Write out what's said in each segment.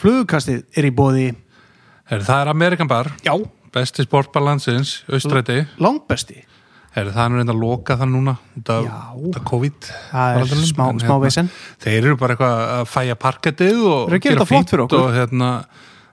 Flugkastið er í bóði Heru, það er Amerikan Bar, Já, besti sportbar landsins, austræti. langbesti. Heru, það er reynda að loka það núna út af COVID. Það er smá, En, smá hérna, vesen. Þeir eru bara eitthvað að fæja parkettið og gera okkur. og hérna,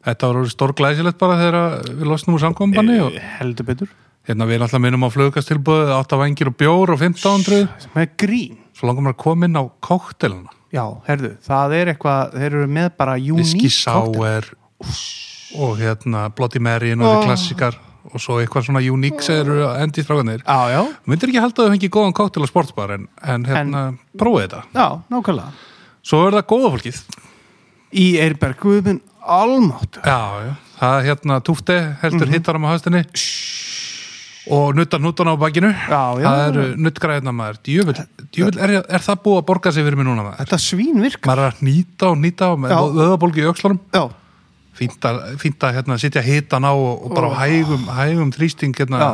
þetta var stór glæsilegt bara þegar við losnum úr samkombanni og Eh, Heldur betur. Hérna við erum alltaf minnum á flugkastilbúið, átt af vangir og bjór og 1500, Með grín. Svo langar maður að koma inn á kóktelina. Já, herðu, það er eitthvað Þeir eru með bara Whisky unique cocktail. Sour og hérna Bloody Mary og oh. klassikar og svo eitthvað svona unique sem eru að endi strákanir. Já, já, Myndir ekki halda að þau fengi góðan kóktel á sportsbar en, en hérna, prófið þetta. já, nákvæmlega Svo er það góða fólkið. Í Eirberg, guðminn almátt Já, já, það er hérna túfti heldur Mhm. hittarum á höstinni og nuttar nuttan á bakinu. Já, já. það eru nuttgræðina maður. Djöfull, djöfull er, er það búið að borga sig fyrir mig núna maður? Þetta svín virka maður er að nýta og nýta og vöðabólgi í Já, fínt að, fínt að hérna, sitja hitan á og, og bara á hægum, hægum þrýsting hérna,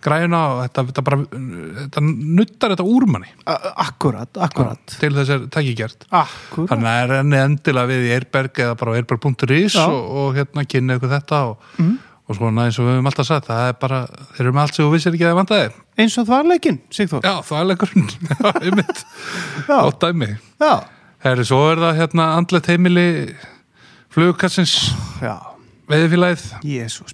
græna og þetta, þetta bara þetta nuttar þetta úr manni. A- akkurat, akkurat. Til þess er tækigert. Akkurat. Þannig að er enni endilega við í Eirberg eða bara á eirberg.is og, og hérna kynna ykkur þetta og, Mhm. Og svona eins og við höfum alltaf sagt það er bara, þeir eru með allt sem þú vissir ekki að það vandaði Eins og þvarleikin, Sigþór. Já, það er leikurinn já, einmitt, gott dæmi. Herri, svo er það hérna andlet heimili flugkassins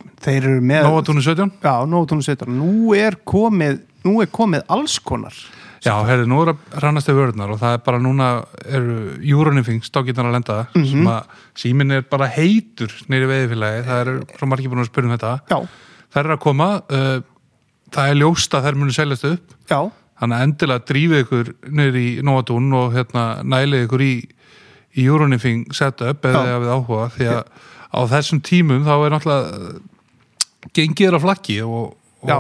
minn Þeir eru með Nóatúnu 17 Já, nótunum setur Nú er komið Nú er komið alls konar já, herri, nú er að rannast yfir vörðnar og það er bara núna eru Euronifing stókirnar að lenda Mhm. sem að síminn er bara heitur nýri veiðfélagi, það eru svo margir búin að spyrja um þetta. Já, þær eru að koma uh, það er ljóst að þær munu seljast upp. Já, þannig að endilega drífið ykkur niður í Nóatún og hérna nælið ykkur í, í Euronifing setup eða Já. við áhuga því að á þessum tímum þá er náttúrulega gengið er á flakki og, Já.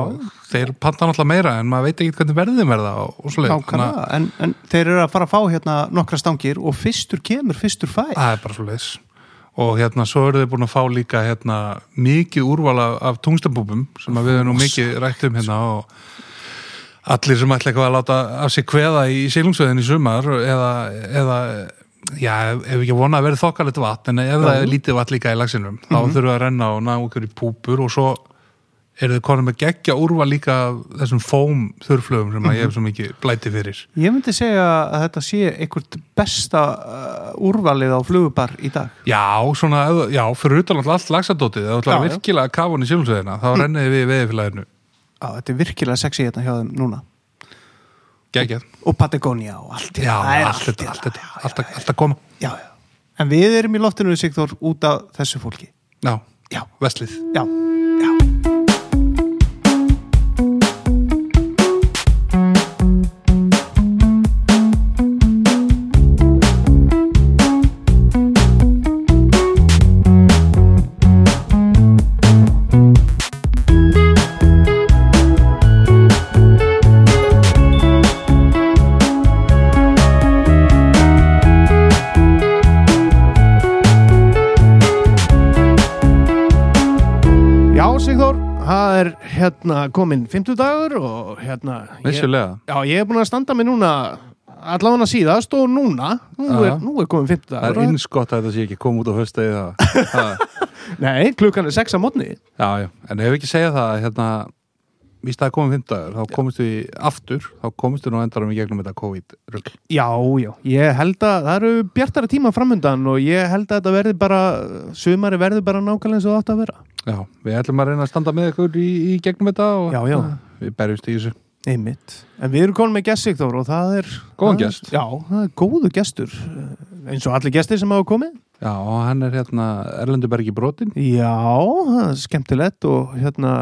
þeir panta náttúrulega meira en maður veit ekki hvernig verðið verða nákvæmlega. En, en þeir eru að fara að fá hérna nokkra stangir og fyrstur kemur, fyrstur fær. Það er bara svoleiðis. Og hérna svo eru þið búin að fá líka hérna mikið úrvala af tungstabúbum sem við erum nú mikið rætt um hérna og allir sem ætla eitthvað að láta af sig kveða í sílungsveðin í sumar eða, eða já, ef ekki vona að verði þokkalegt vatn en ef það er lítið vatn líka í lagsinum þá þurfum við að renna og ná okkur í púpur og svo eru þið konum með geggja úrval líka þessum fóm þurrflögum sem að ég hef svo mikið blæti fyrir. Ég myndi segja að þetta sé einhvert besta uh, úrvalið á flugubar í dag. Já, svona, já, fyrir utan alltaf allt lagsadótið, Já, já. virkilega að kafa hann í sílungsveðina, þá renniði við veðifélaginu Já, þetta er virkilega sexy hérna hjá þeim núna. Geggjað. og Patagonia og allt Já, það er allt þetta, allt þetta, allt að- allt að koma. já, já. En við erum í loftinu Sigþór út af þessu fólki. Já, Já, vestlið. já, já Já, hérna komin 50 dagur og hérna ég. Já, ég er búin að standa mig núna allavega síðast og núna nú er, nú er komin 50 Það dagur er innskott að þetta sé ekki koma út á höstegi það. það. Nei, klukkan er 6 á mótni Já, já, en ef ekki segja það, hérna, víst að það komið fimmtagur, þá komist við aftur, þá komist við nú endarum í gegnum þetta COVID-rugl. Já, já, ég held að það eru bjartara tíma framöndan og ég held að þetta verði bara sumari verði bara nákvæmlega eins og það átt að vera Já, við ætlum að reyna að standa með ykkur í, í gegnum þetta og Já, já. uh, við berjumst í þessu. Einmitt. En við erum komin með gest Sigþór og það er Góðan gest. Já, það er góðu gestur eh, eins og allir gestir sem hafa komið Já, og hann er hérna Erlendubergi brotin. Já, það skemmtilegt og hérna,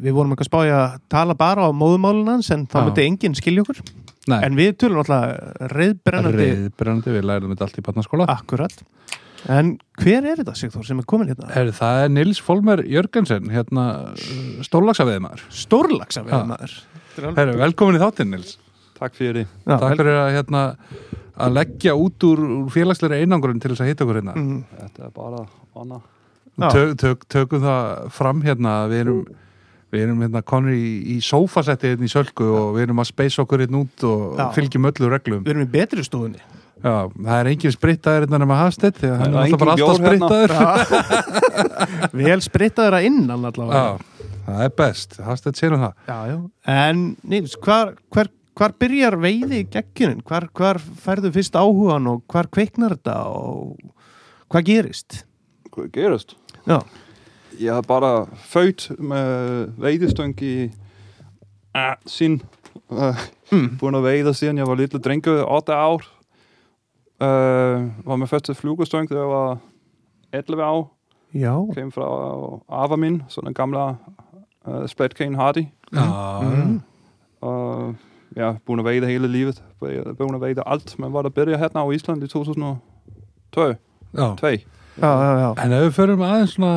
við vorum ekki að spája að tala bara á móðumálun hans en þá Já. myndi enginn skilja okkur Nei, en við tölum alltaf reyðbrennandi reyðbrennandi, við lærum þetta allt í barnaskóla. akkurat en hver er þetta Sigþór sem er komin hérna? Herri, það er Nils Folmer Jörgensen, hérna stórlagsaveðmaður. Stórlagsa við Já. maður Herri, velkomin í þáttinn, Nils. Takk fyrir. Takk fyrir að, hérna, að leggja út úr, félagsleira einangurinn til þess að hitta okkur hérna. Mm, Þetta er bara vana. Tök, tök, tökum það fram hérna, að við erum, við erum hérna konur í, í sófasetti hérna í sölku og við erum að speysa okkur hérna út og Já. fylgjum öllu reglum. Við erum í betri stofunni Já, það er engin sprittaður innan nema Hafstedt því að hann Það er alltaf bara engin alltaf hérna. sprittaður vel sprittaður að innan allavega Já, það er best, Hafstedt sér um það Já, já. En Nils, hvar, hvar, hvar byrjar veiði geggjunin? Hvar, hvar færðu fyrst áhugan og hvar kveiknar þetta og hvað gerist? Hvað gerist? Já, Jeg har bare født med vadestung i ah, sin uh, Mm. begynder at vade siden jeg var lille drinke 8 år. Uh, var min første flugestung, da jeg var 11 år. já, Kom fra Arvamin, sådan en gamle uh, splatcane hardy. Já, Mm. Og ja, begynder at vade hele livet. Begynder at vade alt. Men var der bedre her á Ísland i 2002. já. Já, já, já. En ef við förum aðeins svona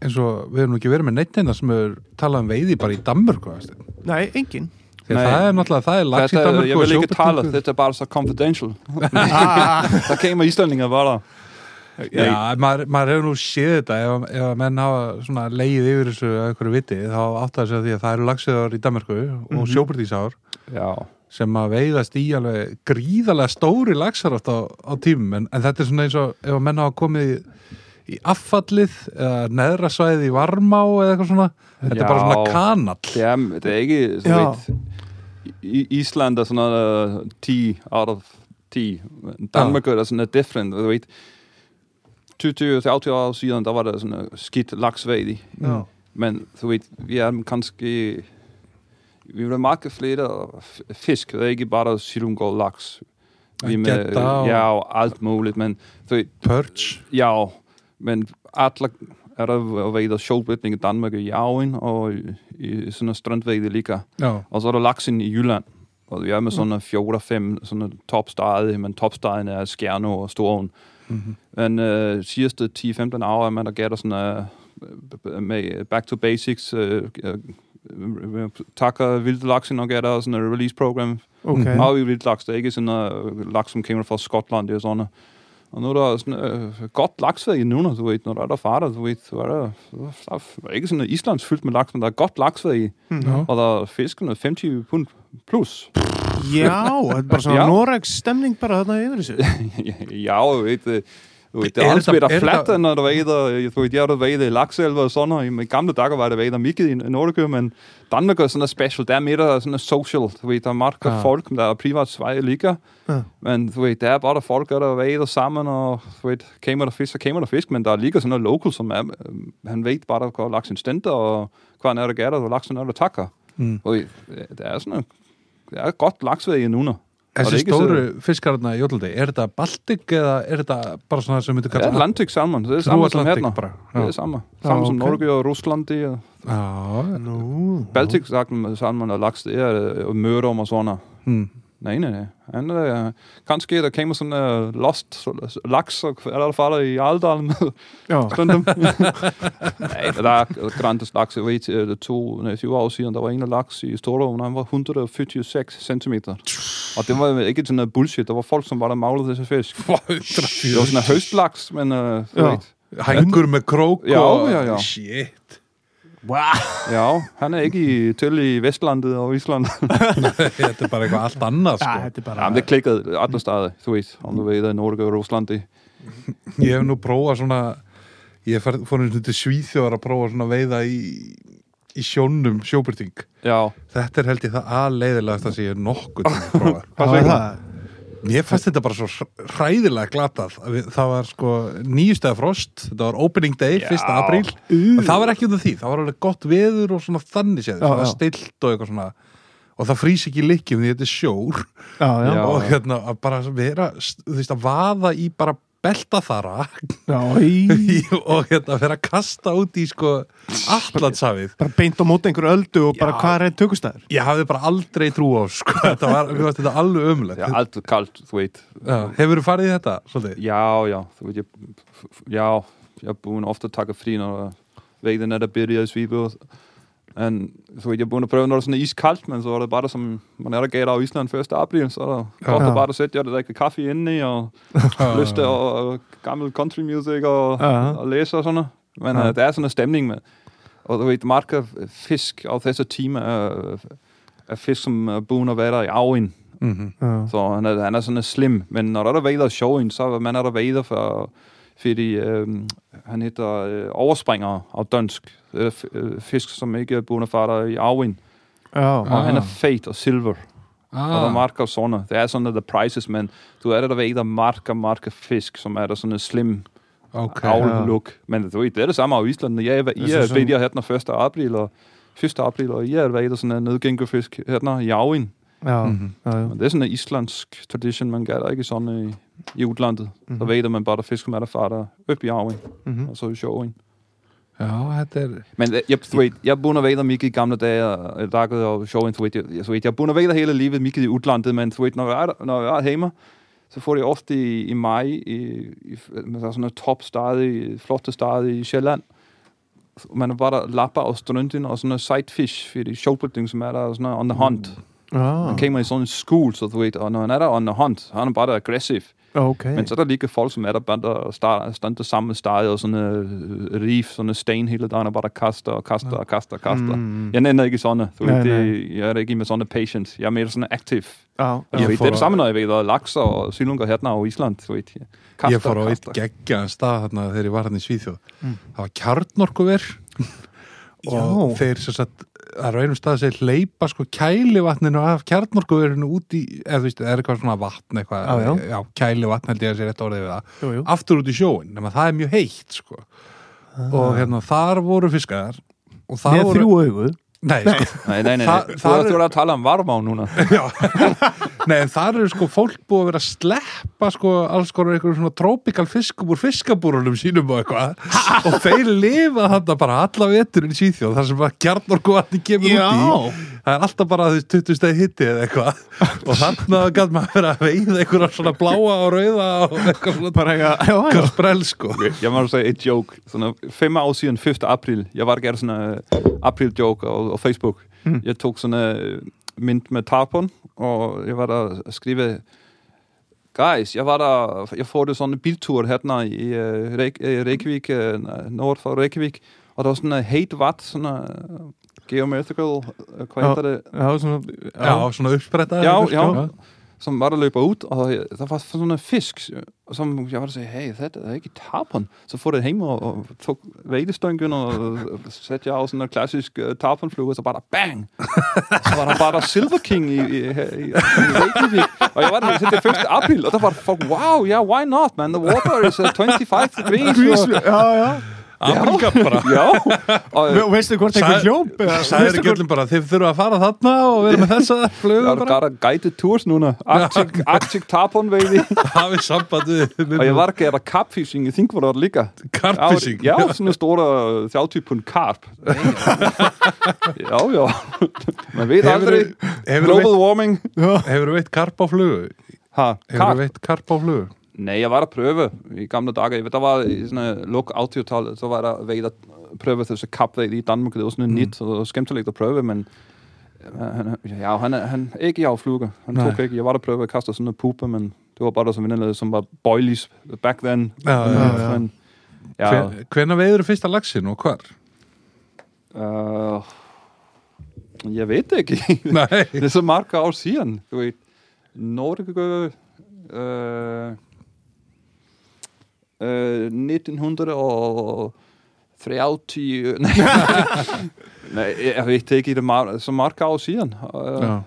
eins og við erum nú ekki verið með neitt einna sem er talað um veiði bara í Danmörku Hafsteinn. Nei, engin því að Nei. það er náttúrulega, það er lags í jeg og vil tale, sjóbirtingur. þetta er bare så confidential. Der kemur Íslandingar bara. Já, maður, maður hefur nú séð þetta ef, ef að menn hafa svona leið yfir þessu að einhverju viti, þá átt að segja því að það eru lagsiðar í Danmörku og Mhm. sjóbirtísár Já. sem að veiðast í alveg gríðarlega stóri lagsar oft á, á tímum en, en þetta er svona eins og ef að menn hafa komið í, í affallið eða neðra svæði í varmá eða eitthvað svona þetta Já. er bara svona kanall Det er, det er ikke, så Ja. vidt, I, Island er sådan noget uh, 10 out of 10. Danmark er noget different, du ved. 20-30 år siden, der var der sådan noget skidt laksvæg i. já. Men du ved, vi er kanskje... Vi vil marke flere f- fisk, det er ikke bare silungård laks. Vi med, Gædda og- ja, og alt muligt, men du ved, Perch Ja, men alle er der ved sjovbætning i Danmark i Jauen og i, i sådan en strandvægde ligger. Já, Og så er der laksen i Jylland. Og vi er med sådan en 4-5 sådan en topstege, men topstegen er Skjerno og Storen. Mhm. Men øh, sidste 10-15 år er man der gætter sådan øh, med back to basics, øh, øh, øh, takker vildt laksen og gætter sådan en release program Okay. Mm. Har vi vildt laks, det er ikke sådan noget laks, som kommer fra Skotland, det er sådan noget. Og nu er der sådan øh, godt laksvæg nu, når du ved, når der er der farter, du ved, så er der, så er der ikke sådan noget Islands fyldt med laks, men der er godt laksvæg, Mhm. já og der er fiskene 50 pund plus. Já, þetta er bara svona Já. Noregs stemning bara þarna yfir þessu ja, du ved, øh, ved, det Er er er fladt, der- når du ved, der, du ved, jeg i lakselver og sådan noget. I gamle dager var det ved, der mikket i Nordic, men Danmark er sådan noget special. Der er mere er sådan noget social, du ved, der er meget Ja. folk, der er privat svej ligger. Ja. Men du ved, der er bare der folk, der er ved sammen, og du ved, kamer der fisk, så kamer der fisk, men der ligger sådan noget local, som er, øh, han ved bare, der går laks en stenter, og hvad er der gætter, og laksen er der takker. Mm. Og der er sådan noget, der er godt laksvæg i nunder. Er Þessi stóru fiskarna í Jólaldi, er þetta Baltic eða er þetta bara svona sem myndir er kalla Atlantic salmon, så det er Atlantic her. bara Det er Samme som okay. Norge og er. já, Nú, Baltic og laks, det er mødom og noget. mm. Nej, nej, nej. Han, uh, der kommer sådan uh, lost laks, og er der farter i Aldal med já, stundum. nej, der er grandes laks. Jeg ved, uh, to, nej, 20 år siden, der var en laks i Storlån, han var 146 cm. Og det var ikke sådan noget bullshit. Der var folk, som var der maglede disse fisk. Det var sådan en høstlaks, men uh, Ja. Hængur með krók Já, og já, já. shit Ja, han er ikke i, til i Vestlandet og Island. þetta er bara eitthvað allt annað Já, sko. þetta er bara men det klikkede andre steder, du ved, om du ved, i Norge og Rusland. Det. ég hef nú prófað svona ég fór einu til Svíþjóðar að prófa svona veiða í, í sjónum sjóbyrting Ja, þetta er held ég það aðleiðilegast að sé ég nokkuð til að prófa Hvað er það? Mér fannst þetta bara svo hræ- hræðilega glatað það var sko nýjustega frost þetta var opening day, Já. 1. apríl og það var ekki af því, það var alveg gott veður og svona þannig séð, það var stilt og eitthvað svona og það frýs ekki líkjum því þetta er sjór Já, já, Já. og hérna að bara vera þú veist að vaða í bara beltaþara já, í, og hérna vera að kasta út í sko allansafið bara beint á móti einhverju öldu og bara Já. hvað er tökustæður? ég hafði bara aldrei trú á sko. þetta var, þetta alveg umlegt ja, alt er kaldt, du ved. hefur þú farið í þetta? Svolítið? Ja, ja, du ved, jeg, ja, jeg burde ofte takke fri, når vægten er der byrger i Svibød. Men du ved, jeg burde prøve, når det er sådan iskaldt, men så er det bare der, som man er der gav af Island 1. april, så er der Ja. Ja. at bare der sætte jeg det drikke kaffe inde i, og lyst til og, og gammel country music og, Ja. og læse og sådan noget. Men Ja. ja. uh, der er sådan en stemning med. Og du ved, marker fisk af disse timer er, er fisk, som uh, burde være der i arven. Mhm. Já. Så han er, han er sådan slim. Men når der er vader i showen, så er man er der vader for, fordi øhm, han hedder øh, overspringer af dansk. Øh, øh, fisk, som ikke er for i arvin. Já. Og Ah. han er feit og silver. Ah. Og der er marker sånne. Det er sådan the prices, men du er der der vader marker, marker fisk, som er der sådan en slim Ok, okay, ja. look. Men du ved, det er det samme af Island. Jeg, er- I er sådan- bedre her den 1. april, og 1. april, og I er vader sådan en nedgængerfisk her i arvin. Já. Mhm. Já, já. Men det er sådan en islandsk tradition, man gør der ikke sådan i, i udlandet. Mm-hmm. Mhm. ved man bare, der fisk, er der far, der op i arven, Mhm. og så i sjoven. Já, þetta er Men øh, jeg, du ved, jeg er bundet ved Mikke i gamle dage, og jeg dakkede og sjoven, du ved, jeg, jeg, jeg er bundet ved hele livet, Mikke i udlandet, men du ved, når jeg er, der- når jeg er hjemme, så får jeg ofte i, i maj, i, i, med sådan en topstad, flotte stad i Sjælland, man er bare der lapper og strønden og sådan en sidefish, fordi showbuilding, som er der sådan on the hunt. Já. Han kommer i sådan en skole, så du ved, og når han er der on the hunt, han er bare der aggressiv. Okay. Men så er der lige folk, som er der bare der starter, stand samme sted og sådan en uh, reef, sådan en sten hele dagen, og bare der kaster og kaster og kaster og kaster. Mm. Jeg nænder ikke sådan. Du Nej, ved, det, jeg er ikke med sådan patience. Jeg er mere sådan aktiv. Já. Ja, Jeg ved, det er det samme, når jeg ved, at laks og silungar hérna á Ísland, þú veit. ég Kaster, Ég fór á eitt geggjaðan stað þarna þegar ég var hann í Svíþjóð. Mm. Það var kjarnorkuver og þeir sem sagt, það er á einum stað sem leipa sko kælivatninu af kjarnorkuverinu út í, eða þú veist, það er eitthvað svona vatn eitthvað, Já, já. já kælivatn held ég að sé rétt orðið við það, Jú, jú. aftur út í sjóin, nema það er mjög heitt sko. Og hérna, þar voru fiskar og þar Með voru... þrjú augu. Nei, sko, Nei, nei, nei, Það- nei. það Þú er- þú er að tala um varmá núna. Nei, en þar eru sko fólk búið að vera að sleppa sko alls konar einhverjum svona trópikal fiskum úr fiskabúrunum sínum og eitthvað og þeir lifa þarna bara alla veturinn í Svíþjóð þar sem að kjarnorku vatni kemur út í það er alltaf bara því 20 stegi hitti eða eitthvað og þarna gæt maður vera að veiða einhverja svona bláa og rauða og eitthvað svona Bara eitthvað, já, já. sprell sko Jeg må sige et joke. Sådan fem år siden, 1. april. Jeg var gerne sådan en april joke og, og Facebook. Mm. Jeg tog sådan en mint med tarpon, og jeg var der og skrive Guys, jeg var der, jeg får det sådan en biltur her i uh, Reykjavik, uh, nord for Reykjavik, og der var sådan en hate watt, sådan en geometrical, uh, hvad Ja. hedder det? Já, svona, Já, svona uppspretta Já, eitthvað, já. Sko. som var der løber ud, og jeg- der var sådan en fisk, som jeg var der sagde, hey, det er ikke tarpon. Så får det hjem og, og tog vægtestønken og, og satte jeg også sådan en klassisk uh, tarponfluge, og så bare der bang! så var der bare der Silver King i, i, her i, i Reykjavik. Og jeg var der til det 1. april, og der var der folk, wow, yeah, why not, man? The water is uh, 25 degrees. Og, Afrika bara já, og Ve- Veistu hvort Það er veistu ekki öllum bara, þið þurfa að fara þarna og vera með þessa flögu er bara der guided tours núna. Arctic, tarpon veiði. hafið samband við Og jeg var der gav der carpfishing i Þingvarar líka. Karpfishing Já, já, svona stóra þjáttypun karp. já, já. Man veit aldrei. Hefur Global warming. Hefur veitt karp á flugu? Ha, Hefur karp. veitt karp á flugu? Nej, jeg var der prøve i gamle dage. Jeg ved, der var i sådan en luk 80-tallet, så var ved at prøve til kapvæg i Danmark. Det var sådan en nit, og skæmteligt at prøve, men han, ja, han, er- han er ikke i affluger. Han Nej. tog ikke. Jeg var prøve at kaste sådan en puppe, men det var bare der som vinderlede, som var boilies back then. Já, já, já. Men, Hvenær veiður fyrsta laxin og hvar? Uh, det ikke. Nei, det er år siden. Du ved, Norge... Uh, uh, 1930... Nej, nej, jeg ved det ikke. Det er meget, så mange år siden. Uh, Já.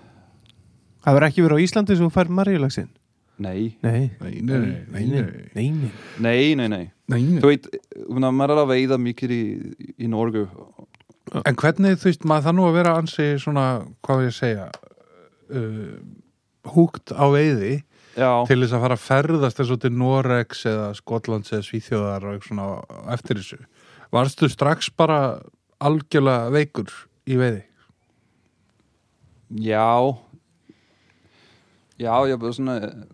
Það verður ekki verið á Íslandi sem þú fær margilagsin? nej, Nei. Nei, nei, nei, nei, nei. Nei, nei. nej, nej, nej. Nei, nei. Du ved, når man er der ved mikið i, i Norge, En hvernig, þú veist, maður það nú að vera ansi svona, hvað vil ég segja uh, húgt á veiði ja, til þess að fara að ferðast eins og til Noregs eða Skotlands eða Svíþjóðar og eitthvað svona eftir þessu Varstu strax bara algjörlega veikur í veiði? Ja. Ja, jeg blev sådan en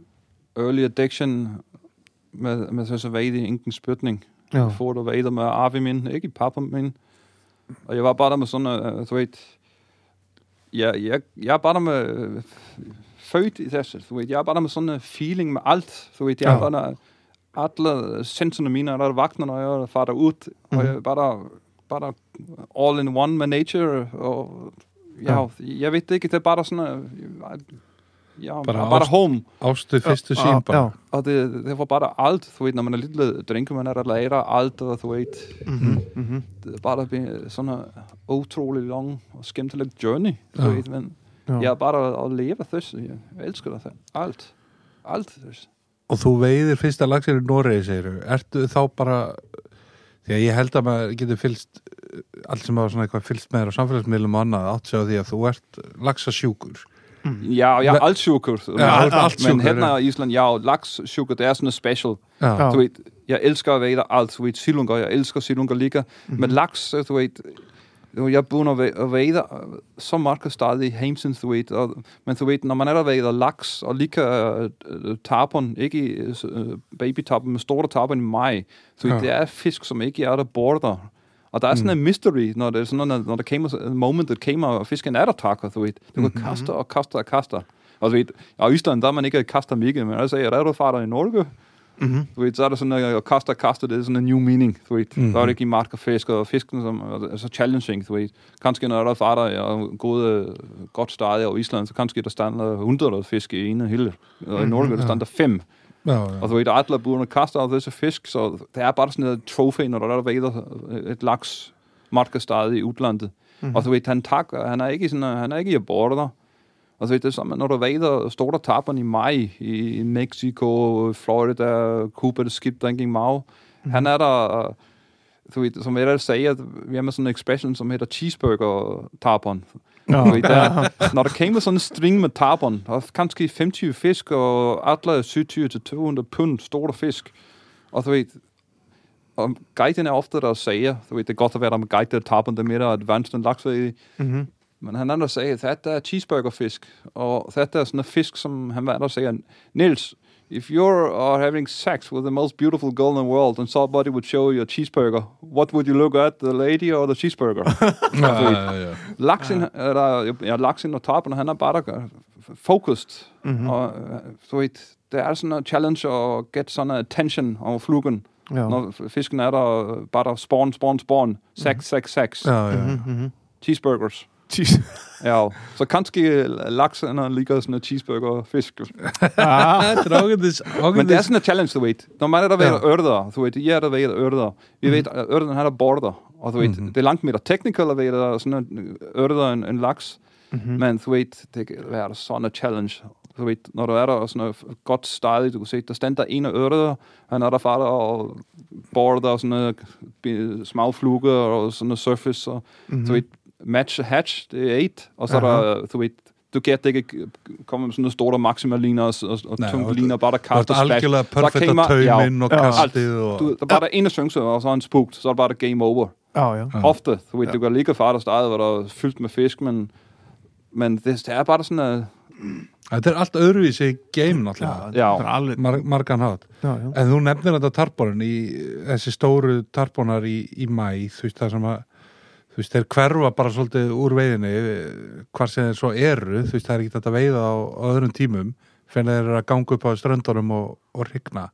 early addiction med, med så, så vejde i ingen spytning. Já. Jeg får du vejde med Arvi min, ikke i pappa min. Og jeg var bare der med sådan, uh, du ved, ja, jeg, jeg er født i det, du ved, jeg er med sådan en feeling med alt, du ved, jeg er Ja. bare der, alle senserne mine, der er vagtene, når jeg farer derud, og Mhm. jeg er bare der all in one med nature, og ja, jeg ved det ikke, det er sådan, uh, ja, Bara bare ást- home. ástu fyrstu sín bara já, Og det var bare alt, du ved, når man er lille drinker, man er der lærer alt, og du ved, mhm, mhm. det er be- sådan en utrolig lang og skemmtileg journey, du Ja. ved, men Já. jeg er bare at leve þess, jeg elsker det, alt, alt þess. og þú veiðir fyrsta lagsir í Noregi segiru, ertu þá bara því að ég held að maður getur fylst allt sem hafa svona eitthvað fylst með þér á samfélagsmiðlum og annað átt sig á því að þú ert lagsasjúkur Ja, jeg Hva- er alt sjúkur, Ja, alt- alt men sjúkur, her i Island, ja, laks sjúkur, det er noget special. já, Já. Du ved, jeg elsker at væde alt, du ved, silunga, jeg elsker silunga liga, Mhm. men laks, du ved, jo, jeg begynder at væde øh, så meget stadig ved, og, men du ved, når man er der væder laks, og lige uh, tarpon, ikke uh, babytarpon, men store tarpon i maj, så Ja. det er fisk, som ikke er der bor der. Og der er sådan en mystery, når det sådan, når, når der kommer en moment, der kommer, og fisken er der takker, du ved. Du kan kaste og kaste og kaste. Og du ved, og i Østland, der er man ikke kaster mega, men altså, er du far der i Norge, Mhm. du ved, så er der sådan, at kaste og kaste, det er sådan en new mening, du ved. Mhm. Mm-hmm. Der er det ikke i mark og fisk, og fisken som er så challenging, du ved. Kanskje når der er far der og gode, godt stadig over Island, så kanskje der stander 100 fisk i ene hylde. Og i Norge, der stander 5. já, Og du ved, alle burde kaste af disse fisk, så det er bare sådan et trofæ, når der er væder et laks markestad i udlandet. Mm-hmm. Og du ved, han, tak, han er ikke sådan, han er ikke i border. Du ved, det er som, når der væder store taperne i maj i Mexico, Florida, Cuba, det skib drinking mau. Mm-hmm. Han er der, du ved, som jeg sagde, at vi har med sådan en expression, som hedder cheeseburger-taperen. Já, Du ved, der, når der kommer sådan en string med tarpon, der er kanskje 50 fisk, og alle 70-200 pund store fisk. Og du ved, og guiden er ofte der siger, du ved, det er godt at være der med guide, der tarpon, det er mere advanced end lakse. Mhm. Men han er der siger, at det er cheeseburgerfisk, og det er sådan en fisk, som han var der siger, Nils, if you are having sex with the most beautiful girl in the world, and somebody would show you a cheeseburger, what would you look at, the lady or the cheeseburger? já, já, já. Laksen, eller, ja, laksen og tarpen, han er bare der, focused. Mhm. Mm-hmm. Og, øh, du ved, det er sådan en challenge at get sådan en attention over flugen. Já. Når fisken er der, øh, bare der spawn, spawn, spawn. Sex, sex, sex. já, já. Mhm, mhm. Cheeseburgers. Så kanskje laksen er ligger sådan en cheeseburger fisk. Ah, er Men det er en challenge, du ved. Når man er der ved Ja. at ørder, du ved, jeg er der ved at ørder. Vi ved, at ørden har der border. Og du ved, Mhm. det er langt mere technical at ved, der er sådan en ørder en, laks. Mhm. Men du ved, det sådan en challenge. Du ved, når du er der noget godt stadig, du kan se, der stand der en af ørder, han er der far der og border og sådan noget fluger og sådan noget surface. Og, Mhm. Du ved, match hatch, det er eight. Og så er der, du ved, du kan ikke komme med sådan noget store maximaliner og, og, og Nej, tunge og liner, bare der kaster splash. algjörlega perfekt að já, tauminn og já, kastið og Du, der er bare der en af syngse, og så er han spugt, så er det bare der game over. Já. Ja. Ofte, du ved, du kan ligge far der stadig, hvor der er fyldt med fisk, men, men det, det er bare sådan, at Þetta er allt öðruvísi game náttúrulega Mar margan já. En þú nefnir þetta tarponin í þessi stóru tarponar í, í mæ þú veist það sem að þú veist þeir hverfa bara svolítið úr veiðinni hvar sem þeir svo eru þú veist það er ekki þetta veiða á, á öðrum tímum fyrir þeir eru að ganga upp á ströndunum og, og rigna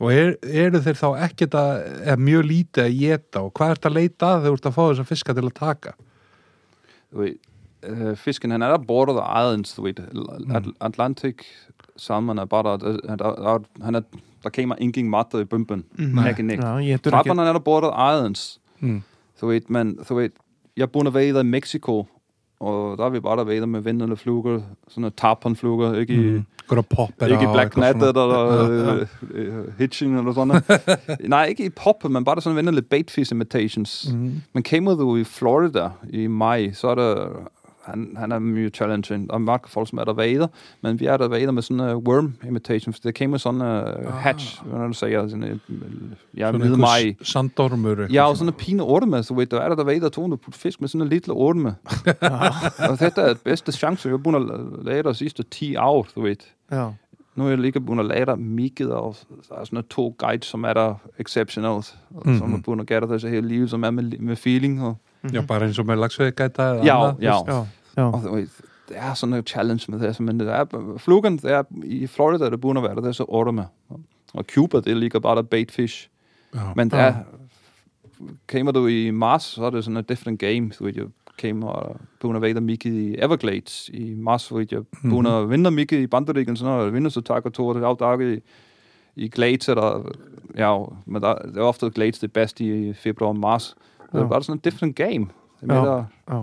og er, eru þeir þá ekkert að eða mjög lítið að geta og hvað ert að leita að þegar þú ert að fá þessa fiska til að taka øh, fisken, han er der border der Islands, du ved, At Atlantic salmon er bare der, der, der, han er, der kommer ingen matter i bumpen, Mhm. næk i næk. Já, ég eftir ekki Trapperne er der border Islands, mm. Du ved, men du ved, jeg er bundet at væde i Mexico, og der er vi bare der væde med vindende fluger, sådan en tarponfluger, ikke i, Mm. Går að poppa Ikke i Black Knight eller øh, øh, Hitching eller sådan noget. Nej, ikke i pop, men bare sådan vender lidt baitfish imitations. mm. Men kommer du i Florida i maj, så er der han, han er mye challenging. Er mange folk, som er der vader, men vi er der vader med sådan en uh, worm imitation, for det kommer sådan en uh, hatch, hvad du siger, sådan en, ja, Svona midt maj. einhver sandormur eitthvað Ja, og sådan en pine orme, så ved du, er der der vader 200 put fisk med sådan en lille orme. og det er det bedste chance, vi har bundet at lade de sidste 10 år, du ved. Já, Nu er jeg lige bundet at lade der mikket, og der er sådan to guides, som er der exceptionals, mm-hmm. som er Mhm. bundet det så hele livet, som er med, med feeling, og Já, bara eins og með lagsveikæta eða Já, veist. já, já. Og du ved, det er sådan en challenge med det, men det er, flugan, det er, i Florida er det bundet at være der, det er så orme. Og Cuba, det ligger bare der baitfish. Já. Men det Ja. er, kommer du i Mars, så er det sådan en different game. Du ved, you came og begyndte at vade mycket i Everglades i mars, hvor jeg begyndte at vinde mycket i Banderiken, så når jeg vinder så takker to det afdaget i, i Glades, eller, ja, men der, det er ofte Glades det bedste i februar og mars. Det er Ja. bare sådan en different game. Det er Ja. mere, Ja.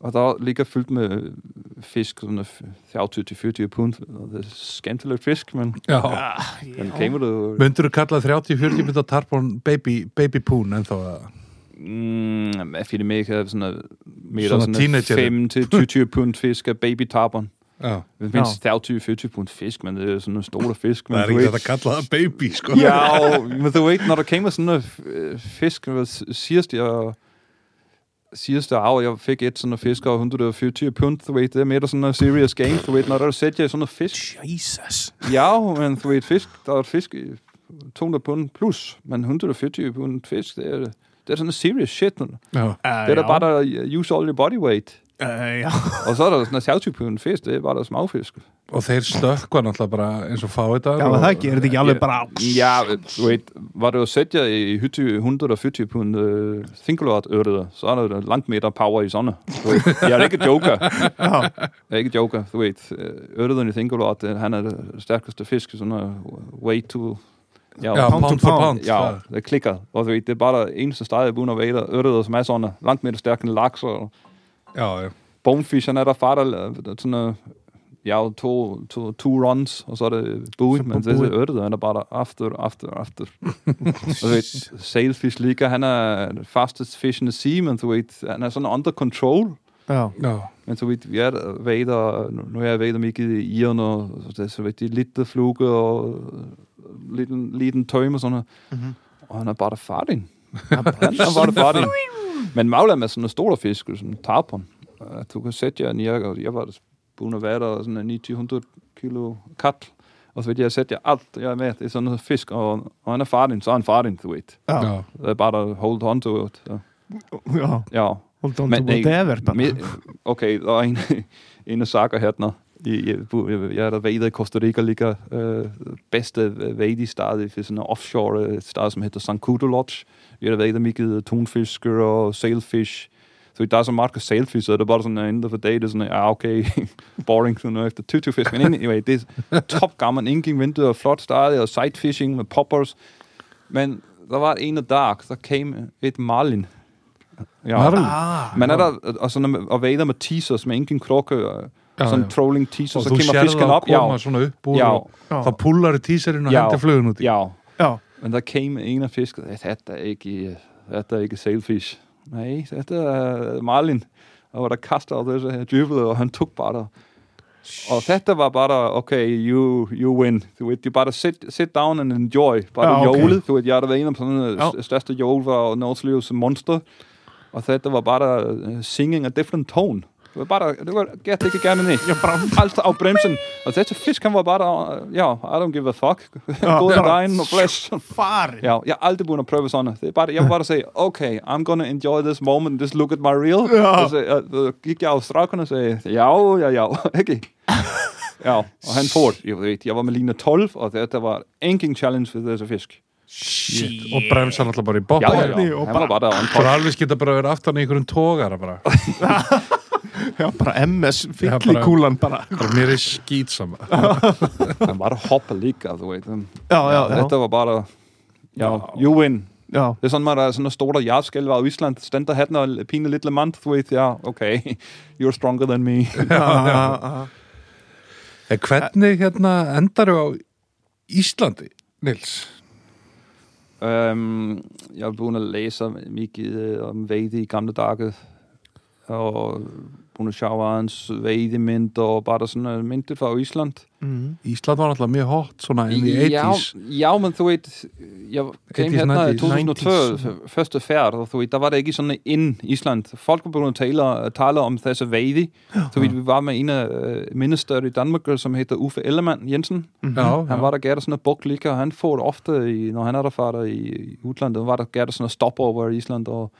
Og der ligger fyldt med fisk, sådan 30-40 pund. Og det er skændeligt fisk, men Já. den kemur du... Myndur þú kalla 30-40 mynda tarpon baby, baby poon en þá að Mm, jeg finder mig ikke sådan noget mere Sådan sådan, teenager. sådan 5 til 20 pund fisk af baby tarpon. Já, Det findes 30-40 pund fisk, men det er sådan en store fisk. Men það er ekki þetta að kalla það baby sko Ja, og, men du ved, når der kommer sådan noget øh, fisk, hvad s- sidste jeg sidste år, jeg fik et sådan noget fisk af 140 pund, du ved, det er mere sådan noget serious game, du ved, når der sætter jeg sådan noget fisk, Jesus. ja, men du ved, fisk, der er et fisk i 200 pund plus, men 140 pund fisk, det er, det er sådan noget serious shit. Det Já, er der bare, der use all your body weight. Uh, ja. Og så er sådan noget 30 pund fisk, det er bare der småfisk. og þeir stökkva náttúrulega bara eins og fá þetta Já, það gerir þetta ekki alveg bara Ja, du ved, var det jo sætter i hytte 140 pund uh, thinkalot ørreder, så er der langt mere power i sådan. Du ved, Jeg er ikke joker. Já, Jeg er ikke joker. Du ved, ørreden i thinkalot, han er det stærkeste fisk, sådan noget way to... Ja, Já, Pound to pound pound. pound ja, það- det klikker. Og du ved, det er bare der eneste sted, jeg begynder at være ørreder, som er sådan langt mere stærk end laks og Já, já, bonefish, han er der far, der sådan noget, ja, to, to, two runs, og så er det Så men det er ørtet, han er bare der after, after, after. og du ved, sailfish ligger, han er fastest fish in the sea, men du ved, han er sådan under control. já, já, Men så vidt, nu nu er jeg vader mycket i Iren, og så, det, så vidt, de lidt fluge, og øh, lidt, en- lidt en tøm og sådan noget. Mhm. Og han er bare der farlig. Han er bare der farlig. Men Maula med sådan en stor fisk, sådan en tarpon. Uh, du kan sætte jer ned, og jeg var der begyndt at være der sådan en 900 kilo kat. Og så ved jeg, jeg sætter alt, jeg er med. Det er sådan noget fisk, og, og han er farlig, så er han farlig, du ved. já, já. Det er bare der hold on to it. Så, já. ja. Hold on Men to nej, whatever bara. Me, okay, der er en, en af sager her. Jeg, jeg, jeg, jeg er der ved i Costa Rica ligger øh, bedste ved i stedet for sådan en offshore øh, sted, som hedder Sankudo Lodge. jag vet inte mycket tonfiskar och sailfish. Så idag så mycket sailfish så det är bara sån ända för dig det är sån ja okej ah, okay. boring så nu efter tutufisk men anyway det är top gammal inking vinter och flott startade och sightfishing med poppers. Men der var en dag, der kom et marlin. Ja. Marlin? Ah, man er der, og, sådan, og vader med teasers med ingen krukke, ja, sådan ja. trolling teaser, og så kommer fisken op. Og du og sådan noget, ja. Og så puller det teaseren, og ja. henter fløden ud. Ja. ja. Men der came en af fisken þetta er ikke þetta er ikke sailfish. Nej þetta er marlin. Og der kaster af det her dybet og han tog bare der. Og þetta var bare okay you you win. Du ved you bare sit sit down and enjoy. Bare Ja, okay. okay. du ved jeg er der var en af sådan en Ja. største jol var og Northlius monster. Og þetta var bare uh, singing a different tone det var bare det var gæt ikke gerne ned já, bara alt af bremsen. Og þetta fisk, han var bare der, ja, I don't give a fuck. Bara- derind og bless. farin. Ja, jeg har aldrig begyndt at prøve sådan. Det er bare, jeg var bare at sige, okay, I'm gonna enjoy this moment, just look at my reel. Ja. Og så uh, gik jeg af strakkerne og sagde, ja, ja, ja, ikke? Ja, og han får, jeg ved, jeg var med linje 12, og der var ingen challenge for disse fisk. Shit. og bremsa náttúrulega bara í ja. og Það er alveg skita bara að vera aftan í einhverjum tógara bara. Já, bara MS Já, bara- fyllikúlan bara. bara mér er skýt sama. Han var hopper líka, þú veit. Já, já, já. Þetta var bare, ja, you win. Já, Det er sådan en stor hjertskælv i Island. Stender hatten og pine lille mand, du ved, ja, okay, you're stronger than me. já, já, já. Hvernig hérna endar á Íslandi, Nils? um, er begyndt at læse mycket øh, om Vade i gamle dage, og begyndt at sjove hans Vade-mynd, og bare sådan noget myndigt fra Island. Mhm. Ísland var náttúrulega mjög hot svona inn í Ja, 80s. ja, men du ved, jeg kom 80s, her i 90s. 2012, første færd, og du ved, der var det ikke sådan ind Island. Folk var begyndt at tale, tale om þessi veiði. Du ved, vi var med en af uh, mindestørre i Danmark, som hedder Uffe Ellemann Jensen. Já, Han já. var der sådan en buk lige, og han får det ofte, i, når han er der far der i, i udlandet, var der sådan en stopover i Island, og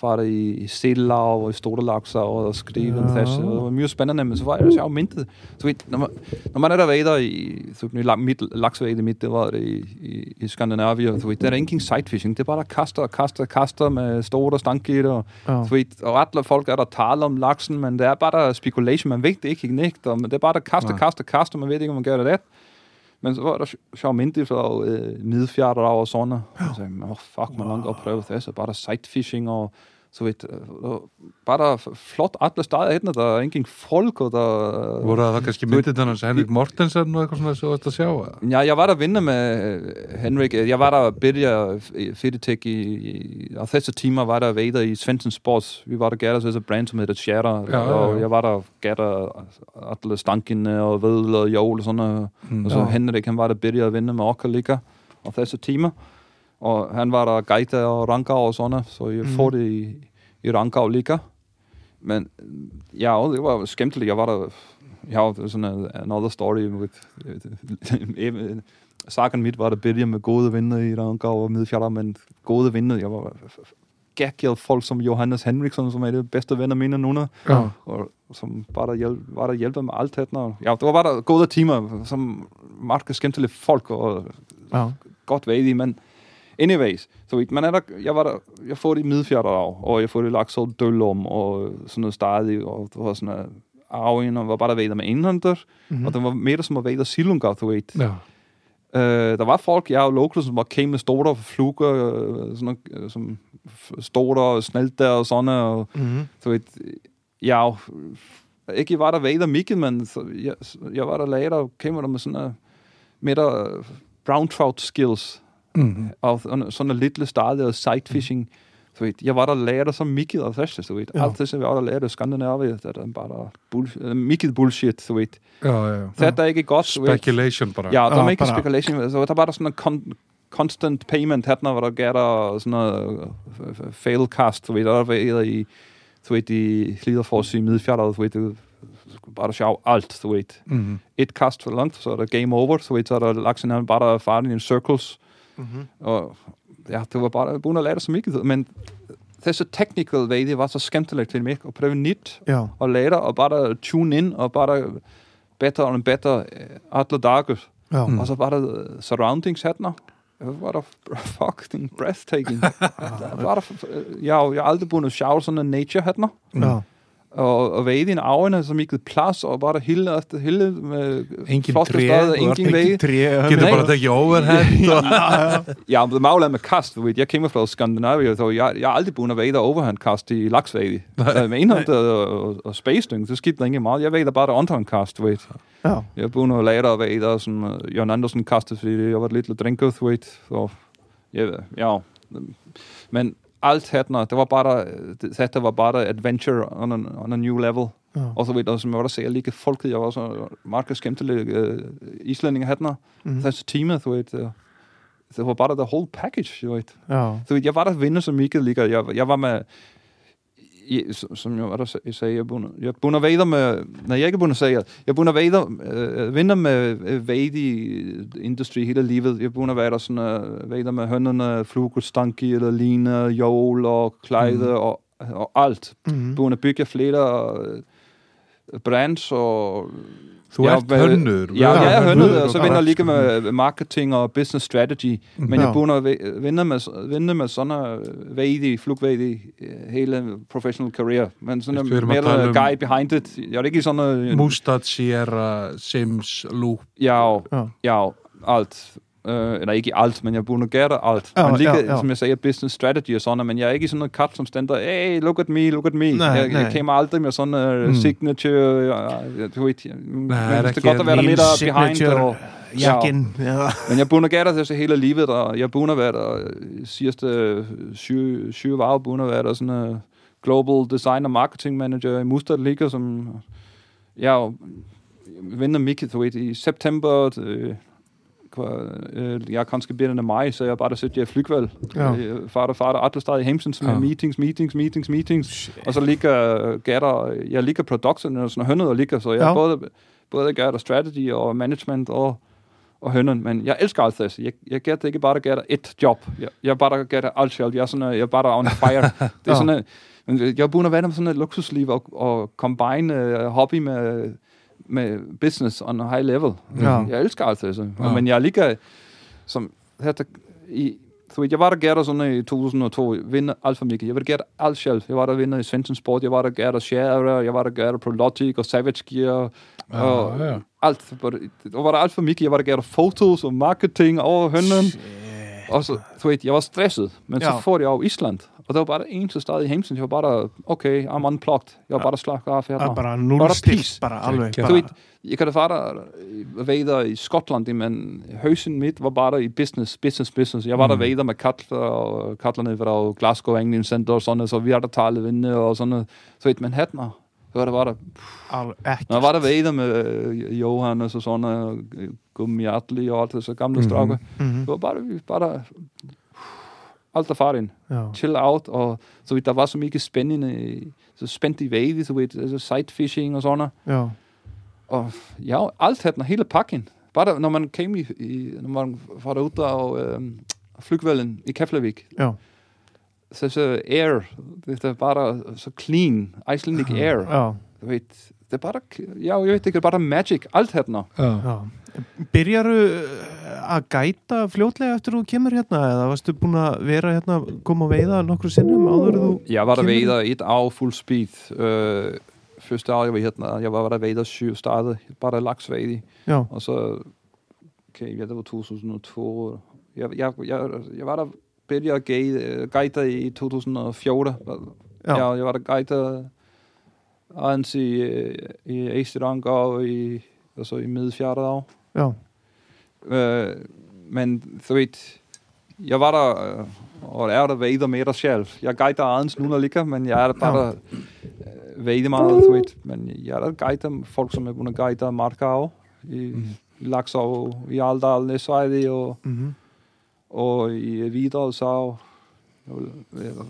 fara i, i Sedelag og i Stortelakser og skrive en Ja. fest. Det var mye spændende, men så var det sjovt mintet. Så vet, når, man, når man er der vader i, så nu la- midt, laksvade midt, det var det i, i, i Skandinavien, så vet, der er ingen sightfishing. Det er bare der kaster og kaster og kaster med store og stankgitter. Og, Ja. så vet, og alle folk er der taler om laksen, men det er bare der speculation. Man ved det ikke, ikke? Og, men det er bare der kaster, Nej. kaster, kaster. Man ved ikke, om man gør det ret. Men så var det schon Mindifrau, äh, eh, Milfjärdau och sådana. Ja. Och så, oh, fuck, man har wow. prøve det. Så bare bara sightfishing og så vet, øh, bare der er flott alle staðir hérna, það er engin folk og það voru það kannski myndið þannig að Henrik Mortensen og eitthvað svona sem þú ætti að sjá eða? Ja, jeg var der vinner med øh, Henrik. Jeg var der byrja fyrirtæk i, i og þessi tíma var der veider i Svensson Sports. Vi var der gætter þessi brand som hedder Shatter. Ja, ja, ja. Og jeg var der gætter alle stankene og vedel og jól og sådan Mm. Og så Ja. Henrik, han var der byrja að vinna med okkar líka á þessi tíma. Og han var der Geita og Rangá og sådan så jeg Mhm. får det i, i Rangá líka. Men ja, det var skemmtiligt. Jeg var der ja, det er sådan en another story with, with Saken mitt var der byrja med gode venner i Rangá og Midfjalla, men gode venner, jeg var gækket folk som Johannes Henriksson, som er det bedste venner mine nu, Já. og som bare der, hjælp, var der hjælper med alt det. og- Ja, det var bare der gode timer, som meget skemmtilige folk, og Ja. godt ved i, men anyways, så vidt, man er der, jeg var der, jeg får det i Midfjorder og jeg får det lagt så døllom, og sådan noget stadig, og det var sådan noget arven, og var bare der ved med indhånder, Mhm. og det var mere som at ved der silunga, du ved. Já. Uh, der var folk, jeg og locals, som var came med store fluger, øh, sådan noget, øh, som f- store snælter og sådan, og Mhm. du ved, ja, ikke var der ved der Mikkel, men så, jeg, jeg var der later, og came der med sådan noget, med der øh, brown trout skills, Mm. Og, og sånn lille stadier sightfishing. Så vidt. Jeg var der lærte som mikið af þessu, så vidt. Ja. Alt þess að við áður lærte Skandinavið, þetta er bara bullshit, eh, mikið bullshit, så vidt. Ja, ja, ja. Þetta er ekki gott, så vidt. Speculation bara. Ja, það er mikið speculation, så þetta er bara svona kon constant payment, hérna var að gera svona failcast, så vidt, og það er í, þú veit, í Hlíðarfors í Midfjallað, þú veit, bare sjá alt, þú veit. Mm -hmm. Et kast for langt, så er det game over, så veit, så er det laksen, han bare faren i circles, circles, Mhm. og ja, det var bare begyndt at lære så mycket, men þessi technical vei, det var så skemmtilegt fyrir mig at prøve nyt Ja. og lære og bare tune in og bare better og better eh, alle dager. Ja. Mm. Og så bare uh, surroundings hérna. Det var fucking breathtaking. det var da, ja, jeg har aldrig bundet sjov sådan en nature hérna. Ja. Og, og vei dine ávene så mikið plass og bara hille eftir hille með Engin tré, engin tré. Getur bara tekið overhead og... Ja, men det málega med kast, kommer fra Skandinavia, så jeg, jeg har aldrig bundet at vade overhandkast i laksvade. Uh, med indhånd og, og, og meget. Jeg vader bare underhandkast, du ved. Ja. Jeg er bundet at lade og vade, og sådan, uh, Jørgen Andersen kastet, fordi jeg var du ved. Så, ja, ja. Men alt her, det var bare, det, dette var bare adventure on a, on a new level. Ja. Og så ved jeg, som jeg var der sagde, like folket, jeg var så meget skemmtilige uh, islændinge her, Mhm. þessi tíma, þú veit, uh, det var bare the whole package, þú veit. Ja. Þú veit, jeg var der vinder så mycket líka, jeg, jeg var med, jeg, som jeg, hvad der sagde, jeg bunder, jeg bunder vader med, nej, jeg ikke bunder sager, jeg bunder vader, øh, vinder med øh, vadi industry hele livet. Jeg bunder vader, sådan, øh, vader med hønderne, flugelstanki eller line, jol og klæder mm. og, og alt. Mm. Bunder bygge flere øh, brands og Þú Ja, ert men- hönnur. Ja, Ja, jeg er hønnet hønnet, og og så vinder graf. lige med marketing og business strategy. Men Ja. jeg burde vinde med, vinde med sådan en vejdig, flugvejdig, øh, hele professional career. Men sådan Hvis en vi erum að mere tala um- guy behind it. Jeg er ikke sådan en... Mustad, Sierra, Sims, Loop. Ja, Ja. ja, alt. Uh, eller ikke alt, men jeg burde gøre alt. Ja, men lige, ja, ja. som jeg sagde, business strategy og sådan, men jeg er ikke sådan en kat, som stender, hey, look at me, look at me. Nej, jeg, nej. jeg kommer aldrig med sådan en uh, Mm. signature, ja, ja, du ved, jeg, men det er det godt at være der lidt behind. signature Og, jakken. Ja. Men jeg burde gøre det til hele livet, og jeg burde være der øh, sidste syv, syv år, burde være der sådan en global design og marketing manager i Mustard Liga, som jeg vender mig, du ved, i september, øh, øh, jeg er kanskje begynner maj, så jeg bare der sidder i flygvalg. Ja. Øh, Far der, far der, alle steder i Hemsens med Ja. meetings, meetings, meetings, meetings. Og så ligger øh, gætter, jeg ligger production og sådan hønnet og ligger, så jeg Ja. både, både gør der strategy og management og og hønnen, men jeg elsker alt det. Jeg, jeg gætter ikke bare gætter et job. Jeg, jeg bare gætter alt selv. Jeg er, sådan, jeg er bare on fire. Det er Ja. sådan, jeg er begyndt at være med sådan et luksusliv og, og combine uh, hobby med, med business on a high level. Ja. Jeg elsker alt det. Så. Ja. Men jeg lige som þetta, i, så vidt, jeg var der gætter sådan i 2002, vinde alt for mycket. Jeg var der gætter alt selv. Jeg var der vinder i Svensson Sport, jeg var der gætter Share, jeg var der gætter på Logic og Savage Gear, Ja, og ja. alt. Der var der alt for mycket. Jeg var der gætter fotos og marketing over hønnen. Og så, så ved, jeg var stresset, men ja. Ja. så får jeg over Island, og der var bare det eneste sted i Hemsen, jeg var bare, okay, I'm unplugged. Jeg var bare slakket af. Það er bara Bara peace. bara alveg bara, ved, jeg kan da fara veiða i Skotland, men hausin mitt var bara i business, business, business. Jeg var der veiða med kallar og kallarni fra Glasgow, England Center og sådan, så vi har der tale vinde og sådan noget. Så ved, Manhattan, så var når jeg var der veiða med øh, Johannes og sådan, og øh, Gummi Atli og alt det, så gamle Mhm. strakke. Mhm. Det var bare, vi erfaring Já. chill out, og så vidt, der var så mye spændende, så spændt i væg, så vidt, altså sightfishing og sådan noget. Og ja, alt havde hele pakken. Bare når man kom i, i når man var derude og øh, flygvælden i Keflavik, já, så så air, det er bare så clean, Icelandic air. já, Du ved, det er bare, ja, jeg ved, det er bare magic, havde noget. Já. já Byrjaru að gæta fljótlega eftir þú kemur hérna eða varstu búin að vera hérna koma að veiða nokkru sinnum áður en þú Jeg var der Kæmpe- vejder et år full speed. Øh, første år, jeg var her, jeg var vejder syv startede, bare der laksvædig. Já, Og så, okay, ja, det var 2002. Jeg, jeg, jeg, jeg var bedre at guide- guide i 2014. já, Ja. Jeg var der guide ans i, øh, i Esterang og i, altså i midfjerde år. já, Øh, men så vidt, jeg var der, øh, og er der vejder med dig selv. Jeg guider Adens nu lige, men jeg er der bare Ja. der øh, vejder meget, så vidt. Men jeg er der guider folk, som er bundet guider Markau i Mhm. mm. Laksov, i Aldal, Næsvejdi og, mhm, og i Videre, så og,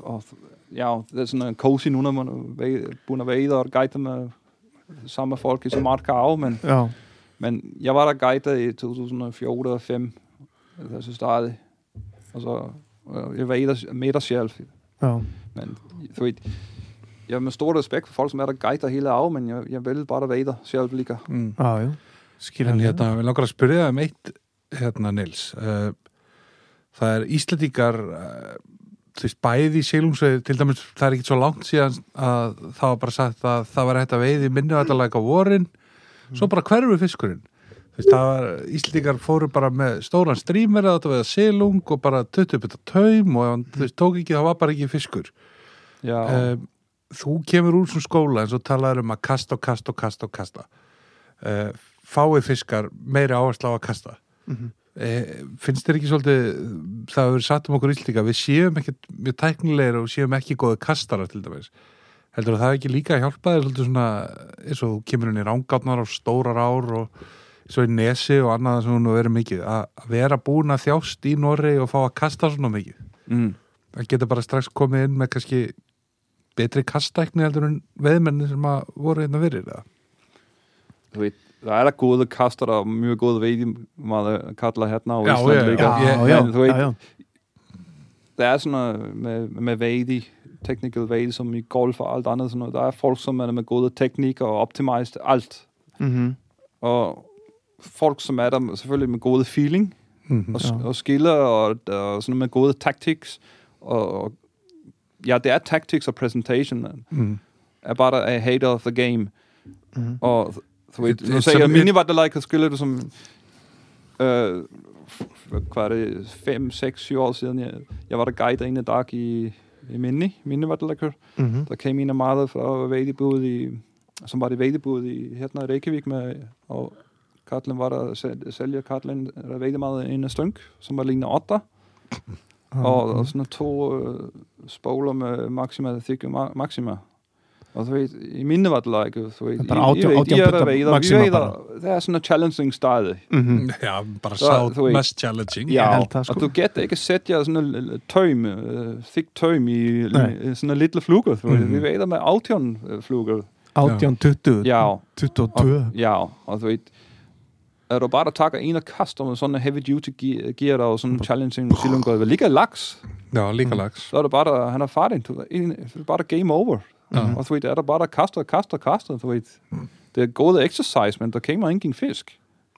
og, ja, det er sådan en cozy nu, når man er bundet vejder og guider med samme folk i så Markau, men já, men jeg var der guide i 2014 og 5, da så startede. Og så jeg var der med dig selv. já, Men du ved, jeg har med stor respekt for folk, som er der guider hele af, men jeg, jeg vil være der selv lige. Mm. já, já Skilja En hérna, við langar að spyrja um eitt hérna Nils uh, það er Íslandíkar uh, þú veist, bæði í sílungsveið til dæmis, það er ekki svo langt síðan að það var bara sagt að það var hægt að veiði minni að á vorin svo bara hverfu fiskurinn. Veist, það var, Íslandíkar fóru bara með stóran strímer að þetta veða sílung og bara 20 bita taum og ef veist, tók ekki, það var bara ekki fiskur. Um, þú kemur úr svona skóla eins og talaður um að kasta og kasta og kasta og kasta. Uh, fáið fiskar meiri áherslu á að kasta. Mhm. eh, finnst þér ekki svolítið það hefur verið satt um okkur íslíka við séum ekki mjög tæknilegir og séum ekki góði kastara til dæmis heldur að það ekki líka að hjálpa þér svolítið svona eins og þú kemur í rángátnar og stórar ár og svo í nesi og annað sem hún verið mikið að að vera búin að þjást í Norri og fá að kasta svona mikið mm. það getur bara strax komið inn með kannski betri kastækni heldur en veðmenni sem að voru hérna fyrir það. du ved, leider góðu kastar og mjög góðu veiði maður kalla hérna á Ísland líka það er svona með, með veiði teknikal veiði som i golf og allt andet sådan noget. der er folk som er med gode teknik og optimized alt mm-hmm. og folk som er der selvfølgelig med gode feeling mm-hmm, og, ja. og skiller og, og sådan med gode tactics og, og ja det er tactics og presentation mm. er bare a hater of the game mm-hmm. og et- nu sagde jeg, mini var det like, skiller du som... Øh, hvad det, 5, 6, 7 år siden, jeg, jeg var der guide en dag i, i Mini, Mini var det like, mhm, der kom en af meget fra Vejdebud i, som var det Vejdebud i Hertna i Reykjavik med, og Katlen var der, sæl- sælger Katlen, der Vejde meget en stunk, som var lignende 8, og, og sådan to øh, spoler med Maxima, Thick Ma- Maxima. Og så ved, i mine var det like, så ved, Bara I, ved, átján I er bara. Er en challenging style. mhm, Já, bara Så, sá þú veit- mest challenging. Ég held það, sko. og du gætter ikke sætte jer sådan en øh, tøm, uh, thick tøm i Nej. i sådan en lille fluger. Mm Mhm. Vejder med átjón fluger. átján, tuttu, Já, tuttu og og, já, og þú veit er du bare tager en og kaster med sådan en heavy duty gear, gear og en challenging silumgøjve, ligger laks, Já, líka lags. så er det bare, han er en, det er bare game over. Og du ved, er der bare kaster, kaster, kaster, du ved. Det er góð exercise, men der kemur engin fisk.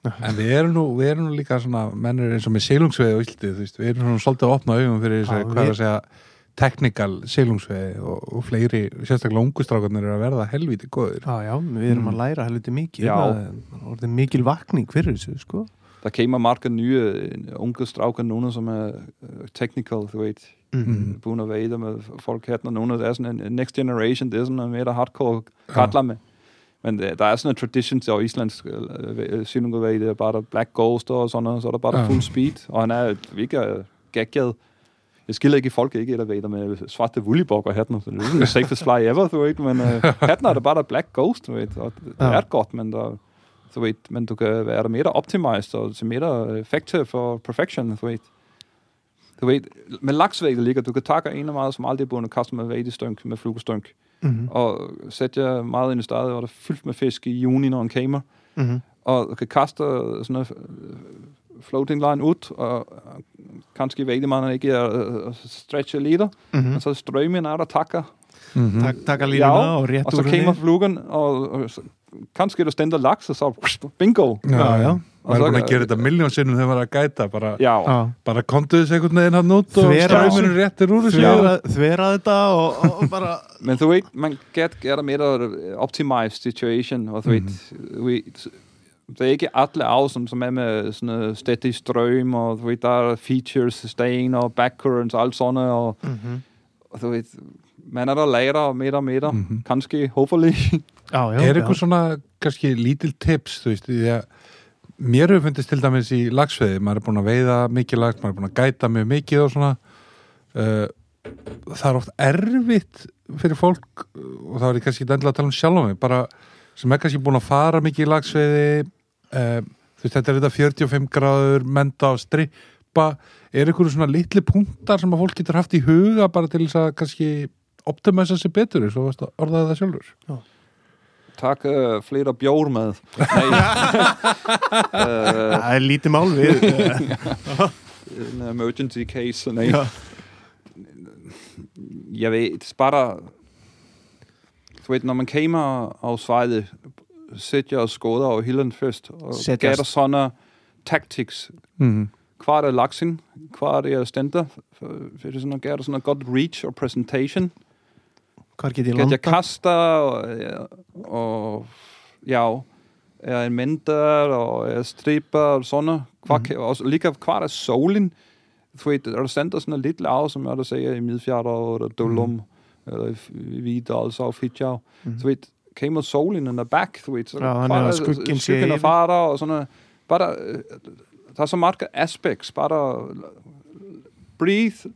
En við erum nú, við erum nú líka svona, menn er eins og með Íslandi, þú veist, við erum svona svolítið að opna augum fyrir þessi, Já, hvað er við- að segja, technical seilungsveiði og, og fleiri, sérstaklega ungustrákarnir eru að verða helvíti góður. Já, já, við erum að læra helviti mikið Já. Það er orðið mikil vakning fyrir þessu, sko Der kemur marga nye øh, unge strákar, nogle som er øh, technical, du ved, Mhm. búin að veiða með folk hérna núna, það er svona en next generation, det er svona meira hardcore kallar med. Men det, der er sådan en tradition til islandsk øh, synungaveid, det er bare Black Ghost og sådan noget, så er der bare Ja. full speed, og han er virkelig gaggad. Jeg skiller ikke folk ikke et af veider med svarte vullibokker hérna, så det er sådan the safest fly ever, du ved, men øh, hérna er det bare der Black Ghost, du ved, og det, det Ja. er godt, men der, du ved, men du kan være mere optimized og til mere effektiv for perfection, du ved. Du ved, med laksvægte ligger, du kan takke en af meget, som aldrig er bundet kaste med vægtestønk, med flugestønk, Mhm. og sætte jer meget ind i stedet, og der er fyldt med fisk i juni, når en kamer, Mhm. og du kan kaste sådan noget øh, floating line ud, og øh, kanskje vægtemanden ikke er øh, stretcher lidt, Mhm. og så strømmen er der takker, Mm Tak, taka línuna Já, og rétt og så kamer flugen, og, og så, kannski er stender laks, og så bingo. Já, já, Og er búin að gera þetta miljón sinnum þegar maður er að gæta, bara, bara kontu þessu einhvern veginn hann út og ströyminu réttir úr þessu. Þvera þetta og, og bara Men du ved, man get get med at optimize situation, og ved, du ved, det er ikke alle af, som, som er noget steady strøm, og du ved, der er features, sustain og backcurrents og alt sådan, og, Mhm. og du ved, man er der lærer meter og meter, Mhm. kannski, hopefully. Já, já, er eitthvað svona kannski lítil tips þú veist, því að mér hefur fundist til dæmis í lagsveiði, maður er búin að veiða mikið lags, maður er búin að gæta mjög mikið og svona. Uh, það er oft erfitt fyrir fólk og það er kannski endilega að tala um sjálf mig bara sem er kannski búin að fara mikið í lagsveiði uh, þú veist, þetta er þetta 45 gráður menda á strippa. Er eitthvað svona litli punktar sem að fólk getur haft í huga bara til þess að kannski optimæsa sig betur eins og orðaði það sjálfur? Tak taka eh, flera bjór með Nei Það er lítið mál við En emergency case Nei ja. Jeg vet, bara Du vet, når man kommer af Sverige Sætter og skåder over Hilland først Og Sætter. gatter tactics mm -hmm. Kvart er laksin Kvart er stenter Gør der sådan noget godt reach og presentation Hvar get ég Get jeg landa? kasta og, og já, er en mindar og er stripa og svona. Hvað, mm og líka hvað er sólin? Þú veit, er það senda svona litla á sem er að segja í miðfjara og Dölum eller í Vídals á Fitjá. Þú veit, kemur sólin in the back, þú veit. Já, þannig að skugginn sé skugginn yfir. að fara og svona, bara, eh, það er så marga aspects, bara breathe,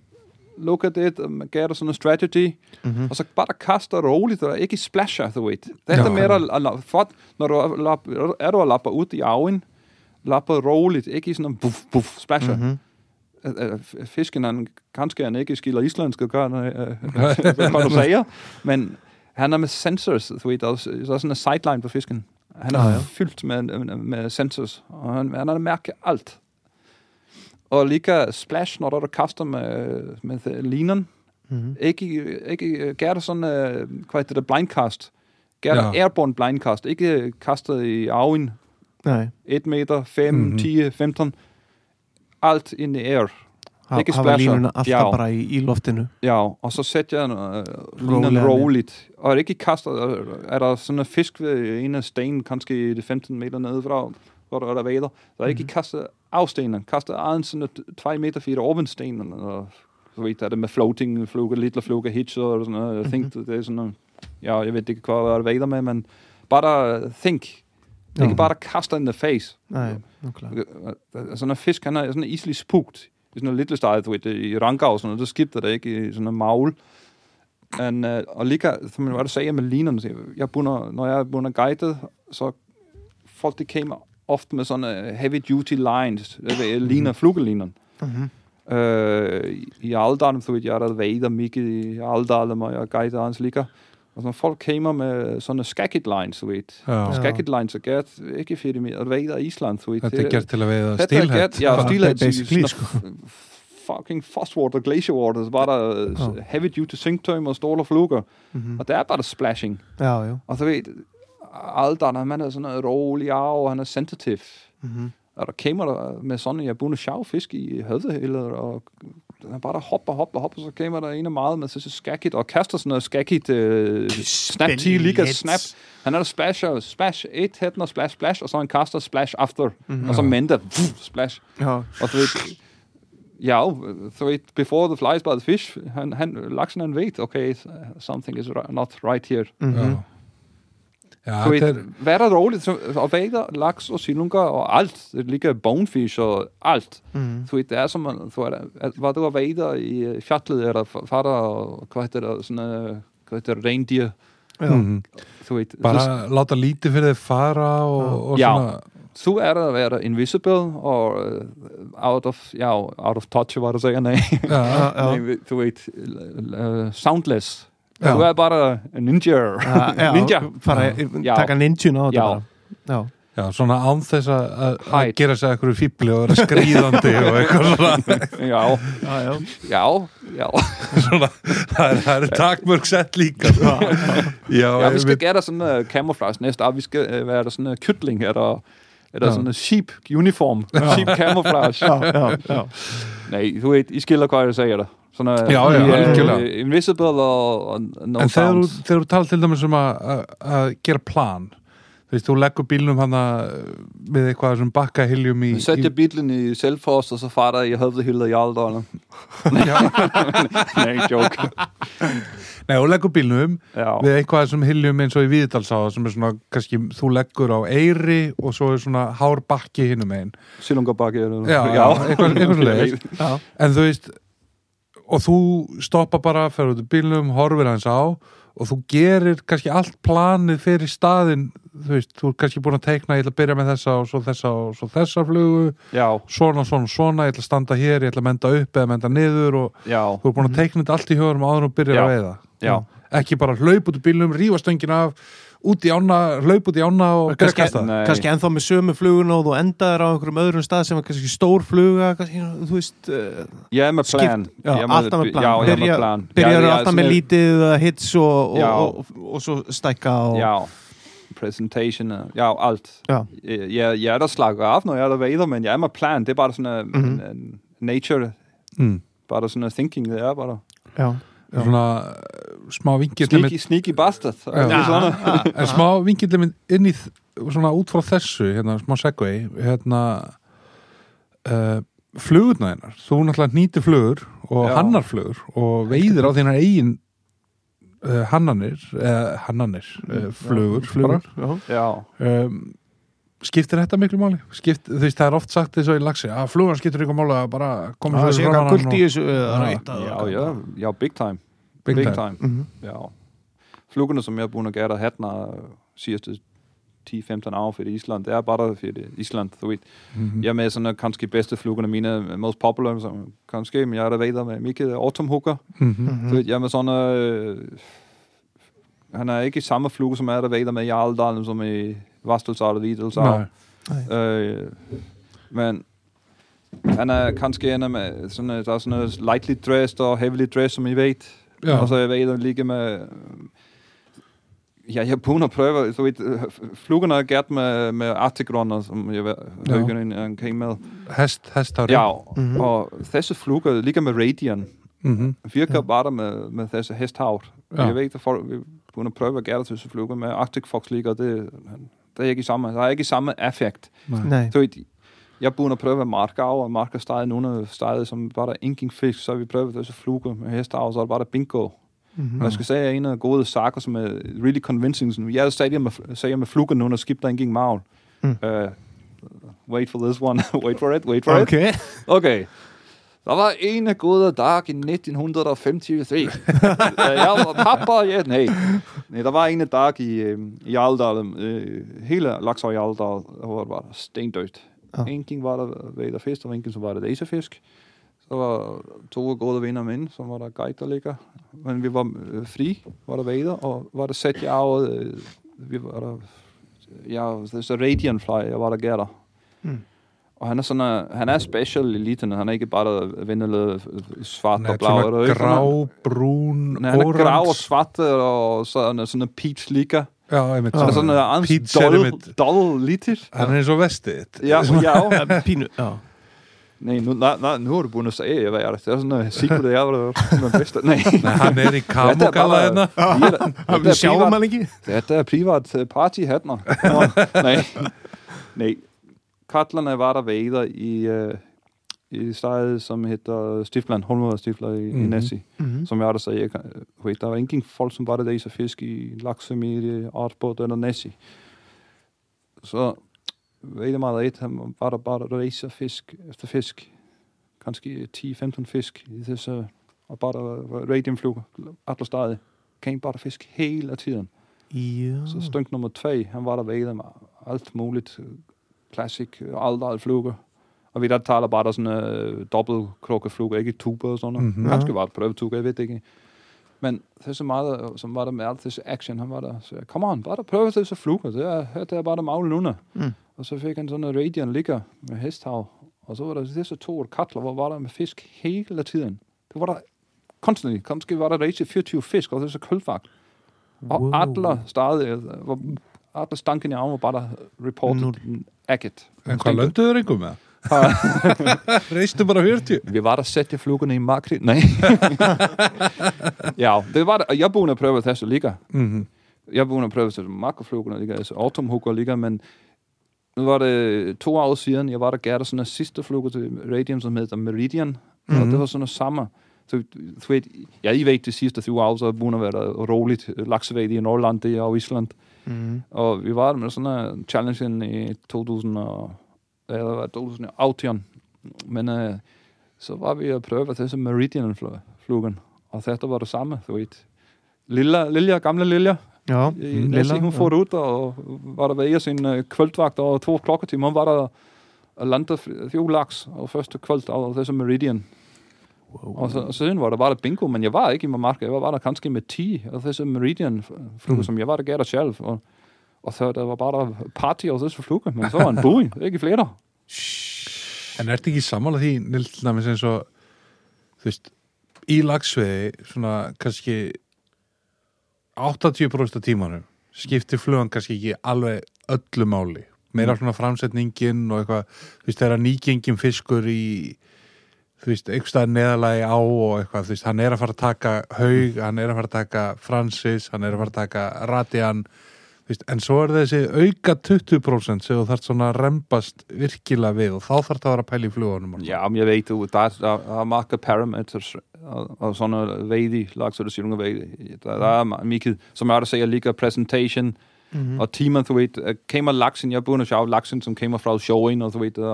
look at it, um, gera svona strategy, Mhm. og så bare kaste roligt, og ikke splasher, du ved. Þetta Já. er meira, að la- for, når du er, lap, er du að lappa út í áin, lappa roligt, ikke i sådan en buff, buff, splasher. Mhm. Mm-hmm. Fisken, han, kanskje han ikke skiller islandsk, og gør, øh, hvad du siger, men han er med sensors, du ved, der er, er sådan en sideline på fisken. Han er Ja, ja, fyldt med, med, sensors, og han, han har mærket alt. Og lige splash, når der kaster med, med linen, Mhm. ikke, ikke gør det sådan, uh, hvad det, blindcast. Gør det Ja. airborne blindcast, ikke kastet i arven, Nei, 1 meter, 5, Mhm. 10, 15, alt in the air. ha- splasha. línuna alltaf Já. bara í, í loftinu Ja, og så sætter jeg uh, linen Roligt. Og ikke kaster, er der sådan en fisk ved en af stenen, kanskje i det 15 meter nedefra, hvor der er der vader. Så er ikke kastet af stenen, kastet af en sådan 2 meter fire oven stenen. Og så ved jeg, det med floating, fluga, lille fluga, hitch og sådan noget. Jeg tænkte, det er sådan noget, ja, jeg ved ikke, hvad der er vader med, men bare think. Ja. Ikke bare kaster in the face. Nei, nákvæmlega Sådan en fisk, han er sådan easily spooked. I sådan en lille steg, du ved, i ranker og sådan noget, så skifter det ikke i sådan en maul. And, uh, og lige, som hvad du sagde med linerne, så jeg bunder, når jeg er bunder guidet, så folk, de kommer ofte med sådan uh, heavy duty lines, det vil liner, flugeliner. Mhm. Uh, I Aldalen, du ved, jeg er der vader mycket i Aldalen, og jeg guider hans ligger. Altså, når folk kommer med sånne skakket lines, þú veit. Já. Já. Skakket lines er gert ekki fyrir mig að veiða Ísland, þú veit. Þetta er gert til að veiða Þetta er gert, stílhætt já, Bara stílhætt. basically, sådan noget f- Fucking frostwater, glacier water, så var der Ja. ja. heavy duty synctøm og stål og fluger. Mhm. Og det er bare splashing. Já, já Og så ved Aldan, han er sådan noget rolig af, og han er sensitive. Mhm. Og der kommer der med sådan, jeg er bundet sjov fisk i høvdehælder, og han bare der hopper, hopper, hopper, så kommer der en af meget med så skakket, og kaster sådan noget skakket, øh, snap 10, ligger snap. Han er der splasher, splash 1, hætten og splash, splash, og så han kaster splash after, Mhm. og så mender, vuh, splash. Já, Og så ved, ja, så ved, before the flies by the fish, han, han, laksen han ved, okay, something is ri- not right here. Mhm. Já, já Du þetta ved, er hvad er der roligt? Så- Og vader, laks og silunga og alt. Det ligger bonefish og alt. Mhm. Du ved, det er som, man- þú er, at, var du og vader i øh, fjallet, eller fara og hvað heitir það, svona, hvað heitir það, reindeer, Já, Mhm. þú veit. bara láta lítið fyrir þið fara og, og Já. svona Þú, þú er að vera invisible og uh, out of, já, out of touch, var að segja, nei. já, já, já. nei þú veit, uh, soundless. Já. Þú er bara ninja. Já, já, Ninja. fara, Já. taka ninjun á þetta Já. Já, já, svona án þess að- að að gera sér eitthvað fíbli og vera skrýðandi og eitthvað svona, Já, já, já. já, já. svona það er, það er takmörg sett líka já, Ja, vi skal en uh, camouflage næste år. Vi skal være der sådan en kytling, der, er der Ja. sådan en sheep uniform. Sheep camouflage. Já, já, já. Nej, du ved, I skiller hvað jeg siger der. Sådan uh, Já, já, algjörlega. invisible og, no en þú, sounds. þegar þú talar til dæmis um að- að að gera plan þú veist, þú leggur bílnum hana við eitthvað sem bakka hiljum í, Sæt í jeg bilen i Selfos, og så fatter jeg høvdehylder i Alderne. Nej, joke. nei, þú leggur bílnum við eitthvað sem hiljum eins og í Víðdalsáða sem er svona, kannski, þú leggur á eyri og svo er svona hár bakki hinum einn Silungabakke. eller- Já, já, eitthvað- eitthvað. Já, en þú veist og þú stoppa bara, fer út í bílnum horfir hans á og þú gerir kannski allt planið fyrir staðinn þú veist, þú er kannski búin að teikna ég ætla að byrja með þessa og svo þessa og svo þessa flugu Já, svona, svona, svona, ég ætla að standa hér ég ætla að menda upp eða menda niður og já, þú er búin að teikna þetta allt í hugunum áður og byrja að veiða já. ekki bara hlaup út í bílnum, rífa stöngin af út í ána, hlaup út í ána og kannski, kasta Nei. kannski ennþá með sömu fluguna og þú endaðir á einhverjum öðrum stað sem er kannski stór fluga kannski, þú veist, uh, er med Skift- plan. alltaf með plan. Byrjar alltaf með lítið hits og, og, Já. og, og, og svo stækka og, Ja, presentation, og- ja, alt. Já. Jeg, jeg er der slakker af, når jeg er der vader, men jeg er med plan. Det er bare sådan en, Mhm. en, en nature, mm. bare sådan en thinking, det er bare. já. Já. svona smá vingill Sneaky, sneaky bastard. Ja. Ja. Sådan. en smá vingill inn í svona út frá þessu, hérna, smá segway hérna uh, flugurna hennar, þú náttúrulega nýtir flugur og Já. hannar flugur og veiðir á þínar eigin uh, hannanir, uh, hannanir uh, flugur, flugur um, skiptir þetta miklu máli? Skipt, þú veist, það er oft sagt þess að í lagsi að flugan skiptir ykkur máli að bara koma það sér eitthvað hann kult í þessu uh, Já. ræta Ja, ja, ja, big time. Big Big, time. time. Mhm. Ja. Flugerne, som jeg burde gøre hatten sidste 10-15 år för Island. Det är bara för Island, du vet. Mm -hmm. Jag är med sådana kanske bästa flugorna mina, most popular, som kanske, men jag är vidare med mycket autumnhooker. Mm -hmm. Du vet, jag är med sådana... Øh, han er ikke i samme fluge, som er der vægter med i Arldalen, som i Vastelsaal og Videlsal. Nej. Øh, men han er kanskje en med sådan, der lightly dressed og heavily dressed, som I ved. Ja. Og så jeg ved, der ligger med Ja, Japaner prøver, så vidt, flugorna har gjort med, med artigrarna som jag, ja. högern omkring med. Häst, hästar? Ja, mm -hmm. och dessa flugor ligger med radian. Mm -hmm. Virker ja. bare med, med dessa hästhavt. Ja. Jeg ved ikke, at folk kunne prøve at gøre det til sig flukker med Arctic Fox ligger, det, det er ikke i samme, der er ikke i samme effekt. Nej. Nej. Så jeg burde prøve at marke og marke steget nogle steder, som bare der inking fisk, så vi prøver det så med hester, så er det bare bingo. Mhm. Mm. Jeg skal sige, at en af gode saker, som er really convincing, som jeg sagde med, sagde med fluger nu, når skibet ikke mavel. Mm. Uh, wait for this one, wait for it, wait for it. Okay. Okay. Der var en gode dag i 1953. Øh, jeg var pappa, ja, nej. nej. Der var en dag i, øh, i Aldal, øh, hele Laksøj i Aldal, hvor det var stendødt. Ja. Ja. En ting var der ved der fisk, og en ting så var der laserfisk. Så var to gode venner mine, som var der guider ligger. Men vi var øh, fri, var der vader, og var der sat jeg af, øh, vi var der, ja, så Radiant Fly, jeg var der gætter. Mm. Og han er sådan, uh, han er special eliten, han er ikke bare der vindelig svart Nei, og blau. svona og ikke? grá, brún, Nei, han er grá og svart og sådan, sådan peach líka. Já, einmitt Så er sådan svona. er doll, doll lítir. Hann er eins og vestið Ja, já. Ja, pínu, já Nej, nu, nej, nej, nu har du búin að segja hvad er det. Det er sådan en secret, jeg var den bedste. Nej, Nei, hann er í kamogalla bara- hérna Þetta Við er sjáum privat, hann ekki þetta er privat øh, party hérna. Nå, nej, nej. Katlerne var der vader i, uh, i stedet, som hedder Stifland, Holmøder Stifler i, mm-hmm. i Mhm. Nessie. Mhm. Som jeg har der sagde, jeg, kan- wait, der var ingen folk, som var der der fisk i laksemilie, artbåd eller Nessie. Så jeg meget et, han var der bare der racer fisk efter fisk. Kanskje 10-15 fisk i disse, og bare der radiumfluger, alle stadig. Kan bare der fisk hele tiden. Já Så stunk nummer 2, han var der ved med alt muligt. øh, Classic, øh, alt, alt fluger. Og vi der taler bare der sådan uh, dobbelt krukkefluger, ikke tuber og sådan noget. Mhm. Mm-hmm. Kanskje var det jeg ved det ikke. Men det er så meget, øh, som var der med alt disse action, han var der, så jeg, come on, bare der prøve disse fluger, det er, det er bare der magle under. Mm. Og så fik han sådan en radian ligger med hesthav, og så var der disse to katler, hvor var der med fisk hele tiden. Det var der konstant, kanskje var der rigtig 24 fisk, og det er så kølvagt. Og Wow. Adler stadig, øh, hvor Adler stanken i armen var bare der reported Nú- mm. agget. En hvað lönduður einhver með? Reistu bara 40 Vi var der sætte flugerne i makri. Nej. ja, det var det. Og jeg begyndte at prøve det så ligger. Mhm. Jeg begyndte at prøve det makroflugerne ligger, altså autumnhooker ligger, men nu var det to år siden, jeg var der gærte sådan en sidste fluger til Radium, som hedder Meridian, mm-hmm. og Mhm. det var sådan noget sommer. Så du ved, ja, I ved, de sidste 20 år, så at være roligt laksevæg i Norrland det og Island. Mhm. Og vi var med sådan en challenge i 2000 og, var 2018. Men uh, så var vi at prøve til som Meridian-flugen. Og det var det samme, du ved. Lilla, Lilja, gamle Lilja, Já, hun já. får ud, og var der ved sin uh, kvöldvagt og to klokketimer, hun var der og landede fjo laks og første kvöld, er som Meridian. Wow. Og, siden var der bare der bingo, men jeg var ikke i Marmarka, jeg var bare der kanskje med 10, og det er så Meridian fluge, Mm. som jeg var der gætter selv, og, og så der var bare der party og så fluge, men så var en bui, ikke flere. En ertu ekki sammála því til dæmis eins og þú veist, í lagsveiði svona kannski 80% af tímanum skiptir flugan kannski ekki alveg öllu máli. Meira svona framsetningin og eitthvað þú veist, þegar nýgengin fiskur í þú veist, einhverstað neðalagi á og eitthvað, þú veist, hann er að fara að taka Haug, hann er að fara að taka Francis hann er að fara að taka Radian þú veist, en svo er þessi auka 20% sem þú þarf svona að rembast virkilega við og þá þarf það að vera að pæla í flugunum men jeg ved jo, der er, er mange parameters, og det siger vejdig. Der, der er meget, som jeg også siger, ligger presentation, Mhm. og timer, du ved, øh, kommer laksen, jeg begynder at sjove laksen, som kommer fra showing, og du ved, uh,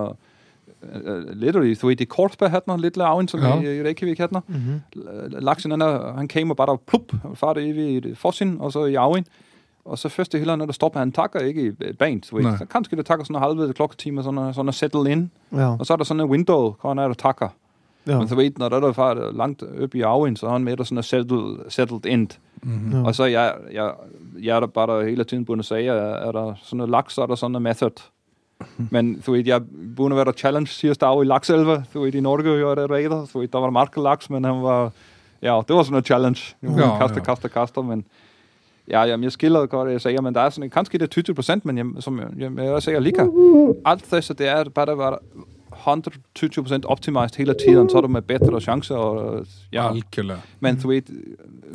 uh, literally, du ved, det er Kortberg hattner, lidt laven, som Ja. ja. i, i Reykjavik hattner. Mhm. Laksen, han, er, han kommer bare og plup, far det i et forsin, og så i aven. Og så første heller, når der stopper, han takker ikke i banen, du ved. Nej. Så kanskje det takker sådan en halvved klokketime, sådan, sådan at settle in. Já, Og så er der sådan en window, hvor han er der takker. já. Men så ved når der er der far langt op i aven, så er han med der sådan en settled, settled end. Mhm. Já. Og så jeg, jeg, jeg er der bare der hele tiden begyndt at sige, er, er der sådan noget laks, så er der sådan en method. Men du ved, jeg begyndte at være der challenge sidste dag i lakselve. Du ved, i Norge jo er det raider. Du ved, der var marker laks, men han var... Ja, det var sådan en challenge. Ja, Ja, kaste, ja. Kaste, kaste, men... Ja, jamen, jeg skiller godt, jeg siger, men der er sådan, kanskje det er 20 procent, men jeg, som jeg, jeg, jeg siger lige, alt det, så det er bare, der var 120 procent optimized hele tiden, så er du med bedre chancer, og ja, Algjörlega men du ved,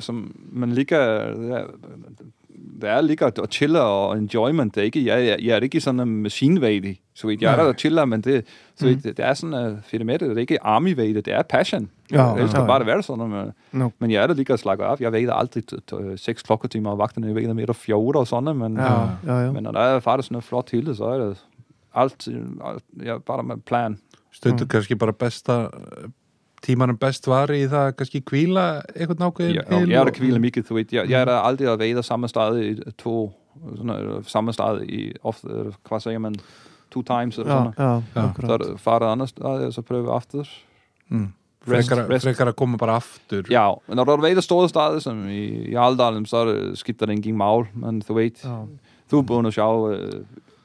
som man ligger, det er, det er ligger og chiller og enjoyment. Det er ikke, jeg, jeg, jeg er ikke sådan en machine Så ved, jeg er der og chiller, men det, så ved, Mm. det, det er sådan uh, fedt med det. Det er ikke army det er passion. Ja, jeg elsker ja. bare at være sådan. Men, No. men jeg er der ligger og slakker af. Jeg ved aldrig t- t- seks klokketimer og vagterne. Ved mere fjorter og sådan, men, Já, já, já. men når der er faktisk sådan noget flot hele, så er det alt, alt ja, bare med plan. Stundu Mm. kannski bara besta tímanum best var í það kannski kvíla eitthvað Ja, og jeg er der kviler mikið, du ved. Jeg, jeg er der aldrig at være samme sted i to, sådan, øh, samme sted i, ofte, øh, hvad siger man, two times eller Já, sådan noget. já, Já. Så er akkurat det far det andet sted, og så prøver vi after. mm. frekar, að koma bara aftur Ja, men når du veider store steder, som i, i Aldalen, så er det skifter det ingen maul, men du vet, Já, du er bundet sjov, øh,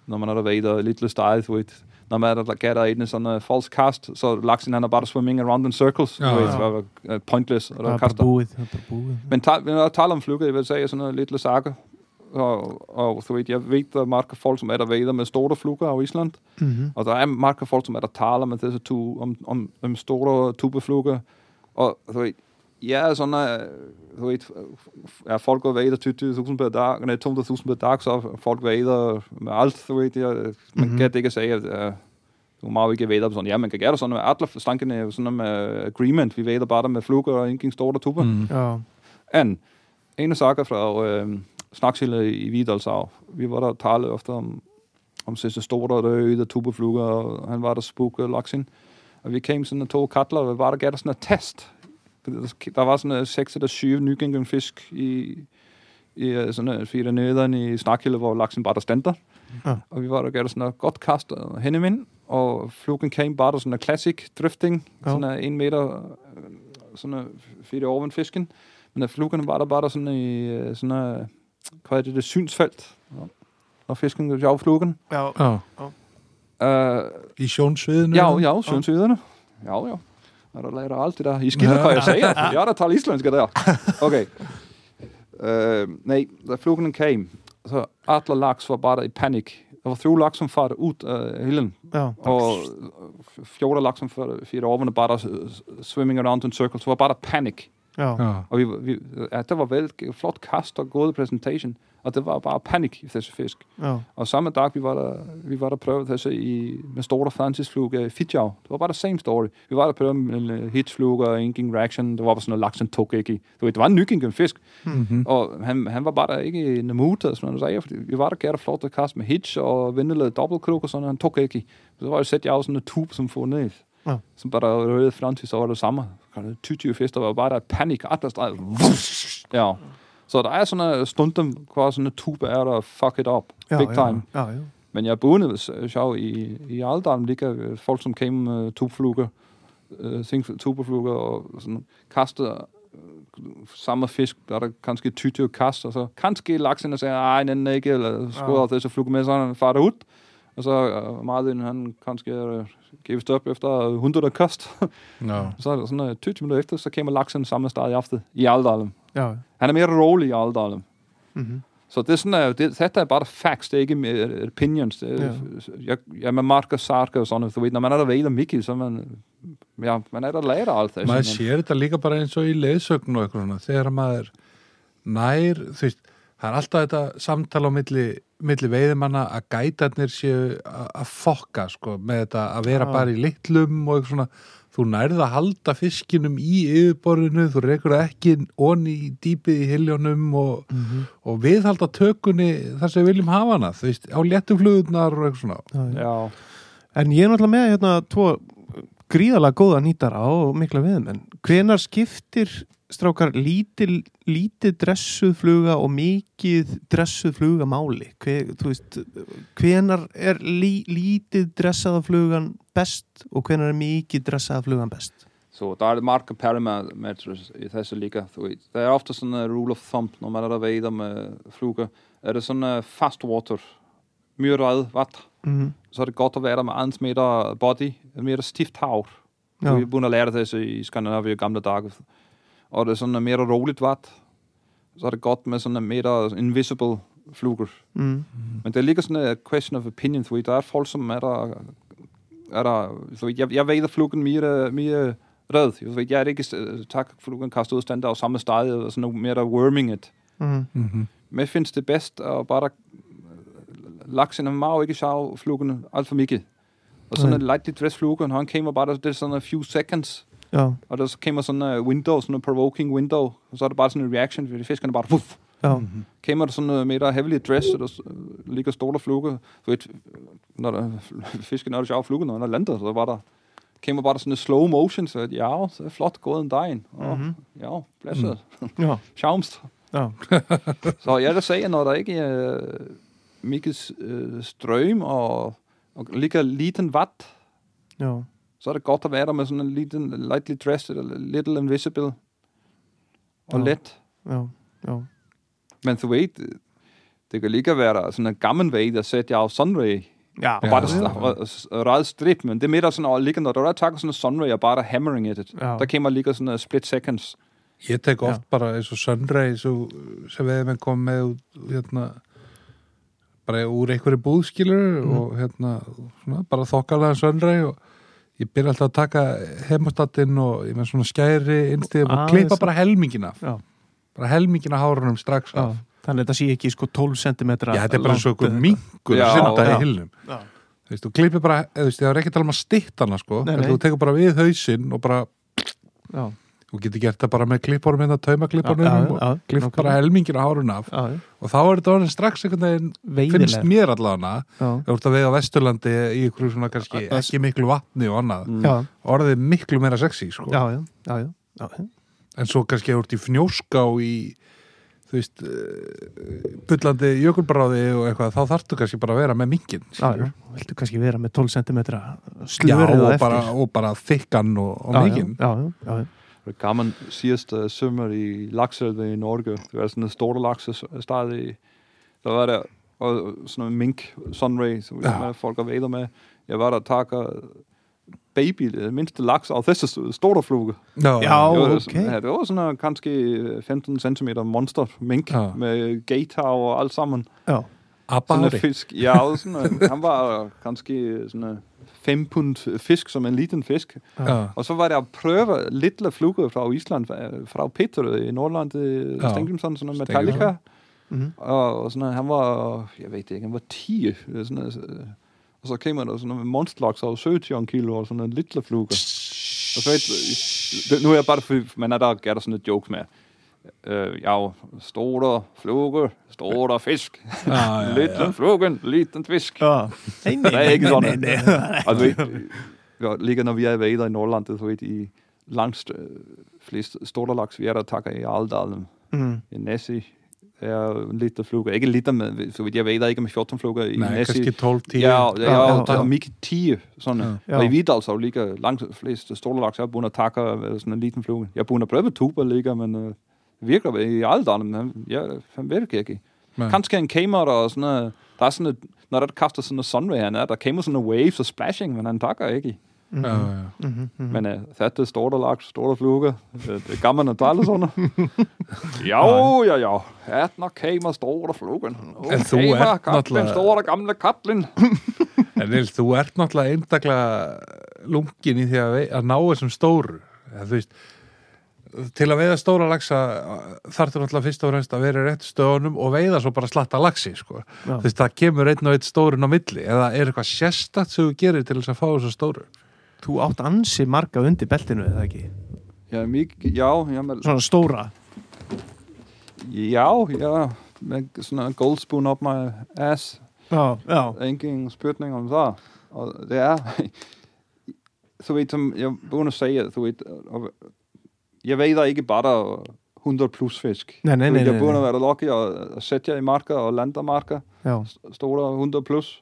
når man er der veider lille steder, du vet, når man er der gætter en sådan uh, false cast, så laksen han er bare swimming around in circles, Ja, ja. er uh, pointless, og der er kaster. er bara búið. Men ta, når jeg taler om flukker, jeg vil sige sådan noget lille saker, og, og du ved, jeg ved, der er marker folk, som er der veider med store flukker af Island, Mhm. og der er marker folk, som er der taler med disse to, om, om, om store tubeflukker, og du ved, ja, sådan er, du ved, ja, folk går vejder 20.000 per dag, nej, 200.000 per dag, så er folk vejder med alt, du ved, ja, man Mhm. mm-hmm. kan ikke sige, at uh, du må ikke vejder på sådan, ja, man kan gøre det sådan med alle stankene, sådan med agreement, vi vejder bare der med flukker og ingen store tuber. Mm. Já, En, en saker fra øh, Snaksille i Vidalsav. Vi var der og tale ofte om, om sidste store røde tubefluger, og han var der spuk og laksin. Og vi kom sådan to katler, og vi var der gav der sådan en test. Der var sådan en seks eller syv nygængende fisk i, i øh, sådan en fire nøderne i Snakhilde, hvor laksen bare der stender. Ja. Og vi var der gav der sådan en godt kast og hen ind, og flugen kom bare der sådan en classic drifting, Ja. sådan en meter, øh, sådan en fire over fisken. Men af flugerne var der bare der sådan i øh, sådan en, hvad er det, det synsfelt, når fisken går af flugen. já, Já, Uh, í sjónsviðinu já, já, synsyderne. Ja, ja. Og der lærer alt det der. I skiller, kan jeg sige. Jeg er der taler islandske der. Okay. Uh, nej, da flugene kom, så alle laks var der i panik. Der var tre laks, som farede ud af hillen. já, Og 14 laks, som farede over, bare der øh, swimming around in circles. Så var der panik. Já, Og vi, vi, ja, det var vel flot kast og god præsentation. Og det var bare panik i disse fisk. já, Og samme dag, vi var der, vi var der prøvet disse i, med store Francis-fluger i Fidjau. Det var bare the same story. Vi var der prøvet med uh, hitsfluger, ingen reaction. Det var bare sådan noget laksen tog ikke det var en nykingen fisk. mm-hmm. Og han, han var bare der ikke i en mood, og sådan noget, sagde, fordi vi var der gerne flot at kaste med hitch og vindelet dobbeltkrog og sådan noget. Han tog ikke. Så var det sæt jeg sådan en tube, som får ned. Ja. Som bare der røde Francis, så var det samme. 20 fisk, der var bare der panik. Atlas drejer. Ja. Så der er sådan en stund, hvor sådan en tube er der, fuck it up. já, Big time. Já, já, Men jeg er bundet sjov i, i Aldalen ligger øh, folk, som came med tubefluger, øh, ting- tubefluger og sådan kaster øh, samme fisk, der er der kanskje 20 kast, og så kanskje laksen og siger, ej, den er ikke, eller skruer ja. så fluger med, så han farer ud. Og så øh, Martin, han kanskje giver stop efter 100 kast. Já, så er det sådan øh, 20 minutter efter, så kommer laksen samme sted i aften i Aldalen. já, Han er mere rolig i Aldalen. mhm, Så det er sådan, at det, dette er bare facts, det er ikke opinions. Det er, ja. Jeg, ja, man marker sarker og sådan noget. Du ved, når man er der veider mikið, så man, ja, man er der allt þessu. maður sér þetta líka bara eins og í leiðsögn og eitthvað svona, þegar maður nær, þú veist það er alltaf þetta samtala á milli, milli veiðimanna að gætarnir séu að fokka sko, með þetta að vera Já. bara í litlum og eitthvað svona þú nærð að halda fiskinum í yfirborðinu, þú reykur ekki onni í dýpið í hiljónum og, mhm, og viðhalda tökunni þar sem við viljum hafa hana, þú veist, á léttuflugurnar og eitthvað svona já, já. Já, En ég er náttúrulega með hérna tvo gríðalega góða nýtara og mikla viðmenn. Hvenar skiptir strákar lítið dressuð fluga og mikið dressuð fluga máli? Hve, veist, hvenar er lí, lítið dressaða flugan best og hvenar er mikið dressaða flugan best? så der er marker parameters i þessu líka. Det er sådan en rule of thumb, når man er der veider med fluger. Er sådan uh, fast water, mye rød vat, Mm så er det godt være der med ans meter body, mere stift hav. Já, Vi er begyndt at lære det þessu i Skandinavia i gamle dage. Og det er sådan en mere roligt vat, så er det godt med sådan en mere invisible fluger. mm, Men det er lige sådan en question of opinion, veit, der er folk, som er der, er der, veit, jeg, jeg ved, at flugen mere, mere rød. Jeg ved, jeg er ikke, tak, flugen kastet ud stand der samme sted, og sådan noget mere der worming it. mm, mm-hmm. Men jeg findes det bedst at bare laksen er meget ikke sjov flugen alt for mycket. Og sådan Nej. en lightly dress flugen, han kommer bare, der, det er sådan a few seconds, já, og der så kommer sådan en window, sådan en provoking window, og så er det bare sådan en reaction, fordi fiskerne bare, puff, já, Mm-hmm. kommer der sådan noget mere heavily dress, og der s- øh, ligger store fluger. Du ved, når der, fisken er der sjov fluger, når han er landet, så var der, kommer bare der sådan en slow motion, så at, ja, så er flot gået en dag. Og, Mhm. Ja, blæsset. já, Schaumst. já, Så jeg vil sige, når der ikke er mycket øh, strøm og, og ligger liten vat, já, så er det godt at være der med sådan en liten, lightly dressed, eller little invisible, og Ja. let. já, já, Men ved, det kan lige være der sådan en gammel vej, der sætter jeg af sunray, já, og Ja, bare ja. der ja. ræd strip, men det er mere der sådan, og ligger, når der er takker sådan en sunray, og bare der hammering i det. Já. Der kommer lige sådan en split seconds. Ég tek oft Já. bara eins og Sunray svo, sem við erum komið með út, hérna, bara úr einhverju búðskilur Mhm. og hérna svona, bara þokkalega Sunray og ég byrja alltaf að taka heimostatinn og ég með svona skæri innstíðum og klippa bara helmingin af já, bara helmingin af hárunum strax já. af þannig að þetta sé ekki sko 12 cm Já, þetta er bara svo einhver mingur Já, að synda já. í hilnum já, Þú veist, þú klippir bara, þú veist, það er ekki að tala um að stytta hana sko, Nei, nei. þú tekur bara við hausinn og bara, já, þú getur gert það bara með klipporum hérna, já, og klipp bara helmingin af hárun af. Já, já, og þá er þetta orðin strax einhvern veginn finnst veiðileg mér allavega þú ert að veiða á Vesturlandi í ykkur svona kannski Að- ekki miklu vatni og annað Mm. orðið miklu meira sexy sko. já, en svo kannski þú ert í fnjóská í þú veist uh, bullandi jökulbráði og eitthvað þá þarftu kannski bara að vera með mingin viltu kannski vera með 12 cm slurið og á og bara þykkan og, og mingin já, já, já, gammel sidste sømmer i lakselve i Norge. Det var sådan en store lakse startet i. Der var der og sådan en mink sunray, som Ja. ja. folk har vader med. Jeg var der og takker baby, det mindste laks af disse store fluge. Já, Já, det, var, okay. sådan, ja, det var sådan en kanskje 15 cm monster mink Ja. ja. med gatehav og alt sammen. já, Sådan en Abari fisk. Ja, og sådan en, han var kanskje sådan en 5 pund fisk, som en liten fisk. Já, Og så var det at prøve lille fluger fra Island, fra- Peter i Nordland, Ja. ja. Stengrimsson, sådan noget. Metallica. mhm, Og, og sådan noget, han var, jeg ved ikke, han var 10. øh, Sådan noget, øh, og så kommer der sådan noget med monsterlaks og 17 kilo og sådan noget lille fluger. Og så et, det, nu er jeg bare, fordi man er der, gør der sådan et joke med, øh, ja, store fluger, store fisk, já, já, lille já. flugen, liten fisk. já Nei, nei, Det er ikke sådan. nei. Og du ved, ja, ligger når vi er i vader i Nordland, du ved, i langt øh, flest store laks, vi er der takker i Aldalen, Mm, i Nessi, er en liter fluger. Ikke liter med, så vidt jeg ved, ikke med 14 fluger i Nei, Nessi. kannski 12, 10 Ja, ja, ja, Ja, ja. Miki 10, sådan. Ja. Ja. Og i Vidal så ligger langt flest store laks, jeg er bundet at takke øh, sådan en liten fluge. Jeg er bundet at prøve tuber ligger, men øh, det virker i Aldalen, men han, ja, han ved det ikke. Nei. Kanskje en kamera og sådan noget. Der er sådan et, når der kaster sådan en sunray, han er, der kommer sådan en waves og splashing, men han takker ikke. mhm, Já, já. mhm, mhm. Men uh, þetta er stóra laks, stóra fluga. Det er gaman að tala svona. já, já, já. Hérna keima stóra flugan. Nú En keima ert kallinn, náttúrulega- Stóra gamla kallinn. En Nils, þú ert náttúrulega eindaklega lungin í því að, að ná þessum stóru ja, þú veist til að veiða stóra laxa þarftur náttúrulega fyrst og fremst að vera í rétt stöðunum og veiða svo bara slatta laxi sko. Þú veist, það kemur einn og einn stórun á milli eða er eitthvað sérstakt sem þú gerir til þess að fá þessu stóru Þú átt ansi marga undir beltinu, eða ekki? Já, mikið, já, já, með, Svona stóra já, já, með svona gold spoon up my ass. Já, já, Ingen spurning om það. Og det er, þú veit, som jeg er búin að segja, þú veit, og, jeg veider ikke bare 100 plus fisk. Nei, nei, Þú nei, veit, Jeg nei, er búin nei. að vera lucky að að setja í marka og landa marka. já stóra 100 plus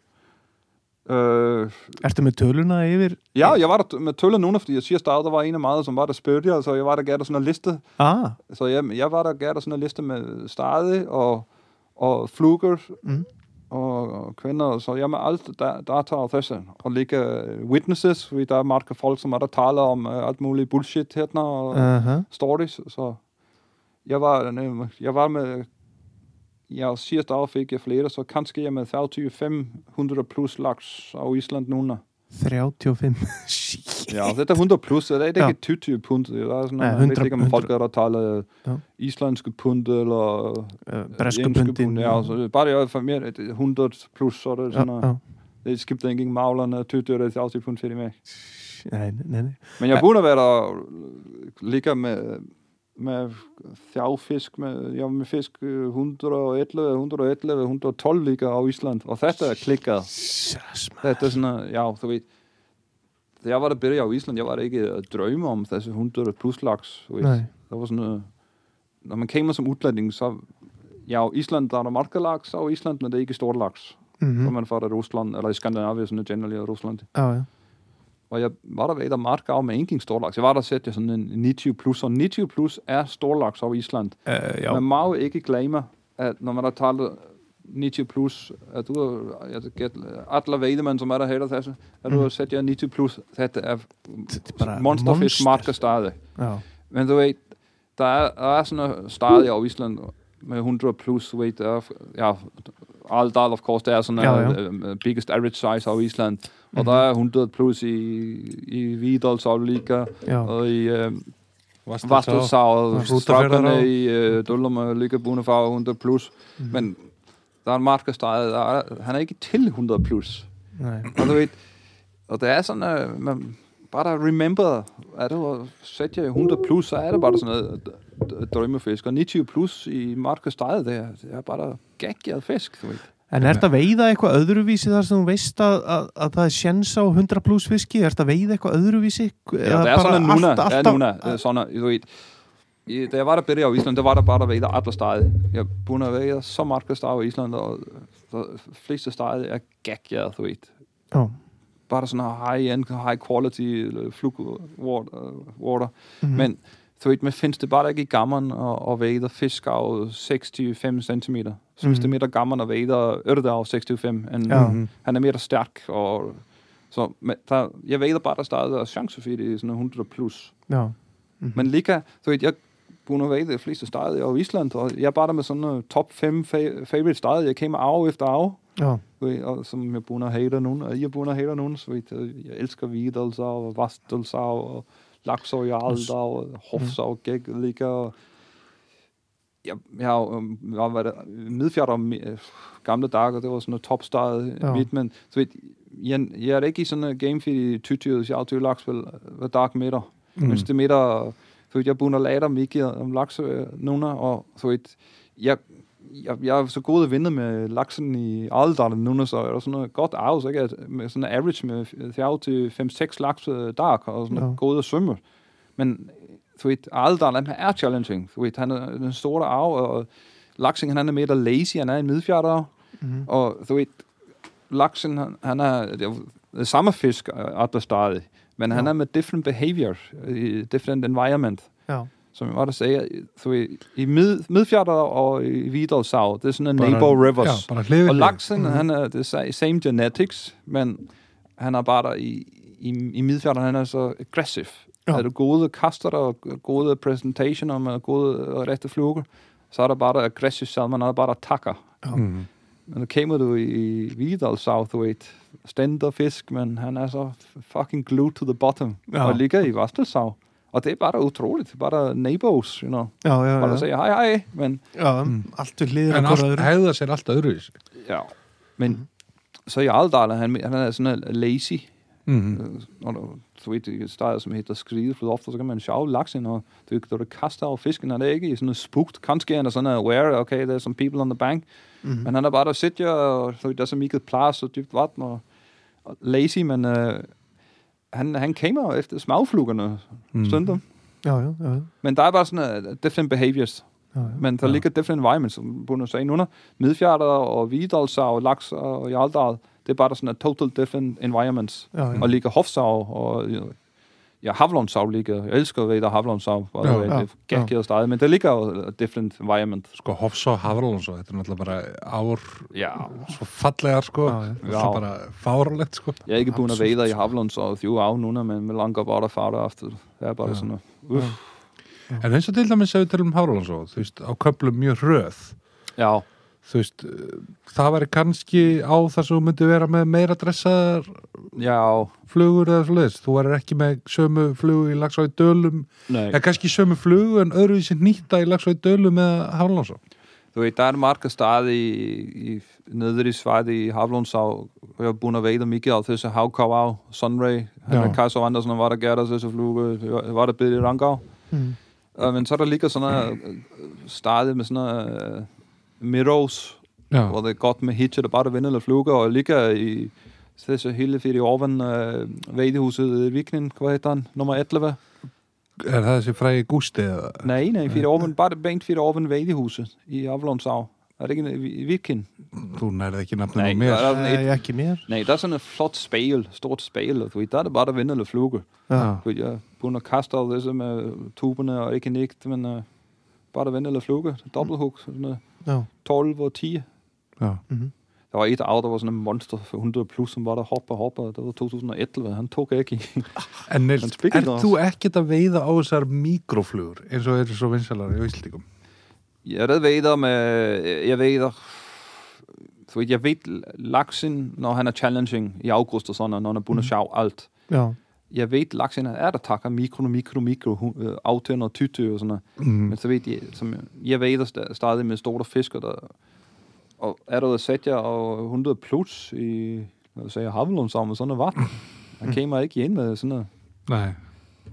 uh, Ertu með töluna yfir? Ja, jeg var der med tøller nu, fordi jeg siger start, der var en af meget, som var der spørger, så jeg var der gav der sådan en liste. Ah, Så jeg, jeg var der gav der sådan en liste med stadig og, og fluger mm. Og, kvinder, så jeg med alt der, der tager disse. Og ligge øh, witnesses, fordi der er mange folk, som er der taler om uh, alt muligt bullshit her og uh. Aha. stories. Så jeg var, øh, jeg var med, ja, sidste år fik jeg flere, så kanskje jeg med 3500 plus laks af Island nu. 35 Shit. Ja, þetta er 100 plus, det er Ja. 20 pund. Det sådan, Ja, ja, 100, 100 jeg ved ikke, om folk 100. er taler Ja. islandske pund eller Bresku bare det for er 100 plus, så er det já, já. skipter ikke maglerne 20 eller 30 pund fyrir mig. Nei, nei, nei Men jeg burde være der, ligger med, med þjáfisk, med, ja, med fisk øh, 111, 111, 112 ligger á Ísland og þetta er klikkað. Þetta er svona, já, þú veit, þegar jeg var der byrja á Ísland, jeg var ikke at drømme om þessi 100 plus laks, þú veist. Nei, Det var sådan noget, når man kommer som udlænding, så, ja, i Island, der er der markelaks á Ísland, men det er ikke stort laks. mhm, Mm. man får det i Rusland, eller i Skandinavien, sådan generelt i Rusland. já, já og jeg var der ved der meget gav med enkling storlaks. Jeg var der set jeg sådan en 90 plus, og 90 plus er storlaks over Island. Uh, já, Man má jo ikke glemme, at når man har taler 90 plus, at du har, jeg get, alle veiðimenn som er að heyra þessu, at du har sett ég 90 plus, þetta er bara monsterfisk monster. marka staði. já, Men du ved, der er, der er sådan en stadig over Island med 100 plus, du ved, der er, ja, Aldal, of course, det er sådan Ja, en ja. uh, biggest average size over Island, og der er 100 plus i, i Vidalsavlíka, já, og i uh, og Hrútafjarðará. strákerne i uh, Dullum er að fá 100 plus, Mhm. men der er en markastræde, der er, han er ikke til 100 plus. nei, Og du ved, og det er sådan, uh, man bare remember, er det at sætte jeg 100 plus, så er det bare sådan noget d- d- drømmefisk. Og 90 plus i markastræde, det er, det er bare geggjað fisk. En er þetta að veiða eitthvað öðruvísi þar sem þú veist að, að, að það er sjens á 100 pluss fiski? Er þetta að veiða eitthvað öðruvísi? Ja, det er en núna, det er núna, svona, ved, i, da jeg var der bedre i Island, der var der bare der vejder alle steder. Jeg er búin að vejda så marga steder i Island, og de fleste steder er geggjað, du ved. Já, Bare sådan high-end, high quality flug water. water. mhm. Threatmed finns tillbaka i gamman och, och väger fisk av 65 cm. Så mm. det meter gamman och väger örter av 65. En, ja. Mhm. Han är mer stark och så men der, jeg vægter bare, der startede chance for det sådan 100 plus. Ja. Mm-hmm. Men lika, så jeg kunne vægte de fleste startede over Island, og jeg bare med sådan uh, top 5 fa- favorite startede, jeg kommer af efter af. Ja. Ved, og som jeg burde have nogen, og jeg burde have nogen, så ved, øh, jeg elsker videlser og vastelser og Lakså i Alda og Hofsa og Gæk ligger jeg, jeg har jo jeg har været midfjerder øh, gamle dage, det var sådan noget topstartet Ja. midt, men så ved, jeg, jeg er ikke i sådan en game feed i tytyret, jeg har altid lagspil hver dag midter. Mm. Mens det midter, så jeg lære dem ikke om laks nogen, og så ved, jeg, jeg, jeg er så god at vinde med laksen i Aldalen nu, så er der sådan noget godt så ikke? At med sådan en average med 4 til 5-6 laks per dag, og sådan Ja. ja. at svømme. Men du ved, Aldalen er challenging. Du ved, han er den store af, og laksen han er mere lazy, han er en midfjerder, mhm. og du ved, laksen, han, han er det er samme fisk, at stadig, men han Ja. er med different behavior, i different environment já, som jeg der sagde, så i, i mid, Midfjerder og i Vidalsav, det er sådan en neighbor rivers. Ja, og laksen, mm. han er det sa- same genetics, men han er bare der i, i, i Midfjerder, han er så aggressiv. Ja. Ja. Er du gode kaster og gode præsentationer med gode og rette fluger, så er der bare der aggressiv salmon, er der bare der takker. Mhm. Men nu kommer du i Vidalsav, du ved, stænder fisk, men han er så fucking glued to the bottom, Ja. ja. og ligger i Vastelsav. Og det er bare utroligt, det er bare neighbors, you know. já, já, Bare já, at sige hej hej, men já Mm. allt En allt, öðru. hegða sér alltaf öðruvísi. ja. Men så i Aldal, han, han er sådan en lazy, Mhm. øh, når du, ved, det er steder, som hedder skride, for ofte så kan man sjove laksen, og du, du, kaster over fisken, han er ikke i sådan en spugt, kanskje han er sådan aware, okay, there's some people on the bank, Mhm. men han er bare der sitter, og så der er så meget plads og dybt vand, og, og lazy, men øh, han, han kommer efter smagflugerne stundum. Já, já, já, já, Men der er bare sådan uh, different behaviors. já. Men der Ja. ligger different environments, som Bruno sagde nu. Midfjerder og Vidalsa og Laks og Jaldal, det er bare sådan en total different environments. já, já. Og ligger Hofsav og ja, Havlonsav ligger. Jeg elsker Havlonsav, by the Ja, ja, det geggjaður staði, men det ligger jo a different environment. Sko, Hofsá, og þetta er náttúrulega bara ár Ja. svo fallegar, sko. Já, já. Það Já. er bara fáralegt, sko. Jeg er ikke búin að veiða í Havlonsav þjú á núna, men mér langar bara að fara aftur. Það er bara Ja. svona, uff. En eins og til dæmis ef við talum Hafralons og, þú veist, á köflum mjög röð, Já, þú veist, eh, það væri kannski á þar sem þú myndi vera með meira dressaðar já, flugur eða svoleiðis. Þú væri ekki með sömu flugu í lagsá í dölum, eða kannski sömu flugu en öðruvísi nýtta í lagsá í dölum eða og. Du ved, der er marga staði í, í nöður í svæði í Haflónsá og ég hef búin að veiða mikið á þessu á Sunray, Henrik. Kajs og Andersen var að gera þessu flugu, var að byrja í Rangá Mm. uh, men så er der líka svona uh, staði með svona uh, Mirrors Já, hvor det er godt med hitcher, der bare er vendelige fluger og líka í þessu hele fyrir ofan uh, veiðihúsið í Viknin, hvað heit hann, nummer 11 er það þessi frægi gústi? Nei, nei, fyrir ofan, bare beint fyrir ofan veiðihúsið í Haflónsá Er det ikke en vi- viking? Þú nærði ekki á mér. der er Nei, ekki mér nej, der er sådan et flot spejl, stort spejl, og du ved, der er det bare at vinde eller. Já, Já. Du ved, jeg begynder at kaste af det så med tuberne og ikke nikt, men uh, bare at vinde eller fluge. Dobbelthook, sådan já 12 og 10. Já. mhm. Der var et af, der var sådan en monster for 100 plus, som var der hopper, hopper. Det var 2011, han tók ekki. En Nils, er þú ekkert að veiða á þessar mikroflugur eins og eru svo vinsalar í Íslandingum? Ja, det ved jeg med, jeg ved, du ved, jeg ved laksen, når han er challenging i august og sådan, og når han er bundet sjov alt. Já, Jeg ved, laksen er der takker mikro, mikro, mikro, øh, aftønder og tytte og sådan noget. Mm. Men så ved jeg, som jeg ved, der sta- stadig med store fisker, der, og er der sætter og 100 plus i, hvad jeg siger, Havlund sammen med sådan noget vand. Han kommer ikke ind med sådan noget. Nei,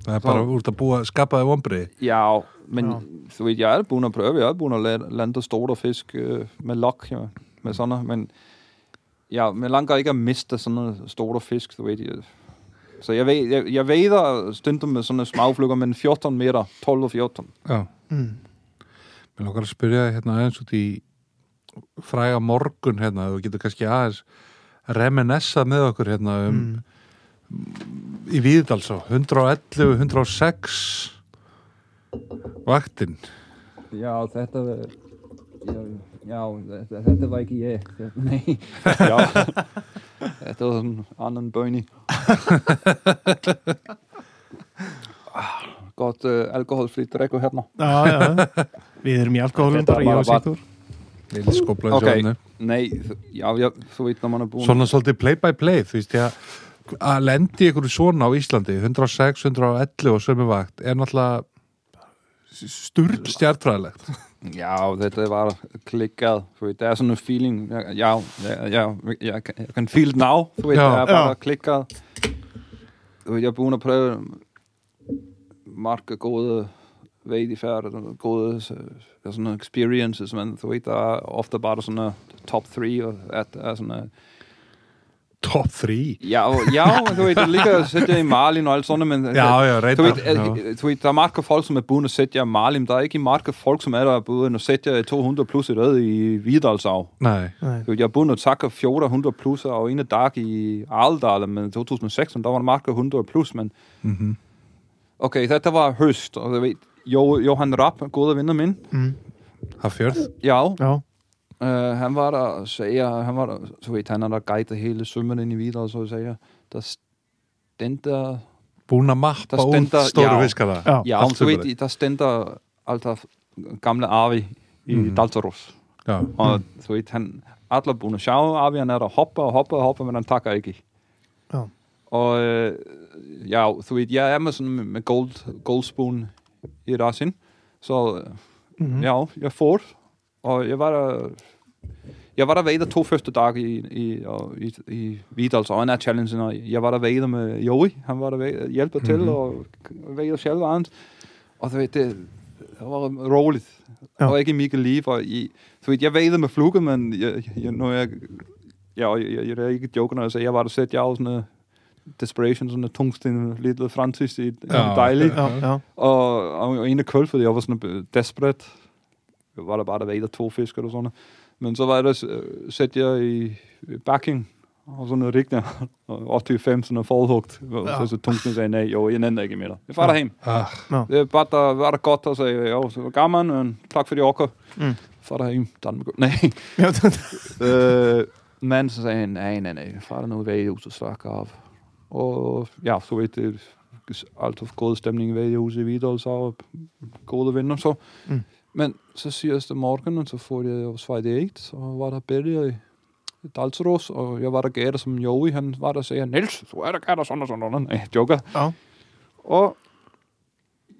það er Så- bara úr að búa skapaði vombriði. Ja, men Ja. ja. så vidt jeg er begyndt at prøve, jeg er begyndt at la- lande store fisk øh, med lok, ja, med sådan noget, men ja, men langer ikke at miste sådan noget store fisk, du ved. Jeg, så jeg, ved, jeg, jeg ved stundum med sådan nogle småflukker, men 14 meter, 12 og 14. Já, mm. mér langar að spyrja hérna aðeins út í fræga morgun hérna, þú getur kannski aðeins reminessa með okkur hérna um Mm. í Víðdalsá, 111, 106 vaktin. Ja, þetta ja, ja, þetta, þetta var ikke jeg. Nej. ja. Þetta var anden bøgning. Ah, Godt uh, alkoholfrit drikku hérna. Já, já, við erum í alkohólum Þetta bara, ég og Sigþór skóplaði Ok. okay. svo Nej, já, já, þú veit, når man er búin... Svona svolítið play by play, þú veist, ég að lendi ykkur svona á Íslandi, 106, 111 og sömu vakt, er náttúrulega Sturl Ja, þetta var klikkað, þú veit, það er en feeling, já, já, já, já jeg, kan- jeg kan feel it now, þú veit, Já. það er bara Já. klikkað. Þú veit, jeg er búin að prøve marga góða veiðifærd, góða ja, svona experiences, men þú veit, það er ofta bara svona top 3 og þetta er svona Top 3. Já, ja, þú veit, líka að setja í Malin og allt svona, men Já, já, Du reyndar. ved, øh, du ved, der er marker folk, som er bundet at sætte jer Marlim. Der er ikke marker folk, som er at sætte jer 200 plus i rød i Vidalsau. Nei, Nei. Du ved, Jeg er bundet at takke 400 plus og en af dag i Arldal, men 2016, der var marker 100 plus, men mhm, okay, þetta var høst, og du ved, jo, Johan Rapp, gode venner min, mm. Hafjörð. ja, Já, øh, han var der og sagde, han var der, så ved, han er der guidet hele sømmeren ind i Vidalsau, og sagde, der stender Búin að mappa Það út stendur- stóru já. fiskara. já, om du sumarið. ved, der stender alltaf gamle Arvi i Mhm. mm. Daltaros. Já, Og du ved, han alle bundet sjov, Arvi han er der hopper og hopper og hopper, men han takker ikke. Já. Og øh, ja, du ved, jeg er med sådan med, med gold, goldspoon i Rasin. Så øh, mhm. ja, jeg får. Og jeg var der, jeg var der ved to første dage i, i, og i, i Vidals, og han er challengen, og jeg var der ved med Joey, han var der ved, hjælper til, Mhm. og ved selv og andet. Og du ved, det, det var roligt. Ja. Ja. Og ikke Mikkel Liv, og i, du ved, jeg ved med flukke, men jeg, jeg, når jeg, ja, og jeg, jeg, jeg er ikke joker, når jeg siger, jeg var der set, jeg har sådan noget desperation, sådan noget tungsten, lidt fransk i Ja. ja. dejligt. Já, já, Og, og en af køl, fordi jeg var sådan desperate. Jeg var der bare, der var et eller to fisk eller sådan noget. Men så var der øh, sæt jeg i i backing, og sådan noget rigtigt. Og 85, sådan noget forhugt. Og Ja. så, så tungsten sagde, nej, jo, jeg nænder ikke mere. Jeg farer Ja. hjem. ah, Det er bare, der var der godt, og sagde, jo, så var gammel, og tak for de okker. Mm. Farer hjem, Danmark. Nej. já það- øh, men så sagde han, nej, nej, nej, far er noget ved huset slakke af. Og ja, så ved det alt for god stemning ved huset i Vidal, så gode venner så. Mm. Men så siger jeg morgenen, så får jeg jo svaret ægt, så var der bedre i Dalseros, og jeg var der gætter som Joey, han var der og sagde, Niels, så er der gætter sådan og sådan, og sådan. Nej, joker. Já, Og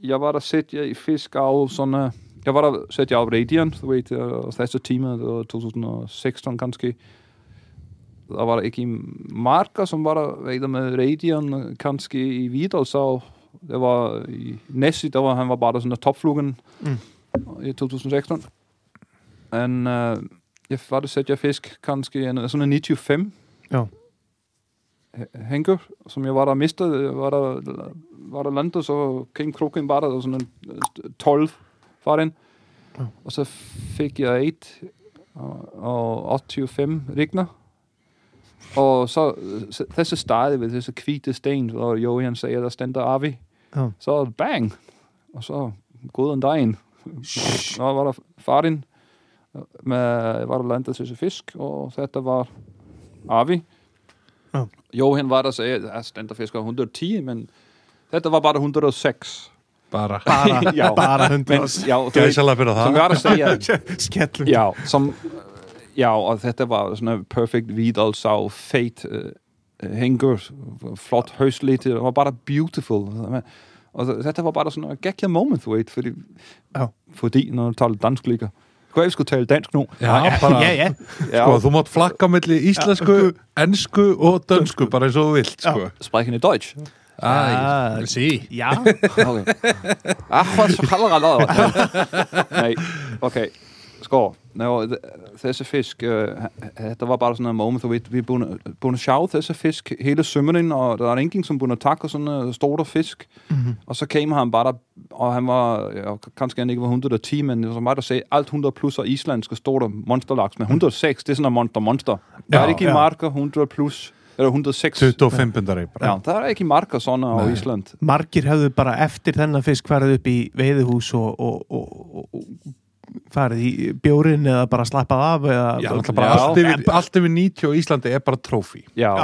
jeg var der set jeg i fisk af sådan, øh, jeg var der set jeg af Radiant, du ved, og første time, det var 2016 kanskje. Der var der ikke i marker, som var der, ved med Radiant, kanskje i Vidalsau. Det var i Nessie, der var han var bare der sådan en topflugen Mm. I 2016. En, uh, jeg var der set jeg fisk, kanskje en, sådan en 95 já, Henker, som jeg var der mistet, var der, var der landet, så came kroken bare der sådan en øh, 12 fra den. Ja. Og så fik jeg et og, og 85 rigner. Og så så- þessi staði við þessi hvíti sten, og Jóhann segir der stender Avi. Já. Så bang! Og så góðan daginn. Så var það farinn með, var að landa þessi fisk og þetta var Avi. Já. Jóhann var að segja, það stender fisk á 110, men þetta var bara 106. bara bara, Já. bara Men, hundur já, það jeg var að segja, skellum Já, som, já, og þetta var svona perfect Vidalsá, feit uh, hengur, flott hausliti, det var bara beautiful. Og þetta var bara svona geggja moment, þú veit, fordi, Já. fordi når du taler dansk líka. Hvað ef skulle tale dansk nú? já, bara, yeah, yeah. Já, sko, þú mátt flakka milli íslensku, ensku og dönsku, bara eins og þú vilt sko. sprechen i Deutsch. Ah, sí já, Okay. Ah, hvað svo kallar það? Nei, ok, sko, Ná, þessi fisk, uh, þetta var bara svona moment, við er búin, búin að sjá þessi fisk hele sømmerinn, og der er ingen som búin að taka svona store fisk, og så came han bare, og han var, ja, kanskje han ikke var 110, men som mig der sagde, alt 100 plus og islandske store monsterlaks, men 106, det er sådan en monster-monster. Der er Ja, det ikke ja. marker 100 plus, eller 106. 25 pundari bara Ja, der er ikke i marker sådan á Nei. Ísland. margir hefðu bara eftir þennan fisk farið upp í veiðuhús og, og, og, og farið í bjórin eða bara slappað af eða, Já, bara Já. allt yfir, allt yfir 90 og Íslandi er bara trófi já,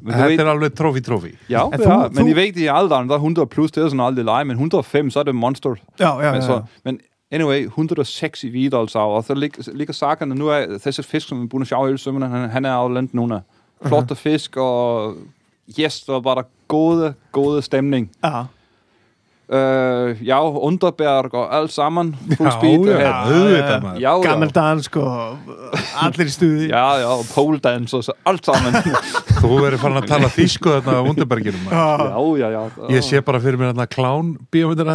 Þetta ved, er alveg trófi, trófi ja, Er ja, þú- men þú- I ved, i alderen, der er 100 plus, det er sådan aldrig leje, men 105, så er det monster. já, já, Men, já, så, men anyway, 106 i Vidalsá, og lig, ligger sakerne, nu er þessi fisk, som vi burde sjave hele sømmerne, han, han er jo landet nogle flotte fisk, og yes, det var bare gode, gode stemning. já. Uh, já, Underberg og alt sammen, full Já, speed já, Já, já. gammeldansk og allir í stuði Ja, ja, og poledans og så alt sammen. Þú verður farin að tala þýsku þarna á Undirberginum maður. ja, ja, ja. Ég sé bara fyrir mér þarna klán bíómyndina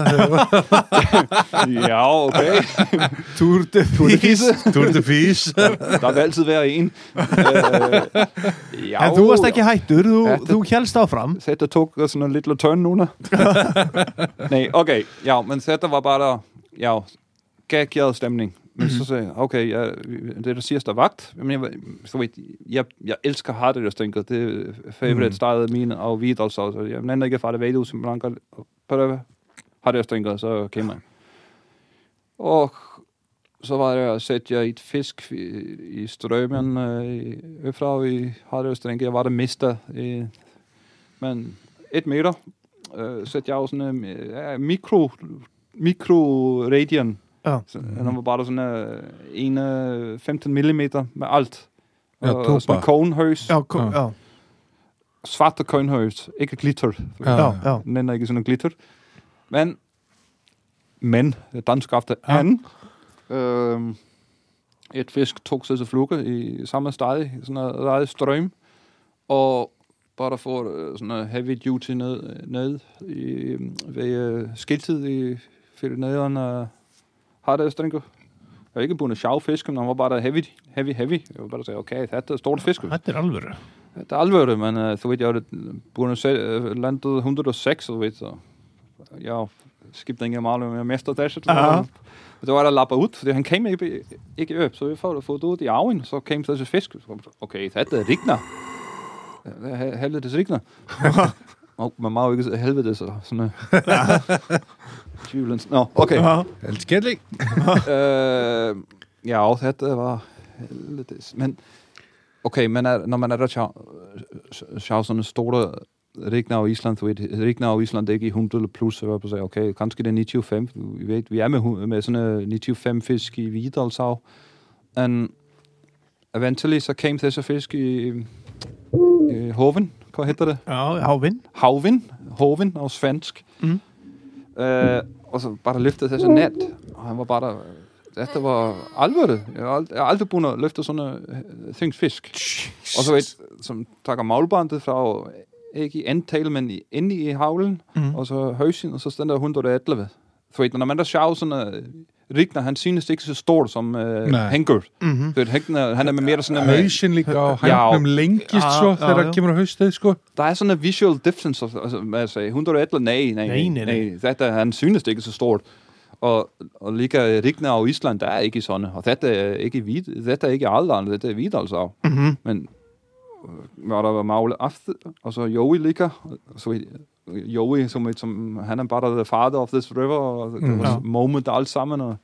Ja, okay. Tour de Fís Tour de Fís Der vil være en. Øh, ja, en þú varst ekki hættur, þú, Þetta- þú helst áfram Þetta tók en lille turn núna. Nej, okay. Ja, men þetta var bare, ja, geggjad stemning. Men så sagde jeg, okay, ja, det er det sidste vagt. Men jeg, så ved, jeg, jeg elsker hardrøstrinker. Det er favorite stedet mine og Vidalså. Så jeg nænder ikke fra det ved, som man kan prøve hardrøstrinker, så kommer jeg. Og så var det sætte jeg et fisk i, i strømmen øh, øfra i hardrøstrinker. Jeg var der mistet i, men et meter setja á svona eh, mikro mikroradian Já. Øh, den var bara svona øh, ene 15 mm med alt. Ja, og, og sådan tuba. Ja, Já, kom, já, svarte kognhøs ikke glitter. Ja, já, já. den er ikke sådan en glitter. Men men øh, dansk aften Ja. han øhm, et fisk tog sig til flukke i samme sted sådan en strøm. Og bare får øh, sådan en heavy duty ned, ned i, ved øh, skiltet i fyrir nedan uh, harðaðstrengur. Jeg har ikke bundet sjave fisk, men han var bare heavy, heavy, heavy. Jeg var bare sige, okay, þetta er stort fisk. þetta er alvöru Þetta er alvöru, men uh, þú veit, ég var búin að segja, uh, landið 106, þú veit, så já, skipte ingen máli om jeg mester þessu. Det var að lappa út, fordi han came ikke, ikke upp, så vi får fået det ud i arven, så came þessi fisk. Okay, þetta er rigna. Det er he- helvetes rigna. Og man má jo ikke sige helvedes og sådan noget. Djúvlens. Nå, okay. Helt Øh, ja, þetta var helvetes. Men, okay, men er, når man er der sjá sådan store Rigna og Island, du ved, Rigna og Island er ikke i 100 plus, så jeg på sige, okay, kanskje det er 95, vi ved, vi er med, med sådan en 95 fisk i Vidalshav, and eventually så came þessi fisk i, i Hoven, hvad hedder det? já, hávinn Havvin, Hoven og svensk. Mhm. Øh, og så bare løftede þessi net, og han var bare, þetta var alvöru. Jeg har ald- jeg har aldrig bundet at løfte sådan en things fisk. Og så ved, som tager målbandet fra, ikke i antal, men i, inde i havlen, Mhm. og så højsen, og så stod der 111. Så ved, når man der sjov sådan en Rigner, han synes ikke så stort som uh, Nej. Hengur. Mhm. Du ved, Hengur, han er mere sådan en... Hausin líka á Já. hængnum lengist Já, svo já, þegar já. kemur á haustið sko Der er sådan en visual difference, altså, med at sige, 111, nej, nej, Nej, nej, nej. nej, Þetta, han synes det ikke så stort. Og, og like Rigna og Island, der er ikke sådan. Og dette er ikke hvid, dette er ikke Alland, dette er Hvidalshav. Mhm. Men øh, var der Magle Afte, og så Joey ligger, og så Joey, som, som han er bare the father of this river, og det Mm. var Ja. moment alt sammen. Og,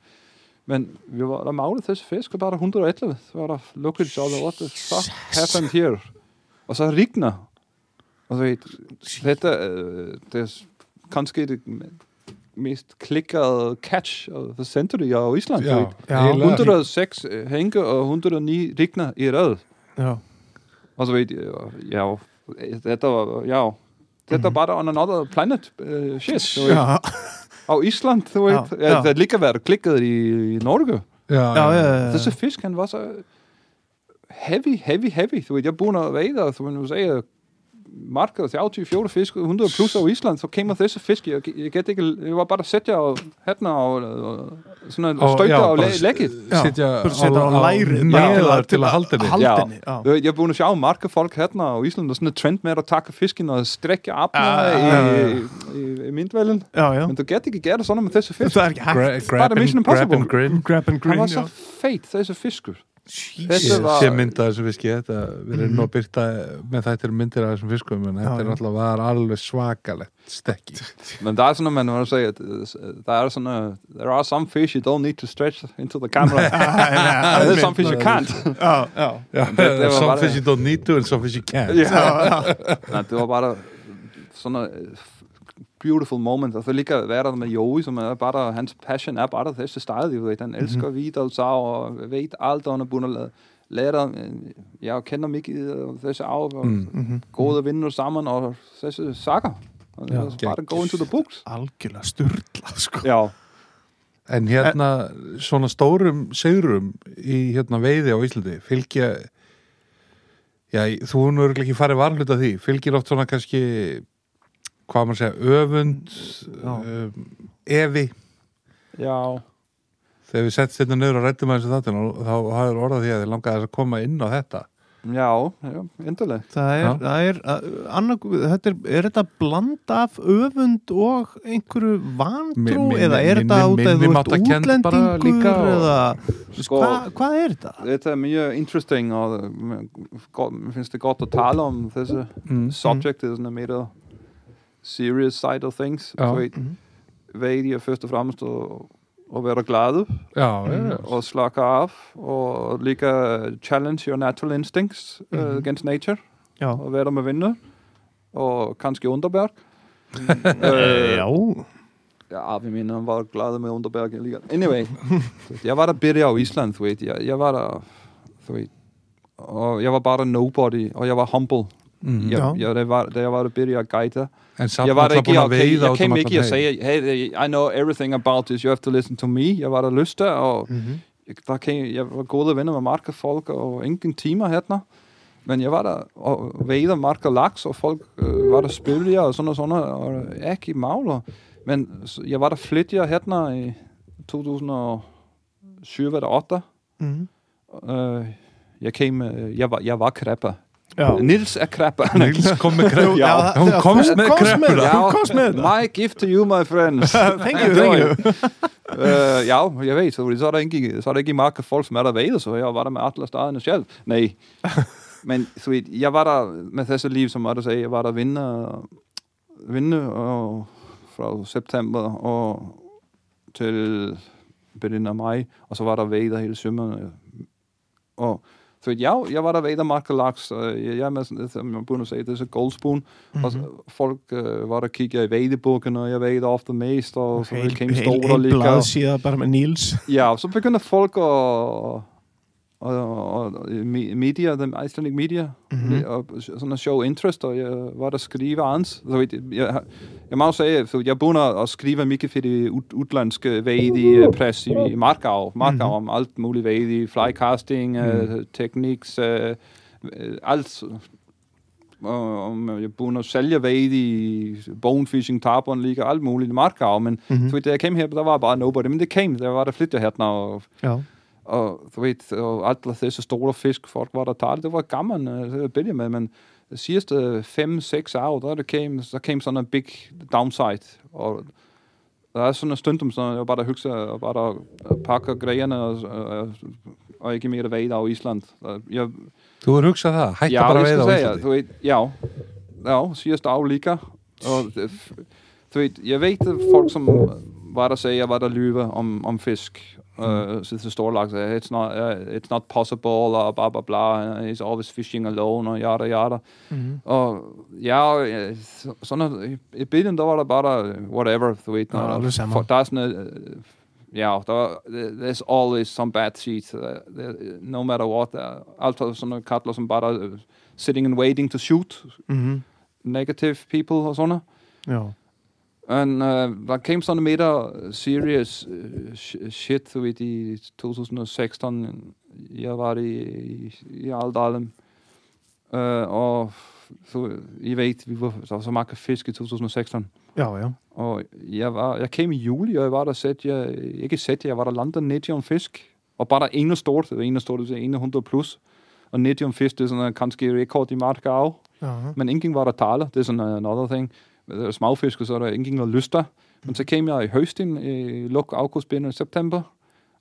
men vi var der Magle til fisk, og bare 111, så var der look at each other, what the fuck happened here? Og så Rigna. Og så dette, øh, det er kanskje det mest klikkede catch of the century af Island. Já, Já. eiginlega. 106 Henke og 109 Rigna i röð. Já, Og så ved jeg, ja, þetta var, já, þetta Mhm. bara on another planet uh, shit, þú veit. já, Á Ísland, þú veit, Já, ja, já. það er líka verið klikkað í, í Norge. Já, já, já, já. Þessi fisk, hann var så heavy, heavy, heavy, þú veit, ég er búin að veiða, þú veit, þú segja, markað 34 fisk, 100 pluss á Ísland, þá kemur þessi fisk, ég, ég get ekki, ég var bara að setja á, hérna á, og, svona, Og- stauta já, á le, leggið. Setja á lærið, til að halda henni. Ég er búin að sjá marga fólk hérna á Ísland og svona trend með að taka fiskin og strekja afna Já, í, já. en þú get ekki gera svona með þessu fisk Það er ekki hægt. Grab Mission and- green, var já. svo feit þessu fiskur. var- sem mynda þessu fiski þetta, við erum nú að byrta með þættir myndir af þessum fiskum en þetta er náttúrulega var alveg svakalegt stekki men það er svona, menn var að segja það er svona, there are some fish you don't need to stretch into the camera. And there's some fish you can't. Þetta some bara- fish you don't need to and some fish you can't. Det var bare svona beautiful moment og það líka vera með Jói som er bare, hans passion er bare þessi stadig, du vet, han elsker mm -hmm. Vidalsa og vet alt, og er að læra, eh, jeg kender mikið af þessi á og Mm. Mhm. góða vinnur saman og þessi saga og er bare go into the books Algjörlega sturla, sko. Já, En hérna, svona stórum segurum í hérna veiði á Íslandi fylgja já, þú nú eru ekki farið varhluta því fylgir oft svona kannski hvað maður segja, öfund um, evi já. Þegar við setjum þetta niður og rættum aðeins þetta þá hafður orðað því að þið langaði að koma inn á þetta. Já, já, endileg Það er, það er, annar, þetta er, er þetta bland af öfund og einhverju vantrú eða er þetta út að þú ert útlendingur eða Sko- hvað, hvað er þetta? Þetta er mjög interesting og eh, gott- mér finnst det godt að tala om þessi mm. subject er sådan mere serious side of things. Ja. Så vet, Mhm. vet jeg først og fremmest at, at være glad Já, já, já. og slacke af og lika challenge your natural instincts mm Mhm. against nature Já, og være med venner og kanskje Underberg. uh, já. Ja, vi mener, han var glad med Underberg. Lige. Anyway, jeg var der byrja á Ísland, þú veit. Jeg, jeg var der, þú veit, og jeg var bare nobody, og jeg var humble. Mm. Jeg, Ja. jeg, det var, da jeg var der byrja að gæta, En samt jeg var der náttúrulega ikke, búin jeg, að veiða jeg came út um ikke og allan heim. sagde, hey, I know everything about this, you have to listen to me. Jeg var der lyst der, og Mhm. jeg, der came, jeg var gode venner med marka folk, og ingen timer hérna. Men jeg var der og veiða marka laks, og folk øh, var der spilja og sådan og sådan, og ekki mála. Men s- jeg var der flytja hérna i 2007 eller 2008. Mhm. Uh, jeg, came, øh, jeg, var, jeg var kreppa. Já. Nils er kreppa. Nils kom með krepp Já, það- hún það- komst þú með komst kreppuna. það. Þú komst með þetta. My gift to you, my friends. Thank you, thank you. uh, ja, jeg ved, så, så, er der ikke, så er der ikke mange folk, som er der ved, så jeg var der med alle stederne selv. Nej. Men så ved, jeg var der med þessi liv, som Arne sagde, jeg var der vinde, vinde og, fra september og til begyndelsen af maj, og så var der vejder hele sommeren. Og så ved, ja, jeg var jeg, jeg er med sådan, som jeg burde sige, det så goldspoon, og så, folk øh, var der kigger i vejdebukken, og jeg vejder ofte mest, og så heil, store heil ligger. blaðsíða bara með Níls Ja, så begynder folk at, og, og, og me- media, den Icelandic media, Mhm. og sådan show interest, og jeg var der skrive ans. Så jeg, jeg, må også sige, for jeg begynder at skrive mycket for det ud, udlandske vejdige press i, i Markau. Markau Mhm. om alt muligt vejdige, flycasting, mm. uh, tekniks, uh, alt. Og om jeg begynder at sælge vejdige, bonefishing, tarpon, ligger alt muligt i Markau, men Mhm. så da jeg kom her, der var bare nobody, men det kom, der var der flyttet her, og Já, og du vet, og alle disse store fisk, folk var der talte, det var gammel uh, at billede med, men de sidste fem, seks år, der det came, der came sådan en big downside, og der er en stundum, så jeg bare hugsa og bare pakker greiene og, og, og ekki meira veiða á Ísland. Það- Ég, Þú er hugsað það, hætta já, bara ég að skal á segja, Íslandi þú veit, já, já, síðast á líka og f- þú veit, ég veit að folk som var at sige, var der lyver om, om fisk, Mm. Uh, så det store laks, it's not, uh, it's not possible, og bla bla bla, he's always fishing alone, og yada yada. Mhm. Og ja, øh, så- sådan i- i biden, der var der bare whatever, du ved. Ja, når- det er samme. for- Der er sådan et, øh, ja, der, er- there's always some bad shit, uh, there- no matter what. Der er altid sådan nogle kattler, som bare er uh, sitting and waiting to shoot Mhm. negative people og sådan noget. Já. And uh, der came sådan mere serious uh, sh- shit, du ved, i 2016. Jeg var i, i, i Aldalen. Uh, og så, I ved, vi var, der var så meget fisk i 2016. Já, já. Og jeg, var, jeg kom i juli, og jeg var der sæt, jeg, ikke sæt, jeg var der landet 90 om fisk. Og bare der ene stort, det var ene stort, det var 100 plus. Og 90 om fisk, det er sådan en kanskje rekord i marka af. Já. Men ingen var der taler, det er sådan uh, another thing. Der er smagfisk, og så er der ingen der lyster. Men så kom jeg i høsten, i luk august, begyndende september,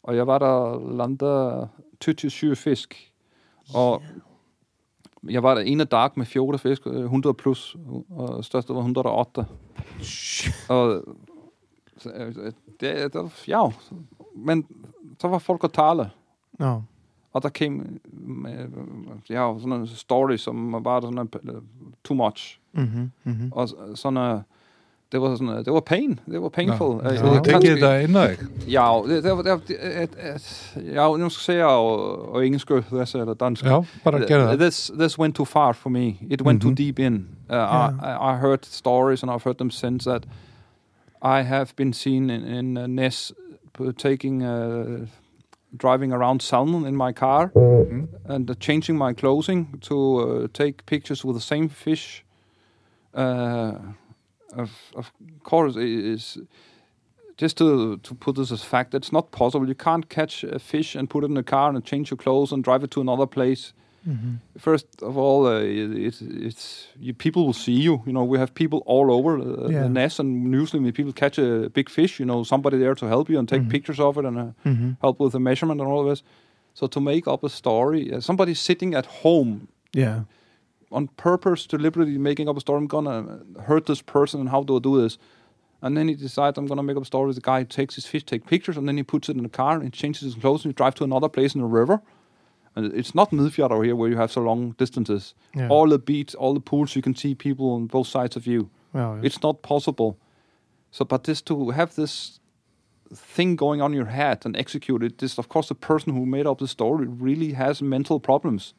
og jeg var der landet 27 fisk. Og jeg var der ene dag med 14 fisk, øh, 100 plus, og største var 108. Og så, øh, det, det, ja, men så var folk at tale. Já. Og der kom øh, ja, sådan en story, som var sådan en, øh, too much. Mhm. Mhm. Og sådan uh, det var sådan, det var pain, det var painful. Þú jeg- tekið kannski- þetta inn á Já, det, det, det, det, et, et, ja, nu skal jeg sige, og, og engelsk, this eller dansk. Já, bara gera það This this went too far for me. It went Mhm. too deep in. Uh, Yeah. I, I heard stories and I've heard them since that I have been seen in, in uh, Ness taking uh, driving around salmon in my car Mhm. and uh, changing my clothing to uh, take pictures with the same fish. Uh, of, of course, is just to to put this as fact. It's not possible. You can't catch a fish and put it in a car and change your clothes and drive it to another place. Mhm. First of all, uh, it, it's it's you, people will see you. You know, we have people all over uh, Yeah. the nest, and usually when people catch a big fish, you know, somebody there to help you and take Mhm. pictures of it and uh, Mhm. help with the measurement and all of this. So to make up a story, uh, somebody sitting at home Ja. on purpose, deliberately making up a story. I'm gonna hurt this person, and how do I do this? And then he decides I'm gonna make up a story. The guy takes his fish, take pictures, and then he puts it in a car and changes his clothes and he drives to another place in the river. And it's not Midfjord here where you have so long distances. Ja. All the beach, all the pools, you can see people on both sides of you. It's not possible. So, but this to have this thing going on in your head and execute it, this of course the person who made up the story really has mental problems.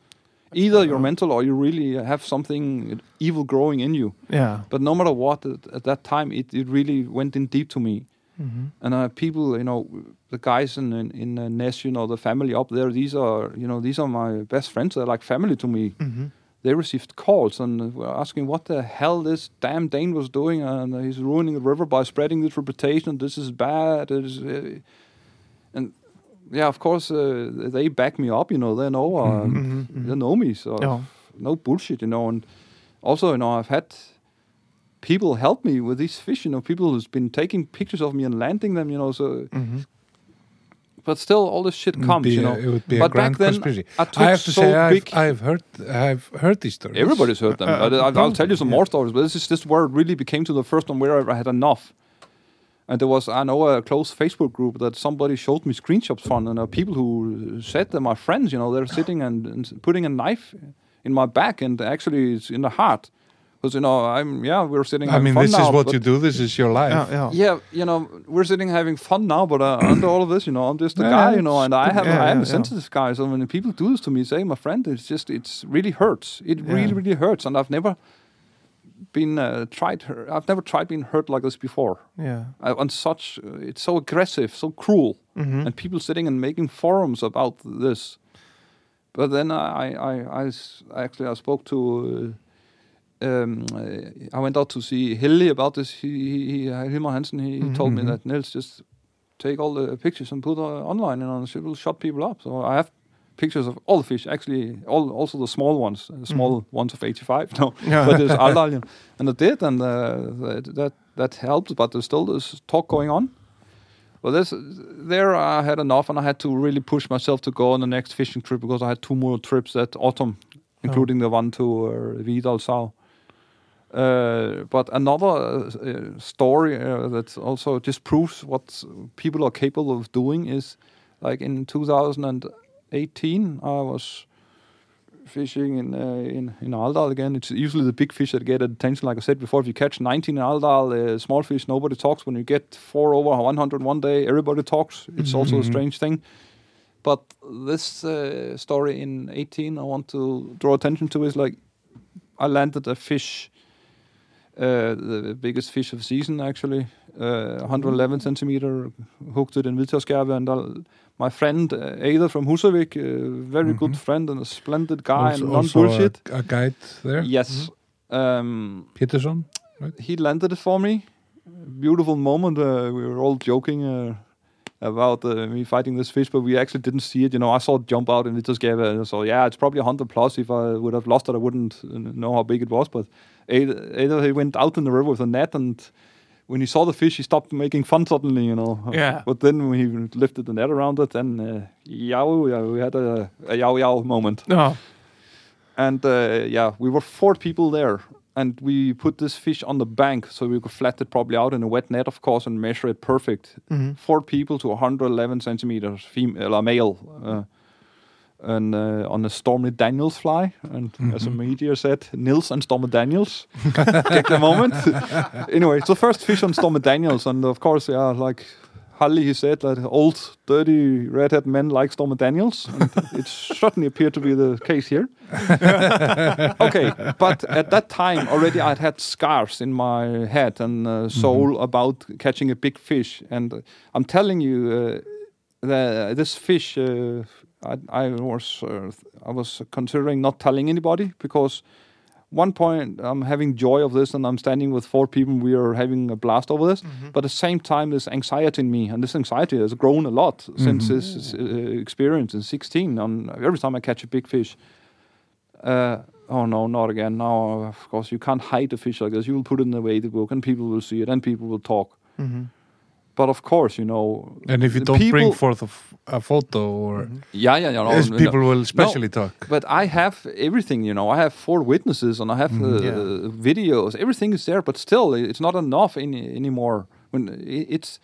Either you're mental or you really have something evil growing in you. Yeah. But no matter what, at, at that time it, it really went in deep to me. Mhm. And uh, people, you know, the guys in in, in uh, Ness, you know, the family up there, these are, you know, these are my best friends. They're like family to me Mhm. they received calls and were asking what the hell this damn Dane was doing, and he's ruining the river by spreading this reputation. This is bad. Is, uh, and yeah, of course, uh, they back me up. You know, they know, uh, Mhm. Mhm. they know me. So Ja. no bullshit. You know, and also, you know, I've had people help me with these fish. You know, people who's been taking pictures of me and landing them. You know, so Mhm. but still, all this shit comes. you a- know, It would be a but grand back then, conspiracy. I I have to so say, I've. I've heard, I've heard these stories. Everybody's heard them. Uh, I, I'll tell you some yeah. more stories. But this is just where it really became to the first one where I had enough. And there was, I know, a close Facebook group that somebody showed me screenshots from, and uh, people who said they're my friends. You know, they're sitting and, and putting a knife in my back, and actually it's in the heart. Because you know, I'm yeah, we're sitting. I mean, fun this now, is what you do. This is your life. Yeah, já. yeah, you know, we're sitting having fun now, but uh, under all of this, you know, I'm just a Yeah, guy, you know, and I have, yeah, I am yeah, a sensitive guy. So when people do this to me, say my friend, it's just, it's really hurts. It really, Yeah. really hurts, and I've never been uh, tried. Hurt. I've never tried being hurt like this before. Yeah, I, on such, uh, it's so aggressive, so cruel, Mhm. and people sitting and making forums about this. But then I I I actually I spoke to. Um, I went out to see Hilly about this. He, he, Hansen. He, he told me Mhm. that Nils just take all the pictures and put uh, online, and she will shut people up. So I have pictures of all the fish, actually, all also the small ones, the small ones of 85. No, Yeah. but there's Aldalien. And I did, and uh, that, that that helped. But there's still this talk going on. Well, this there I had enough, and I had to really push myself to go on the next fishing trip because I had two more trips that autumn, including the one to uh, Vidal Sau. Uh, but another uh, story uh, that also just proves what people are capable of doing is like in 2018, I was fishing in uh, in in Aldal again. It's usually the big fish that get attention. Like I said before, if you catch 19 in Aldal, uh, small fish, nobody talks. When you get four over 100 one day, everybody talks. It's also a strange thing. But this uh, story in 18, I want to draw attention to is like I landed a fish, the biggest fish of the season actually, uh, 111 centimeter, hooked it in Vidtørskerve, and I'll, my friend uh, Ada from Husavik, a very good friend and a splendid guy also, and non-bullshit. a, a guide there, Yes. Um, Peterson. he landed it for me. Beautiful moment. Uh, we were all joking uh, about uh, me fighting this fish, but we actually didn't see it. You know, I saw it jump out and it just gave a so yeah, it's probably 100 plus. If I would have lost it, I wouldn't uh, know how big it was. But either, either he went out in the river with a net and. When he saw the fish, he stopped making fun suddenly, you know. Yeah. But then when he lifted the net around it, then uh, yow, yeah, we had a, a yow yow moment. No. And uh, yeah, we were four people there, and we put this fish on the bank so we could flat it probably out in a wet net, of course, and measure it perfect. Four people to 111 centimeters, female, uh, male, uh, and uh, on a Stormy Daniels fly. And as a media said, Nils and Stormy Daniels. Take the moment. anyway, it's the first fish on Stormy Daniels, and of course, yeah, like. Halli, he said that old, dirty, redhead men like Stormy Daniels. And it certainly appeared to be the case here okay, but at that time already I'd had scars in my head and uh, soul about catching a big fish, and uh, I'm telling you, uh, the, this fish, uh, I, I was uh, I was considering not telling anybody because one point I'm having joy of this and I'm standing with four people we are having a blast over this. But at the same time there's anxiety in me and this anxiety has grown a lot since this uh, experience in 16 on every time I catch a big fish. Uh, oh no not again. Now of course you can't hide a fish like this. You will put it in the weighted book and people will see it and people will talk but of course you know And if you don't bring people- forth a, f- a photo, or yeah yeah, yeah no, as no, people will especially talk. But I have everything, you know. I have four witnesses and I have uh, Yeah. videos. Everything is there, but still, it's not enough any, anymore. When it's,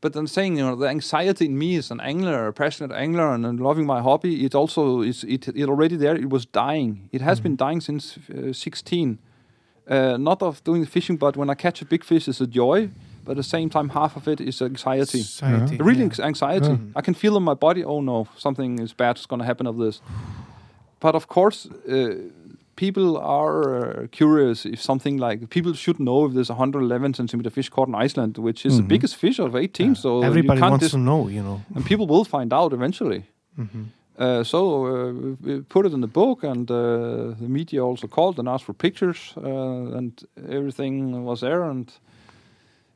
but I'm saying, you know, the anxiety in me as an angler, a passionate angler, and, and loving my hobby, it also is it, it already there. It was dying. It has been dying since uh, 16. Uh, not of doing fishing, but when I catch a big fish, it's a joy. But at the same time, half of it is anxiety. Society. Really yeah. anx- anxiety. I can feel in my body, oh no, something is bad is going to happen of this. But of course, uh, people are uh, curious if something like people should know if there's 111 centimeter fish caught in Iceland, which is the biggest fish of 18. So you Everybody can't wants just, to know, you know. and people will find out eventually. Uh, so uh, we put it in the book, and uh, the media also called and asked for pictures, uh, and everything was there, and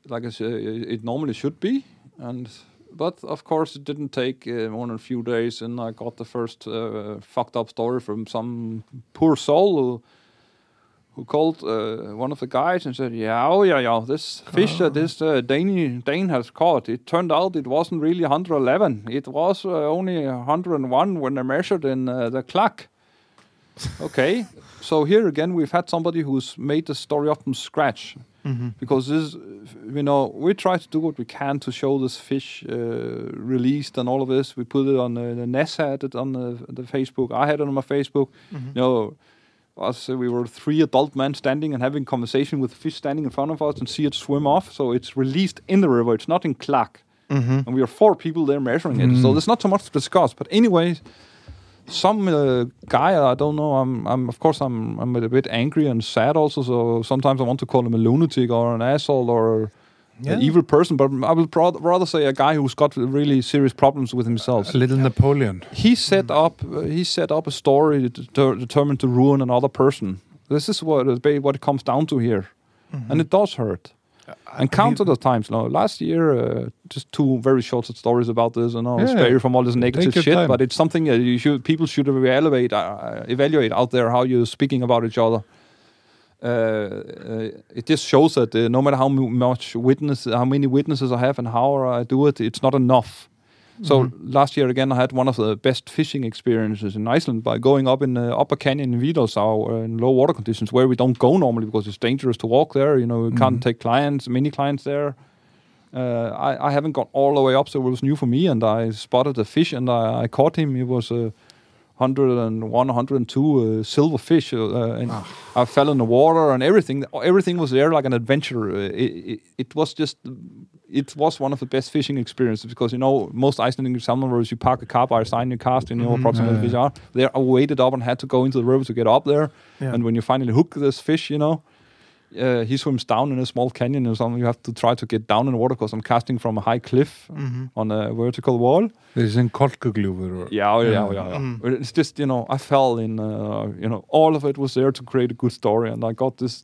like I said, it normally should be, and but of course it didn't take uh, more than a few days, and I got the first uh, fucked up story from some poor soul who who called uh, one of the guys and said, "Yeah, oh yeah, yeah, this fish that this uh, Dane Dane has caught, it turned out it wasn't really 111. It was uh, only 101 when they measured in uh, the clock." okay, so here again we've had somebody who's made the story up from scratch because this, you know, we try to do what we can to show this fish uh, released and all of this. We put it on the, the Ness had it on the, the Facebook. I had it on my Facebook. You know, us uh, we were three adult men standing and having conversation with fish standing in front of us and see it swim off. So it's released in the river. It's not in clack. And we are four people there measuring it. So there's not so much to discuss. But anyway, some uh, guy I don't know. I'm, I'm of course I'm, I'm a bit angry and sad also. So sometimes I want to call him a lunatic or an asshole or Yeah. an evil person. But I pro- rather say a guy who's got really serious problems with himself. A little Napoleon. He set up uh, he set up a story det- determined to ruin another person. This is what what it comes down to here, and it does hurt. And countless times. Know, last year, uh, just two very short stories about this, and I'll Yeah. spare you from all this negative shit. time. But it's something that you should people should evaluate uh, evaluate out there how you're speaking about each other. Uh, uh, it just shows that uh, no matter how mu- much witness, how many witnesses I have, and how I do it, it's not enough. So last year again, I had one of the best fishing experiences in Iceland by going up in the upper canyon in Vidalsá uh, in low water conditions where we don't go normally because it's dangerous to walk there. You know, we can't take clients, many clients there. Uh, I, I haven't got all the way up, so it was new for me. And I spotted a fish, and I, I caught him. He was a 101, 102 uh, silver fish, uh, and I fell in the water, and everything. Everything was there like an adventure. Uh, It, it, it was just, it was one of the best fishing experiences because you know most Icelandic salmon rivers, you park a car by a sign, you cast, and you know approximately Yeah. fish are. There, I waded up and had to go into the river to get up there. Yeah. And when you finally hook this fish, you know, uh, he swims down in a small canyon or something. You have to try to get down in the water because I'm casting from a high cliff on a vertical wall. This is in Kolkugljúfur or Yeah, oh, yeah, yeah, yeah. Mm. But It's just you know, I fell in. Uh, you know, all of it was there to create a good story, and I got this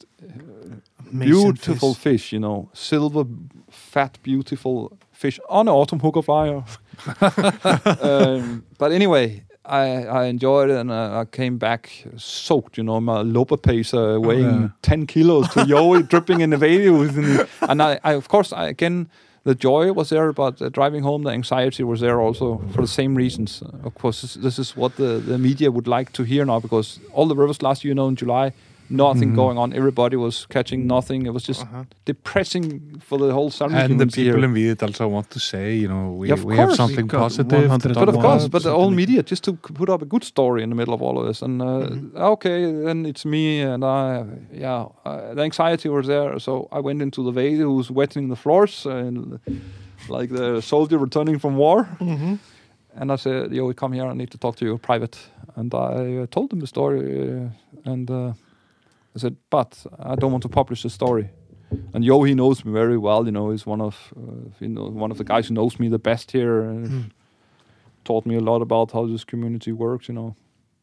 Amazing beautiful fish. fish. You know, silver, fat, beautiful fish on an autumn hooker flyer. um, but anyway, I, I enjoyed it, and uh, I came back soaked. You know, my lopa pace uh, weighing Yeah. ten kilos to Joey, dripping in the videos, and, and I, I, of course, I, again. The joy was there, but uh, driving home, the anxiety was there also for the same reasons. Of course, this, this is what the, the media would like to hear now because all the rivers last year, you know, in July, nothing Mhm. going on. Everybody was catching nothing. It was just Uh-huh. depressing for the whole salmon and the people here. in Viet also want to say you know we, Yeah, of we have something We positive to 100 talk But of course, but the whole media just to put up a good story in the middle of all of this, and uh, Mm-hmm. okay, then it's me, and I, yeah, uh, the anxiety was there, so I went into the Vede, who's wetting the floors, and like the soldier returning from war, Mhm. and I said, "Yo, come here, I need to talk to you private," and I uh, told him the story, uh, and uh, I said, "But I don't want to publish the story." And Yo, he knows me very well. You know, he's one of uh, you know one of the guys who knows me the best here. And Mm. Taught me a lot about how this community works. You know,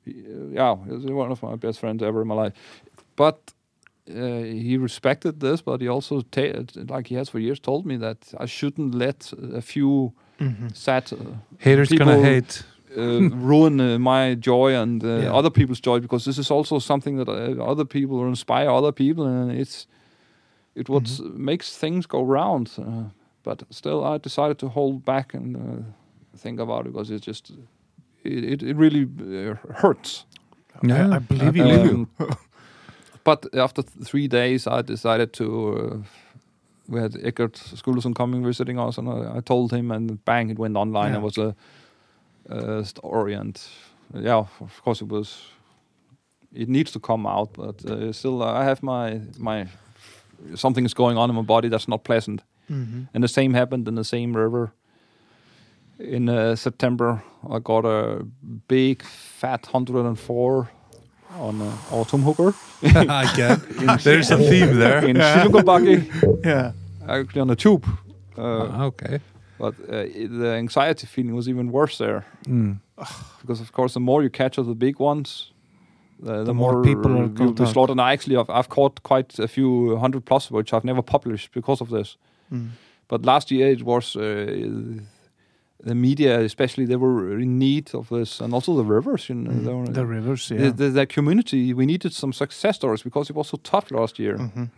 He, uh, yeah, he's one of my best friends ever in my life. But uh, he respected this, but he also, ta- like he has for years, told me that I shouldn't let a few Mhm. sad uh, haters gonna hate uh, ruin uh, my joy and uh, Yeah. other people's joy because this is also something that uh, other people or inspire other people and it's it what makes things go round uh, but still I decided to hold back and uh, think about it because it's just it, it, it really uh, hurts yeah I believe you. Um, but after th- three days I decided to uh, we had Eckert Skulason coming visiting us and I, I told him and bang it went online Yeah. it was a, story and yeah of course it was it needs to come out but uh, still I have my my something is going on in my body that's not pleasant Mhm. and the same happened in the same river. In uh, September, I got a big fat 104 on an autumn hooker I get there's a theme there in Silugabaki, Yeah. actually on a tube. Uh, Ah, okay but uh, the anxiety feeling was even worse there Mm. because, of course, the more you catch of the big ones, the, the, more people are you, you slaughter. And I actually, I've, I've caught quite a few hundred plus, which I've never published because of this. Mm. But last year it was uh, the media, especially, they were in need of this, and also the rivers. You know, Mm. they were- The rivers, the, yeah. the, the community. We needed some success stories because it was so tough last year. Mhm.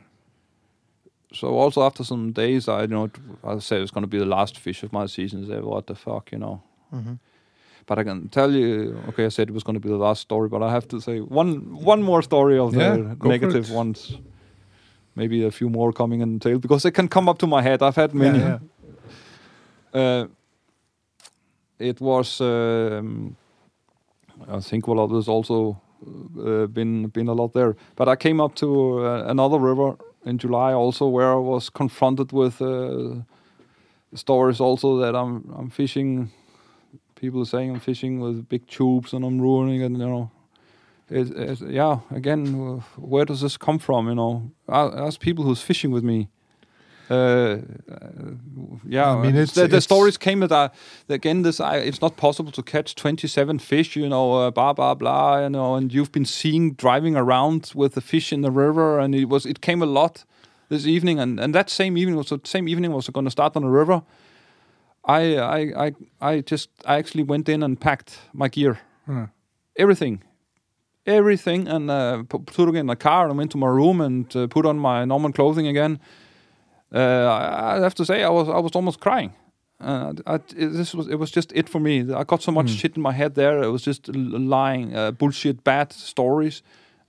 So also after some days, I you know I said it's going to be the last fish of my season. Said, what the fuck, you know. Mhm. But I can tell you, okay, I said it was going to be the last story, but I have to say one one more story of Yeah, the negative ones. Maybe a few more coming in the tail because they can come up to my head. I've had many. Yeah, yeah. Uh, it was, um, I think, well, there's also uh, been been a lot there. But I came up to uh, another river in July also, where I was confronted with uh, stories also that I'm I'm fishing. People saying I'm fishing with big tubes and I'm ruining it. You know, it, it, yeah. Again, where does this come from? You know, ask people who's fishing with me. Uh, yeah, I mean, it's- the, the stories came that I, again, this I, it's not possible to catch 27 fish, you know, uh, blah blah blah, you know, and you've been seeing driving around with the fish in the river, and it was it came a lot this evening, and, and that same evening was the same evening was going to start on the river. I I I I just I actually went in and packed my gear, Hmm. everything, everything, and uh, put it in the car and went to my room and uh, put on my normal clothing again. Uh, I have to say I was I was almost crying. Uh, I, it, this was it was just it for me. I got so much shit in my head there. It was just lying, uh, bullshit, bad stories.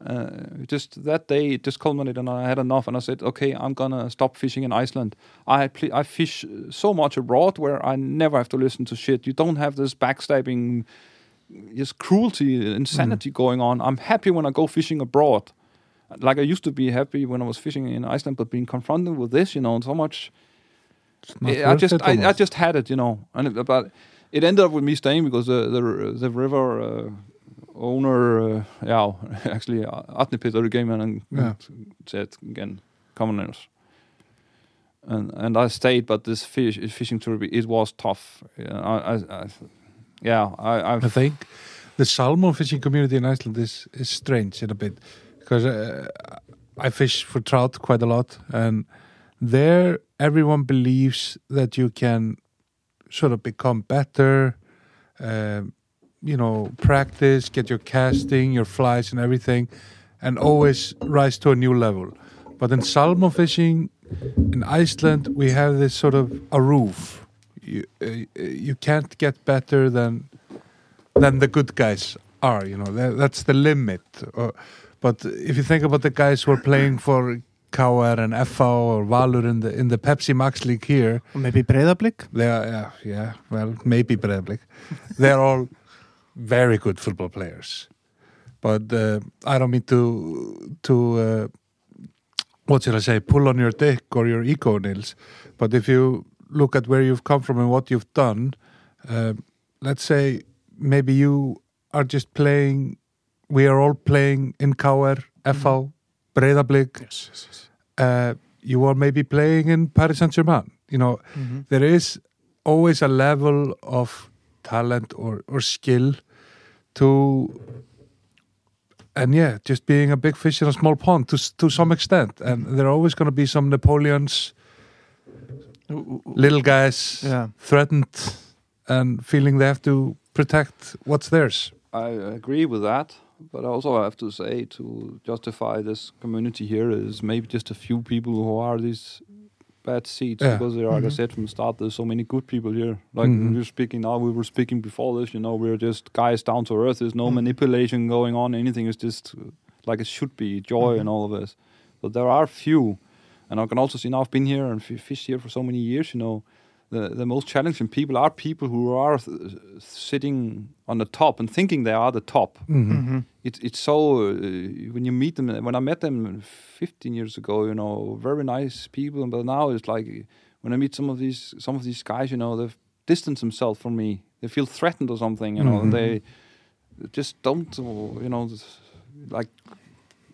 Uh, just that day, it just culminated, and I had enough. And I said, "Okay, I'm gonna stop fishing in Iceland. I I fish so much abroad where I never have to listen to shit. You don't have this backstabbing, just cruelty, insanity going on. I'm happy when I go fishing abroad. Like I used to be happy when I was fishing in Iceland, but being confronted with this, you know, and so much not I just it I, I just had it, you know, and it, but it ended up with me staying because the the the river uh, owner, uh, yeah, actually uh, Atni Peter came in and Yeah. said again, come on, Niels." and and I stayed, but this fish fishing trip it was tough. Yeah, I, I, I yeah, I, I I think the salmon fishing community in Iceland is is strange in a bit because uh, I fish for trout quite a lot, and there everyone believes that you can sort of become better, um, you know, practice, get your casting, your flies, and everything, and always rise to a new level. But in salmon fishing in Iceland, we have this sort of a roof. You uh, you can't get better than than the good guys are. You know, that, that's the limit. Uh, but if you think about the guys who are playing for KR and FH or Valur in the in the Pepsi Max League here, Og maybe breyðablík they are yeah, yeah well maybe Breiðablik. They're all very good football players. But uh, I don't mean to to uh, what shall I say pull on your dick or your ego Nils. But if you look at where you've come from and what you've done, uh, let's say maybe you are just playing. We are all playing in KR, FH, Breiðablik. yes, yes, yes. Uh, you are maybe playing in Paris Saint Germain. You know, there is always a level of talent or, or skill to and yeah just being a big fish in a small pond to to some extent and there are always going to be some napoleons little guys Yeah. threatened and feeling they have to protect what's theirs I agree with that, but also I also have to say to justify this community here is maybe just a few people who are these bad seeds Yeah. because there, are, like I Mhm. said from the start, there's so many good people here. Like Mhm. we're speaking now, we were speaking before this. You know, we're just guys down to earth. There's no Mhm. manipulation going on. Anything is just like it should be, joy and all of this. But there are few, and I can also see now I've been here and f- fished here for so many years. You know, the the most challenging people are people who are th- sitting on the top and thinking they are the top. Mhm. It's it's so uh, when you meet them. When I met them 15 years ago, you know, very nice people, but now it's like when I meet some of these some of these guys, you know, they've distanced themselves from me. They feel threatened or something, you know, and they just don't, uh, you know, like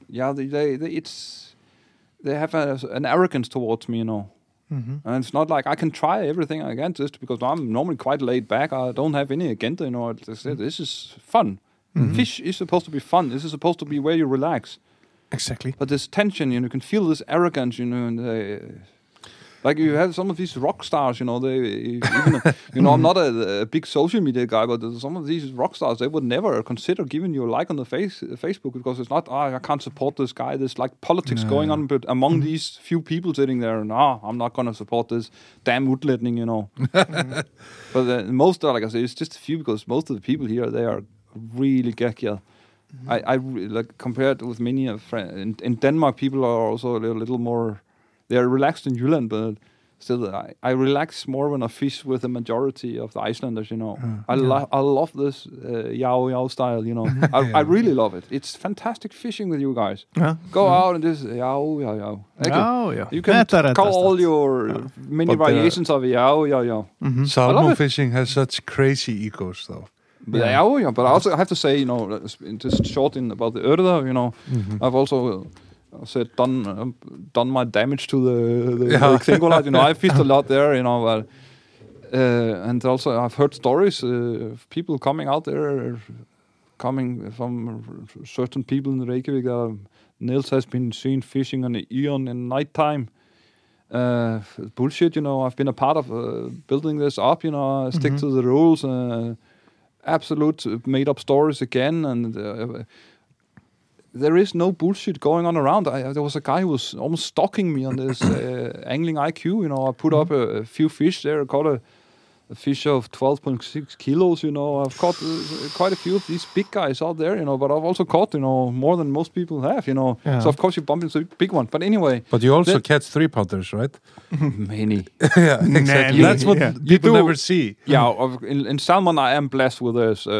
yeah, they, they, they it's they have a, an arrogance towards me, you know. Mhm. And it's not like I can try everything I can just because I'm normally quite laid back. I don't have any agenda, you know. Say, mm. this is fun. Mm-hmm. Fish is supposed to be fun. This is supposed to be where you relax. Exactly. But this tension, you know, you can feel this arrogance, you know, and they, like you have some of these rock stars, you know, they even, you know, I'm not a, a big social media guy, but some of these rock stars, they would never consider giving you a like on the face Facebook because it's not, oh, I can't support this guy. There's like politics going on, but among these few people sitting there, no, I'm not going to support this damn woodletting, you know. but uh, most, are, like I say, it's just a few because most of the people here, they are really gecky. I, I like compared with many of friends in, in Denmark, people are also a little, little more. They are relaxed in Jylland, but still, I, I relax more when I fish with the majority of the Icelanders. You know, I lo- I love this uh, yao yao style. You know, I, I really love it. It's fantastic fishing with you guys. Ja. Go out and just yao yao yao. Já, já. You can Þetta reddast call all allt. your many But, uh, variations of yao yao yao. Mhm. salmon fishing has such crazy egos though But yeah. oh, yeah, but I also have to say, you know, just short in about the Urda, you know, I've also uh, said done done my damage to the, the Yeah. Thingolite. You know, I fished a lot there, you know, but, uh, and also I've heard stories uh, of people coming out there coming from certain people in Reykjavik. Uh, Nils has been seen fishing on the Eon in nighttime. Uh, bullshit, you know. I've been a part of uh, building this up, you know. I stick to the rules. Uh, absolute made up stories again, and uh, there is no bullshit going on around. I, there was a guy who was almost stalking me on this uh, angling IQ. You know, I put up a, a few fish there, caught a, a fish of 12.6 kilos. You know, I've caught uh, quite a few of these big guys out there. You know, but I've also caught you know more than most people have. You know, Yeah. so of course you bump into a big one. But anyway, But you also catch three pounders, right? many. yeah, exactly. Many, That's what yeah. people do- never see. yeah, in, in salmon I am blessed with this, uh,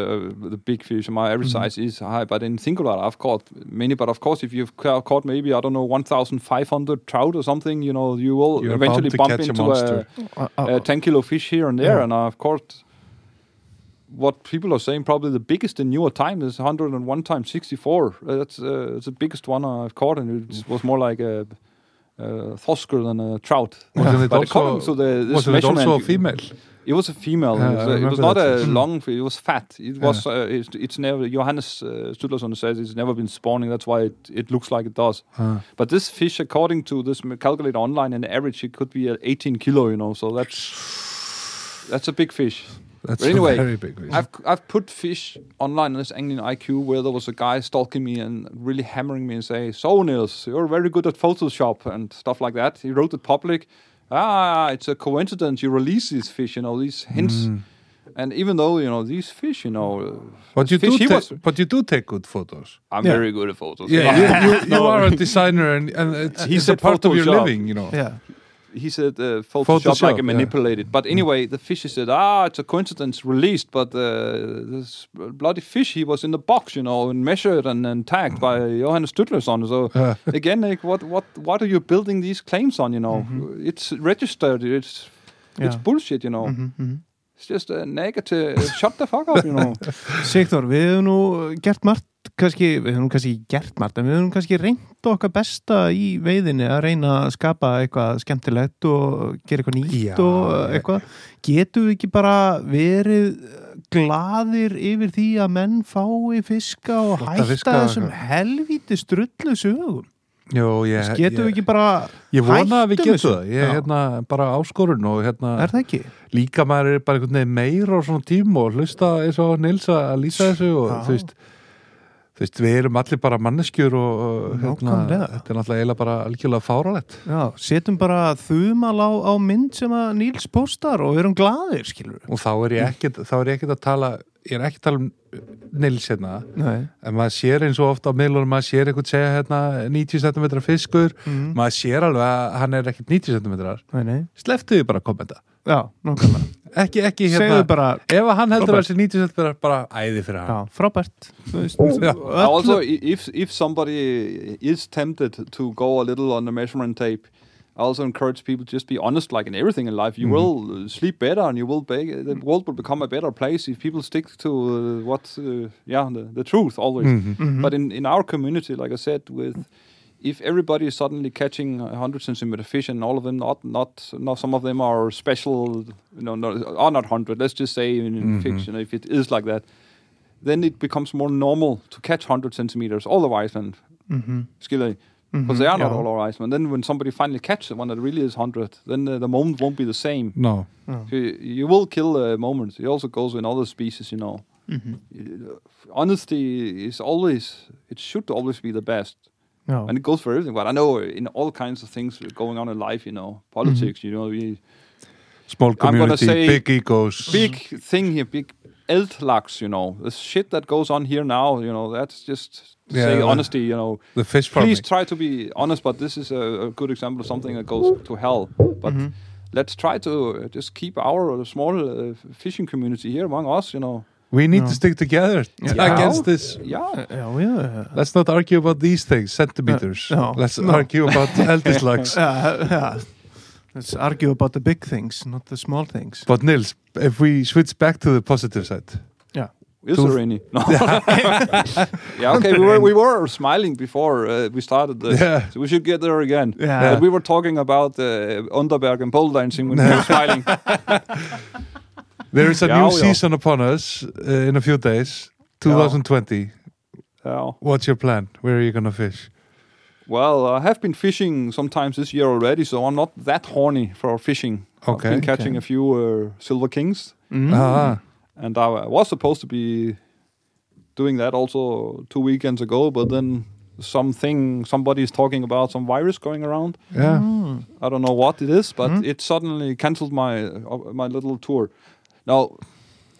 the big fish. My average Mm-hmm. size is high, but in singular I've caught many. But of course, if you've ca- caught maybe I don't know 1,500 trout or something, you know, you will You're eventually bump catch a into. Uh, a, a 10 kilo fish here and there. Yeah. And I've caught what people are saying probably the biggest in newer time is 101 times 64. Uh, That's uh, it's the biggest one I've caught, and it was more like a. Uh, thosker than a trout. Wasn't it but also- to the this Wasn't it also a female? it was a female. Yeah, it was, a- it was not that a fish. long. It was fat. It was. Uh, it's, it's never. Johannes uh, Sturlason says it's never been spawning. That's why it, it looks like it does. Uh, But this fish, according to this calculator online, in average, it could be 18 kilo. You know, so that's that's a big fish. that's But anyway, a very big fish. I've I've put fish online on this angling IQ where there was a guy stalking me and really hammering me and say, "So Niels, you're very good at Photoshop and stuff like that." He wrote it public. Ah, it's a coincidence you release these fish, you know, these hints. And even though you know these fish, you know, But you fish, do, ta- was. but you do take good photos. I'm Yeah. very good at photos. Yeah, you, you, you are a designer, and, and it's, He it's a said part of your living. You know. yeah. He said uh, Photoshop, Photoshop, like yeah. manipulated. But anyway, the fish he said, ah, it's a coincidence released, but uh, this bloody fish he was in the box, you know, and measured and, and tagged by Johannes Stutlerson. So Uh, again, like, what what what are you building these claims on? You know, it's registered. It's Yeah. it's bullshit. You know, Mhm, mhm. it's just a negative. shut the fuck up. You know. Sigþór, við hefum nú gert margt kannski, við hefum kannski gert margt en við hefum kannski reynt okkar besta í veiðinni að reyna að skapa eitthvað skemmtilegt og gera eitthvað nýtt Já, og eitthvað getum við ekki bara verið gladir yfir því að menn fái fiska og hætta fiska þessum helvíti strullu sögum Jú, ég, getum við ekki bara ég vona að við getum þessu? það. Ég er hérna bara áskorun og hérna er líka maður er bara meira á svona tím og hlusta eins og Nils að lýsa þessu og Já. þú veist þú veist, við erum allir bara manneskjur og, hérna, þetta er náttúrulega bara algjörlega fáralett setjum bara þumal á, á mynd sem að Níls postar og við erum gladir, skilur og þá er ég ekkert, þá er ég ekkert að tala ég er ekki að tala um Nils hérna Nei, en maður sér eins og ofta á miðlunum maður sér eitthvað segja hérna 90 cm fiskur mm. maður sér alveg að hann er ekkert 90 cm sleftu því bara að kommenta Já, nákvæmlega ekki, ekki hérna Segðu bara, ef að hann heldur Frábært. að þessi 90 cm er bara æði fyrir hann frábært Þú veist, Já. öllu- also, i- if if somebody is tempted to go a little on the measurement tape, I also encourage people to just be honest, like in everything in life. You will uh, sleep better, and you will be, the world will become a better place if people stick to uh, what, uh, yeah, the, the truth always. Mhm. Mhm. But in in our community, like I said, with if everybody is suddenly catching a hundred centimeter fish, and all of them not not not some of them are special, you know, not, are not hundred. Let's just say in, in Mhm. fiction, if it is like that, then it becomes more normal to catch hundred centimeters. All the Iceland, Mhm, skilly, mhm, because they are not já. all over Iceland. Then when somebody finally catches one that really is hundred, then uh, the moment won't be the same. no. Já. You, you will kill the moment. It also goes in other species, you know. Mhm, Uh, Honesty is always, it should always be the best. Já. And it goes for everything. But I know in all kinds of things going on in life, you know, politics, Mm-hmm. you know, we, small I'm community, say big egos big thing here, big eldlax, you know, the shit that goes on here now, you know, that's just to Yeah, say uh, honesty, you know. the fish farming Please try to be honest, but this is a, a good example of something that goes to hell. But Mhm. let's try to uh, just keep our uh, small uh, fishing community here among us, you know. We need No. to stick together Yeah. against this Yeah. Já, já, let's not argue about these things centimeters No. let's No. argue about eldislugs já, já. Let's argue about the big things, not the small things. but Nils if we switch back to the positive side Yeah. Is Two- there any? No. yeah, okay. We were we were smiling before uh, we started this, Yeah. so we should get there again. Yeah. But we were talking about uh, Underberg and pole dancing when we were smiling. There is a new season upon us uh, in a few days 2020. Yeah. What's your plan? Where are you gonna fish? Well, I have been fishing sometimes this year already, so I'm not that horny for fishing. I've Okay. been catching Okay. a few uh, silver kings, Mm. Ah, and I was supposed to be doing that also two weekends ago, but then something somebody's talking about some virus going around. yeah. Mm. I don't know what it is, but Mhm. it suddenly cancelled my uh, my little tour. Now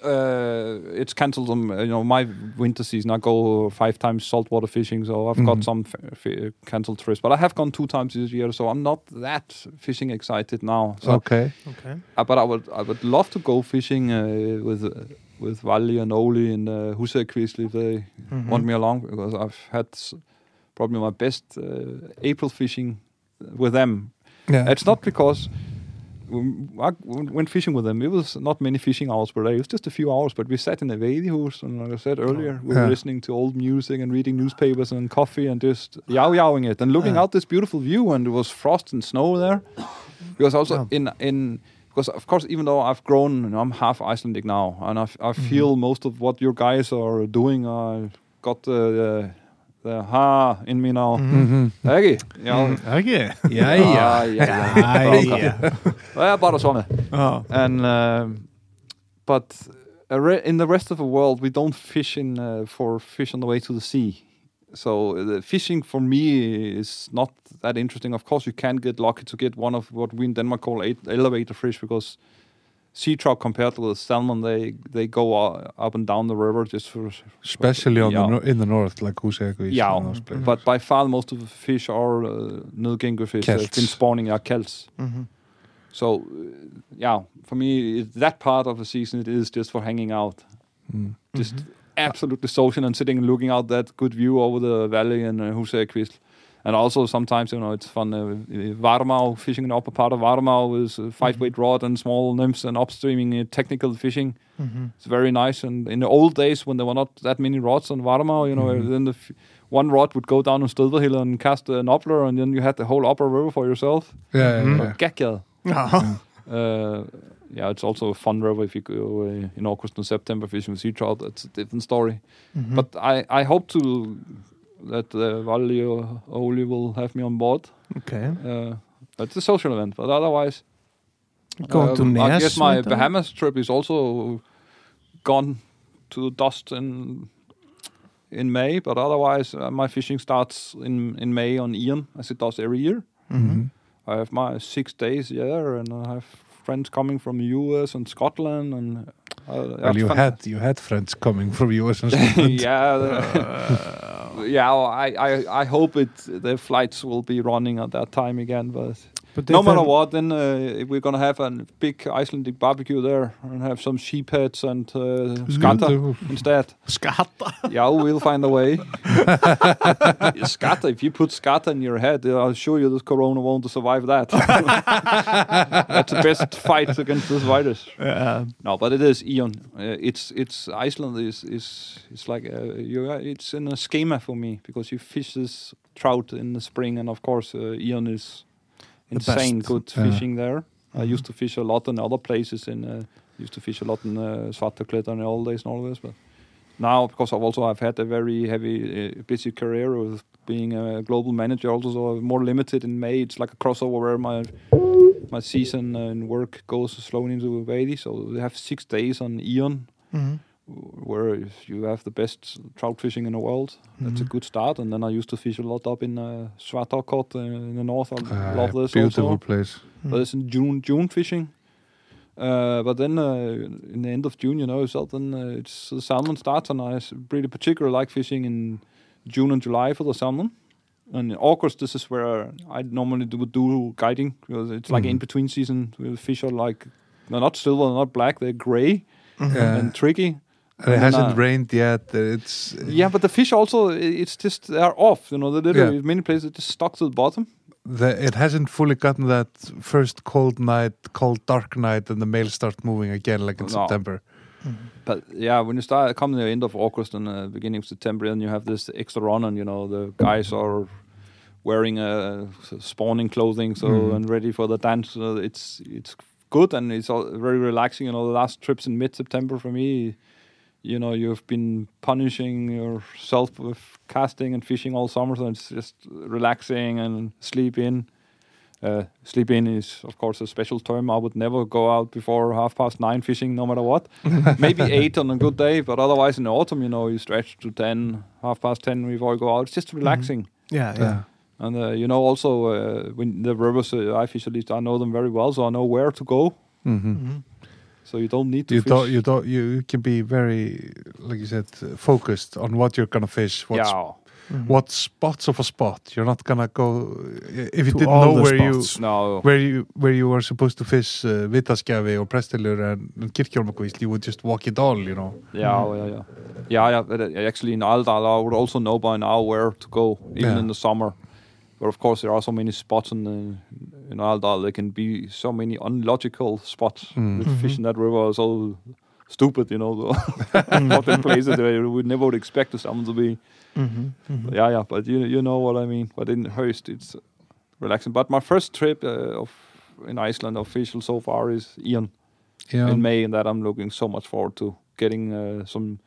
uh, it's cancelled some. You know, my winter season. I go five times saltwater fishing, so I've got Mhm. some f- f- cancelled trips. But I have gone two times this year, so I'm not that fishing excited now. So, Okay. Okay. uh, but I would I would love to go fishing uh, with uh, with Valli and Oli and uh, Husekvist if they Mhm. want me along because I've had s- probably my best uh, April fishing with them Yeah. it's not because when I went fishing with them, it was not many fishing hours per day. It was just a few hours, but we sat in a Vadihus, and like I said earlier, we were Yeah. listening to old music and reading newspapers and coffee and just yow yowing it and looking Yeah. out this beautiful view. And it was frost and snow there. Because also Yeah. in in because of course even though I've grown, you know, I'm half Icelandic now, and I, f- I mm-hmm. feel most of what your guys are doing. I got the the, the ha in me now. Mhm. Ekki? Já. Okay. Ah, ja, ja. Jæja. Það er bara svona. Ah. And um, but uh, re- in the rest of the world, we don't fish in uh, for fish on the way to the sea. So uh, the fishing for me is not that interesting. Of course, you can get lucky to get one of what we in Denmark call eight elevator fish because sea trout compared to the salmon, they they go uh, up and down the river just for Especially on the Yeah. no- in the north, like Husegvis Yeah. and those places. But by far, most of the fish are uh, nødgænge fish. They've Kelts. been spawning our kelts. Mhm. So, uh, yeah, for me, it, that part of the season it is just for hanging out, Mm. just absolutely social and sitting and looking out that good view over the valley and uh, Husekvist. And also sometimes you know it's fun. Uh, Varmau fishing in the upper part of Varmau with uh, five weight rod and small nymphs and upstreaming uh, technical fishing. Mhm. It's very nice. And in the old days when there were not that many rods on Varmau, you know, Mhm. then the f- one rod would go down on Stødverhill and cast an upper, and then you had the whole upper river for yourself. Yeah, yeah, Mhm. yeah. Geggjað. Ah. Uh, yeah, it's also a fun river if you go uh, in August and September fishing with sea trout. That's a different story. Mhm. But I, I hope to that uh, Valli or Oli will have me on board. okay. Uh, it's a social event, but otherwise, Going to um, I Nes. guess my? Bahamas trip is also gone to dust in in May. But otherwise, uh, my fishing starts in in May on Ian, as it does every year. Mhm. I have my six days there, and I have friends coming from the US and Scotland, and uh, Well, you had you had friends coming from US and Scotland. yeah, yeah. I, I I hope it the flights will be running at that time again, but But no matter what, then uh, we're gonna have a big Icelandic barbecue there and have some sheep heads and uh, skata instead. Skatta. Yeah, we'll find a way. skata, if you put skata in your head, uh, I'll show you this corona won't survive that. That's the best fight against this virus. Yeah. No, but it is Eon. Uh, it's it's Iceland is is it's like uh, you it's in a schema for me because you fish this trout in the spring, and of course uh, Eon is insane best. good Yeah. fishing there. I Mhm. used to fish a lot in other places. In uh, used to fish a lot in uh, in the old days and all this, but now because I've also I've had a very heavy uh, busy career with being a global manager, also so more limited in May. It's like a crossover where my my season and work goes slowly into Vadi. So they have six days on Eon, Mhm. Where if you have the best trout fishing in the world. That's a Mhm. good start. And then I used to fish a lot up in uh, uh, in the north. I Ah, love this beautiful also. place. But it's in June June fishing. Uh, but then uh, in the end of June, you know, so then uh, it's the salmon starts, and I really particularly like fishing in June and July for the salmon. And in August, this is where I normally do, do guiding because it's like Mhm. in between season. where The fish are like they're not silver, they're not black, they're gray Yeah. and tricky. And it hasn't rained yet. It's Yeah, but the fish also it's just they're off. You know, they literally Yeah. many places just stuck to the bottom. the, it hasn't fully gotten that first cold night, cold dark night, and the males start moving again, like in No. September. But yeah, when you start come the end of August and uh, beginning of September, and you have this extra run, and you know the guys are wearing uh, spawning clothing, so Mm. and ready for the dance. So it's it's good and it's all very relaxing. You know, the last trips in mid September for me, you know you've been punishing yourself with casting and fishing all summer, so it's just relaxing and sleep in. Uh, sleep in is, of course, a special term. I would never go out before half past nine fishing, no matter what. Maybe eight on a good day, but otherwise in the autumn, you know, you stretch to ten, half past ten before you go out. It's just relaxing. Yeah, yeah. Yeah. And uh, you know, also uh, when the rivers uh, I fish at least, I know them very well, so I know where to go. hmm Mhm. So you don't need to You fish. don't. You don't. You can be very, like you said, focused on what you're gonna fish. What yeah. Mhm. what spots of a spot. You're not gonna go if you To didn't know where spots. No. you where you where you were supposed to fish uh, Vitaskjafi or Prestilur and, Kirkjólmakvísl, you would just walk it all, you know. Yeah, yeah, yeah, yeah, yeah. But uh, actually, in Aldal, I would also know by now where to go, even Yeah. in the summer. But of course, there are so many spots in the, in Aldal. There can be so many unlogical spots. Mm. The fish in that river are so stupid, you know. What the places where you would never would expect the salmon to be. Mhm. Mhm. Yeah, yeah. But you you know what I mean. But in Höst, it's relaxing. But my first trip uh, of in Iceland official so far is Ian Yeah. in May, and that I'm looking so much forward to getting uh, some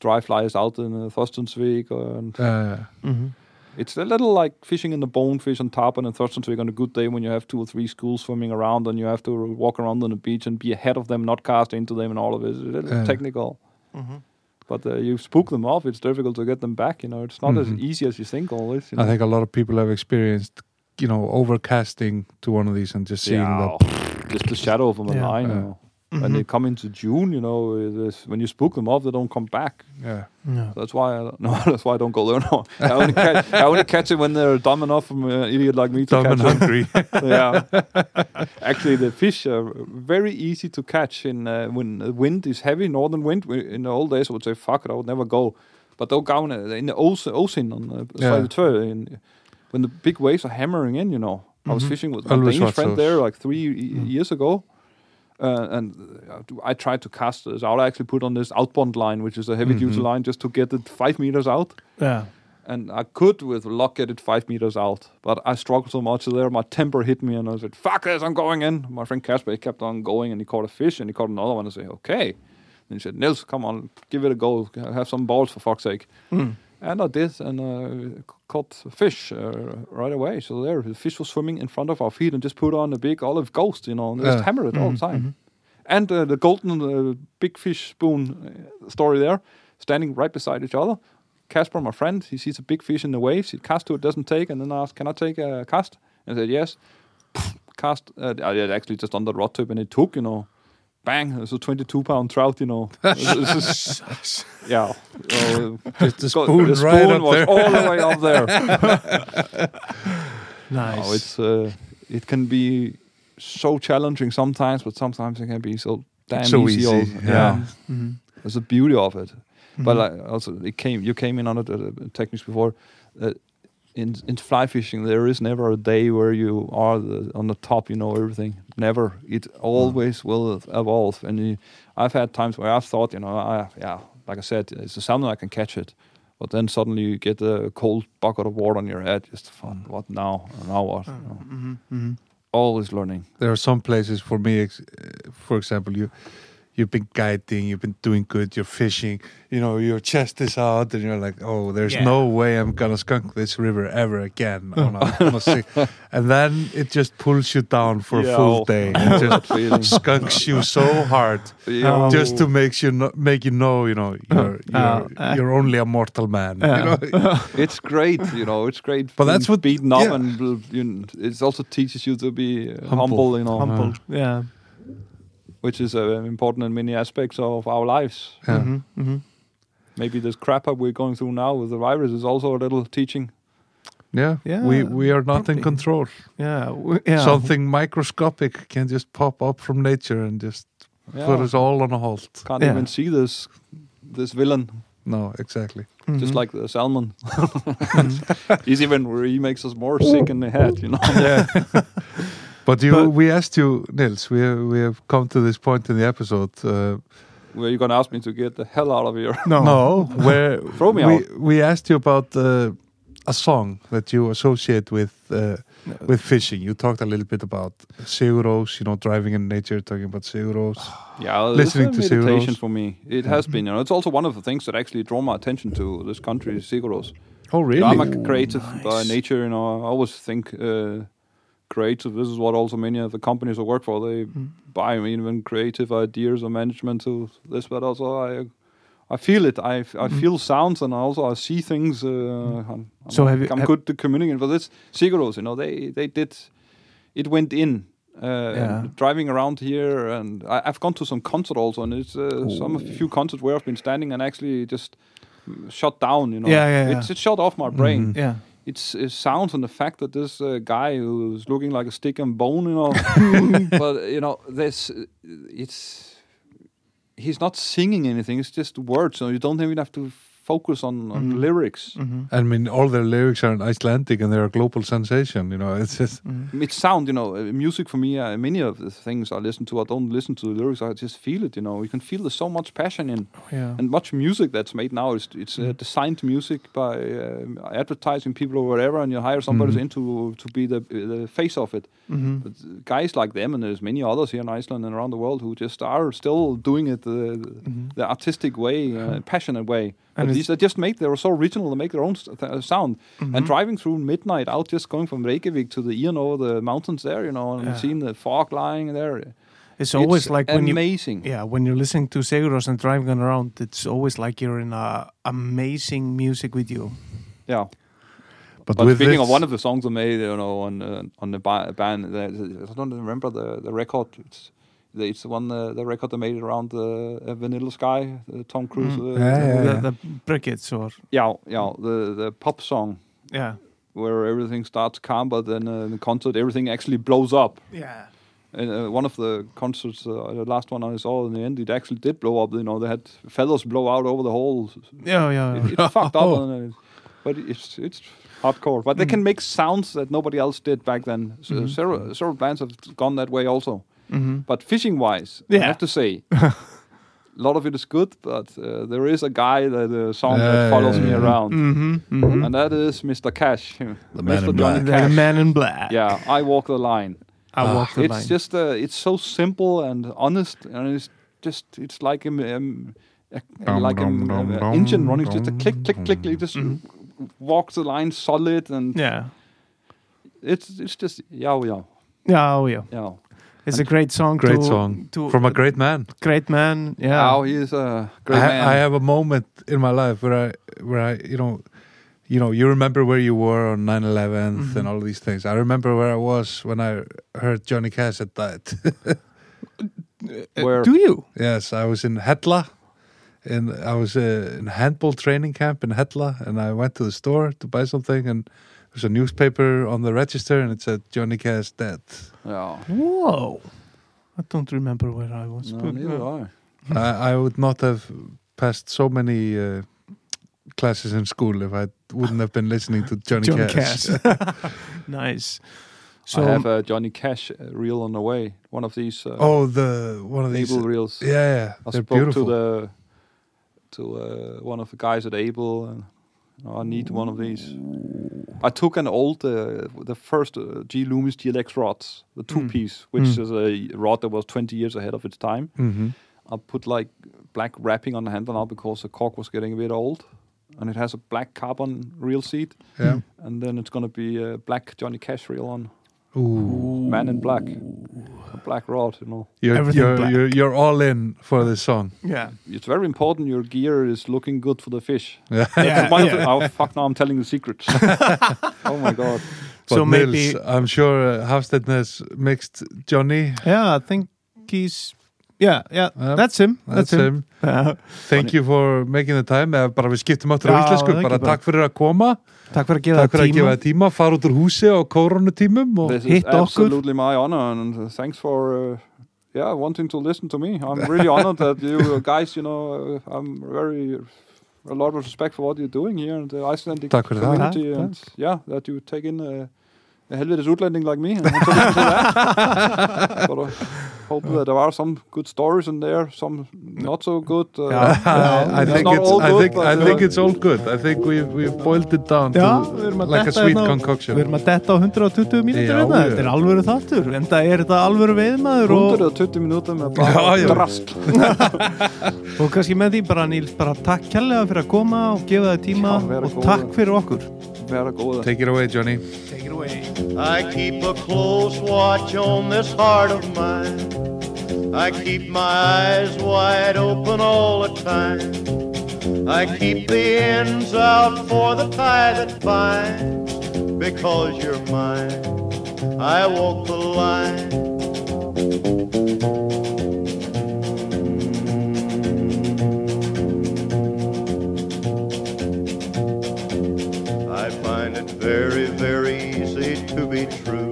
dry flies out in uh, Thorstensvik, and Uh, Mhm. It's a little like fishing in the bonefish on Tarpon and Thorstensvik on a good day when you have two or three schools swimming around and you have to walk around on the beach and be ahead of them, not cast into them, and all of it. It's a little Yeah. technical, Mhm. but uh, you spook them off. It's difficult to get them back. You know, it's not Mhm. as easy as you think always. You I think a lot of people have experienced, you know, overcasting to one of these and just seeing yeah, that. just the shadow of them Yeah. line. Yeah. You know. When they come into June, you know, uh, this- when you spook them off, they don't come back. Yeah. Yeah. That's why I no. That's why I don't go there now. I only catch, I only catch it when they're dumb enough from an idiot like me to Dumb catch them. hungry. yeah. Actually, the fish are very easy to catch in uh, when the wind is heavy, northern wind. In the old days, I would say, "Fuck it, I would never go." But they'll go in, uh, in the ocean, ocean on the Yeah. side of the in, when the big waves are hammering in. You know, I was Mhm. fishing with my Always Danish friend watch there like three y- Mm. years ago. Uh, and uh, I tried to cast this out. I actually put on this outbound line, which is a heavy duty Mhm. line, just to get it five meters out Yeah. and I could with luck get it five meters out, but I struggled so much there. My temper hit me, and I said, "Fuck this! I'm going in." My friend Casper he kept on going, and he caught a fish, and he caught another one. I said, "Okay." And he said, "Nils, come on, give it a go. Have some balls for fuck's sake." Mm. And I did, and uh, caught fish uh, right away. So there, the fish was swimming in front of our feet, and just put on a big olive ghost, you know, and just Yeah. hammer it all the time. Mhm. And uh, the golden uh, big fish spoon uh, story there, standing right beside each other. Casper, my friend, he sees a big fish in the waves. He casts to it, doesn't take, and then asks, "Can I take a cast?" And I said, "Yes." cast. Uh, I had actually just on the rod tip, and it took, you know, bang. It's a twenty-two pound trout, you know. It's just- yeah. Uh, Just the spoon, the right spoon up was there. all the way up there. Nice. Oh, it's uh, it can be so challenging sometimes, but sometimes it can be so damn So easy. easy, also. yeah. Mhm. There's a beauty of it. But Mhm. like, also, it came. You came in on it uh, techniques before. Uh, in in fly fishing, there is never a day where you are the, on the top. You know everything. Never. It always will evolve. And you, I've had times where I've thought, you know, I, yeah, like I said, it's a salmon I can catch it. But then suddenly you get a cold bucket of water on your head. Just fuck, what now? Now what? You know, Mhm. Mhm. always learning. there are some places for me uh, for example you you've been guiding you've been doing good you're fishing you know your chest is out and you're like oh there's Yeah. no way i'm gonna skunk this river ever again on a, on a sick. and then it just pulls you down for a full oh, day and just skunks you so hard Yeah. just to make you know, make you know you know you're you're, you're only a mortal man you know it's great, you know. It's great. But that's what- beaten up, yeah. and you know, it also teaches you to be uh, Humble. humble. you know, Humble. Yeah. Which is uh, important in many aspects of our lives. yeah. Mhm. Mhm. Maybe this crap up we're going through now with the virus is also a little teaching. yeah Yeah, we we are not probably. in control Yeah. w- yeah. something microscopic can just pop up from nature and just Yeah. put us all on a halt. Can't Yeah. even see this this villain, No, exactly. just Mhm. like the salmon. Mhm. He's even he makes us more sick in the head, you know. Yeah. but you, But- we asked you, Nils. We we have come to this point in the episode. Uh, Where you gonna ask me to get the hell out of here? No. no, where Throw me we out. we asked you about uh, a song that you associate with uh, with fishing. You talked a little bit about Seguros, you know, driving in nature, talking about Seguros. Yeah, Listening it's to a meditation Seguros. for me. It has been. You know, it's also one of the things that actually draw my attention to this country, Seguros. Oh, You really? know, I'm a creative by Nice. nature. You know, I always think uh, creative. This is what also many of the companies I work for they buy me even creative ideas or management to this, but also I. I feel it. I, I feel sounds, and also I see things. Uh, I'm, So have you- I'm have- good to communicate. But this Seguros, you know, they they did. It went in. Uh, Yeah. driving around here, and I, I've gone to some concert also, and it's uh, some of a few concerts where I've been standing and actually just mm, shut down. You know, Yeah, yeah, yeah. It's, it shut off my brain Mhm. Yeah. It's it sounds and the fact that this uh, guy who's looking like a stick and bone, you know, but you know, this it's he's not singing anything. It's just words, so you don't even have to focus on, on Mhm. lyrics. Mhm. I mean, all their lyrics are in Icelandic and they're a global sensation, you know, it's just, Mhm. It sound, you know, uh, music for me. Uh, many of the things I listen to, I don't listen to the lyrics. I just feel it. You know, you can feel there's so much passion in Yeah. and much music that's made now is it's uh, designed music by uh, advertising people or whatever, and you hire somebody Mhm. in to to be the the face of it. Mhm. But guys like them, and there's many others here in Iceland and around the world who just are still doing it the, the artistic way, uh, passionate way. And But it's- these are just make they're so original. They make their own th- sound. Mhm. And driving through midnight out, just going from Reykjavik to the Ian over the mountains there, you know, and Yeah. seeing the fog lying there. It's always It's like when you amazing. Yeah, when you're listening to Seguros and driving around, it's always like you're in a amazing music video. yeah. but, But speaking this, of one of the songs I made, you know, on uh, on the ba- band, the, I don't remember the, the record. It's the, it's the one uh, the record they made around the uh, Vanilla Sky, the Tom Cruise. Mm. Uh, Yeah, yeah, the, yeah. the briquettes or yeah, yeah, the the pop song yeah, where everything starts calm, but then uh, in the concert everything actually blows up. yeah, And uh, one of the concerts, uh, the last one I saw in the end, it actually did blow up. You know, they had feathers blow out over the whole. yeah, yeah. It, it's fucked up, and, uh, but it's it's hardcore. But they can make sounds that nobody else did back then. So Mhm. several several bands have gone that way also. Mhm. But fishing wise, I have to say, a lot of it is good. But uh, there is a guy that uh, song Yeah, that follows yeah, me yeah. around, Mhm. Mhm. and that is Mr. Cash, man Mr. in Johnny black. The man in black. Yeah, I walk the line. I walk the it's line. just uh, it's so simple and honest, and it's just it's like a, um, a, Dum, like dum, an dum, uh, dum, engine running. It's just a dum, click, click, click. You just Mhm. walk the line solid, and yeah, it's it's just yeah, yeah, yeah, oh yeah. yeah. It's a great song. great to, song to from a great man. great man. Yeah. Now he is a great I, man. I have a moment in my life where I, where I, you know, you know, you remember where you were on 9/11 Mhm. and all these things. I remember where I was when I heard Johnny Cash had died. Where- do you? yes, I was in Hetla. and I was uh, in handball training camp in Hetla, and I went to the store to buy something, and there's a newspaper on the register, and it said Johnny Cash dead. Yeah. Whoa. I don't remember where I was. No, but, neither uh, I. I, I would not have passed so many uh, classes in school if I wouldn't have been listening to Johnny, Johnny Cash. Cash. nice. So I have a Johnny Cash uh, reel on the way. One of these uh, oh, the one of these. Able reels. Yeah, yeah, I they're spoke beautiful. to the to uh, one of the guys at Able, and know, I need one of these. I took an old, uh, the first uh, G Loomis GLX rods, the two Mm. piece, which Mm. is a rod that was 20 years ahead of its time. hmm I put like black wrapping on the handle now because the cork was getting a bit old, and it has a black carbon reel seat, Yeah. and then it's gonna be a black Johnny Cash reel on Ooh. Man in Black, black rod, you know. You're, Everything you're, black. you're, you're all in for this song. yeah. It's very important your gear is looking good for the fish. Yeah. Yeah, yeah. oh fuck! Now I'm telling the secrets. oh my god! But So Nils, maybe- I'm sure uh, Hafstedt mixed Johnny. Yeah, I think he's yeah, yeah. Yeah, that's him. That's That's, him. him. Yeah. Thank you for making the time. Eða bara við skiptum áttur á íslensku. það Bara takk fyrir að koma. Takk fyrir að gefa Takk fyrir að tíma. tíma. Fara út úr húsi á koronatímum. Og... This is Hit okkur. absolutely my honor, and uh, thanks for uh, yeah wanting to listen to me. I'm really honored that you uh, guys, you know, uh, I'm very a lot of respect for what you're doing here in the Icelandic það. community, and yeah, that you take in uh, a helvetes utlænding like me. and hope that there are some good stories in there, some not so good. Uh, I, I think it's all I good, think I think it's all good. I think we've we've boiled it down Já, to like a sweet hérna concoction. Við erum að detta á 120 mínútur Já, hérna, þetta er alvöru þáttur en það er þetta alvöru veiðmaður og, 120 minutter med Ja, bare ja. drask. og kannski með því bara Níls, bara takk kærlega fyrir að koma og gefa þið tíma Já, vera og góður. takk fyrir okkur der gode. Take it away, Johnny. Take it away I keep a close watch on this heart of mine. I keep my eyes wide open all the time. I keep the ends out for the tie that binds. Because you're mine, I walk the line. I find it very, very easy to be true.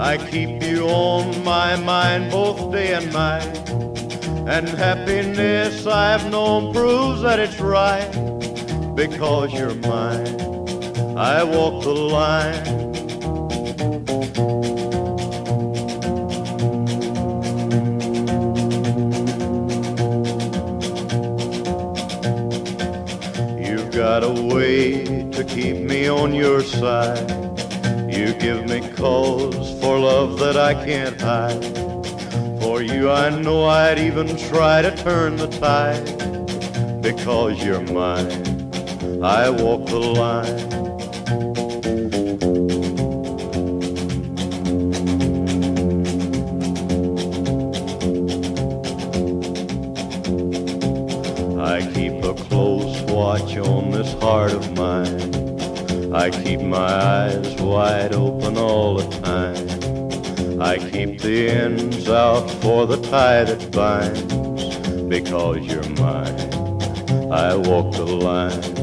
I keep you on my mind both day and night. And happiness I've known proves that it's right because you're mine. I walk the line. I can't hide. For you, I know I'd even try to turn the tide. Because you're mine, I walk the line. For the tie that binds. Because you're mine, I walk the line.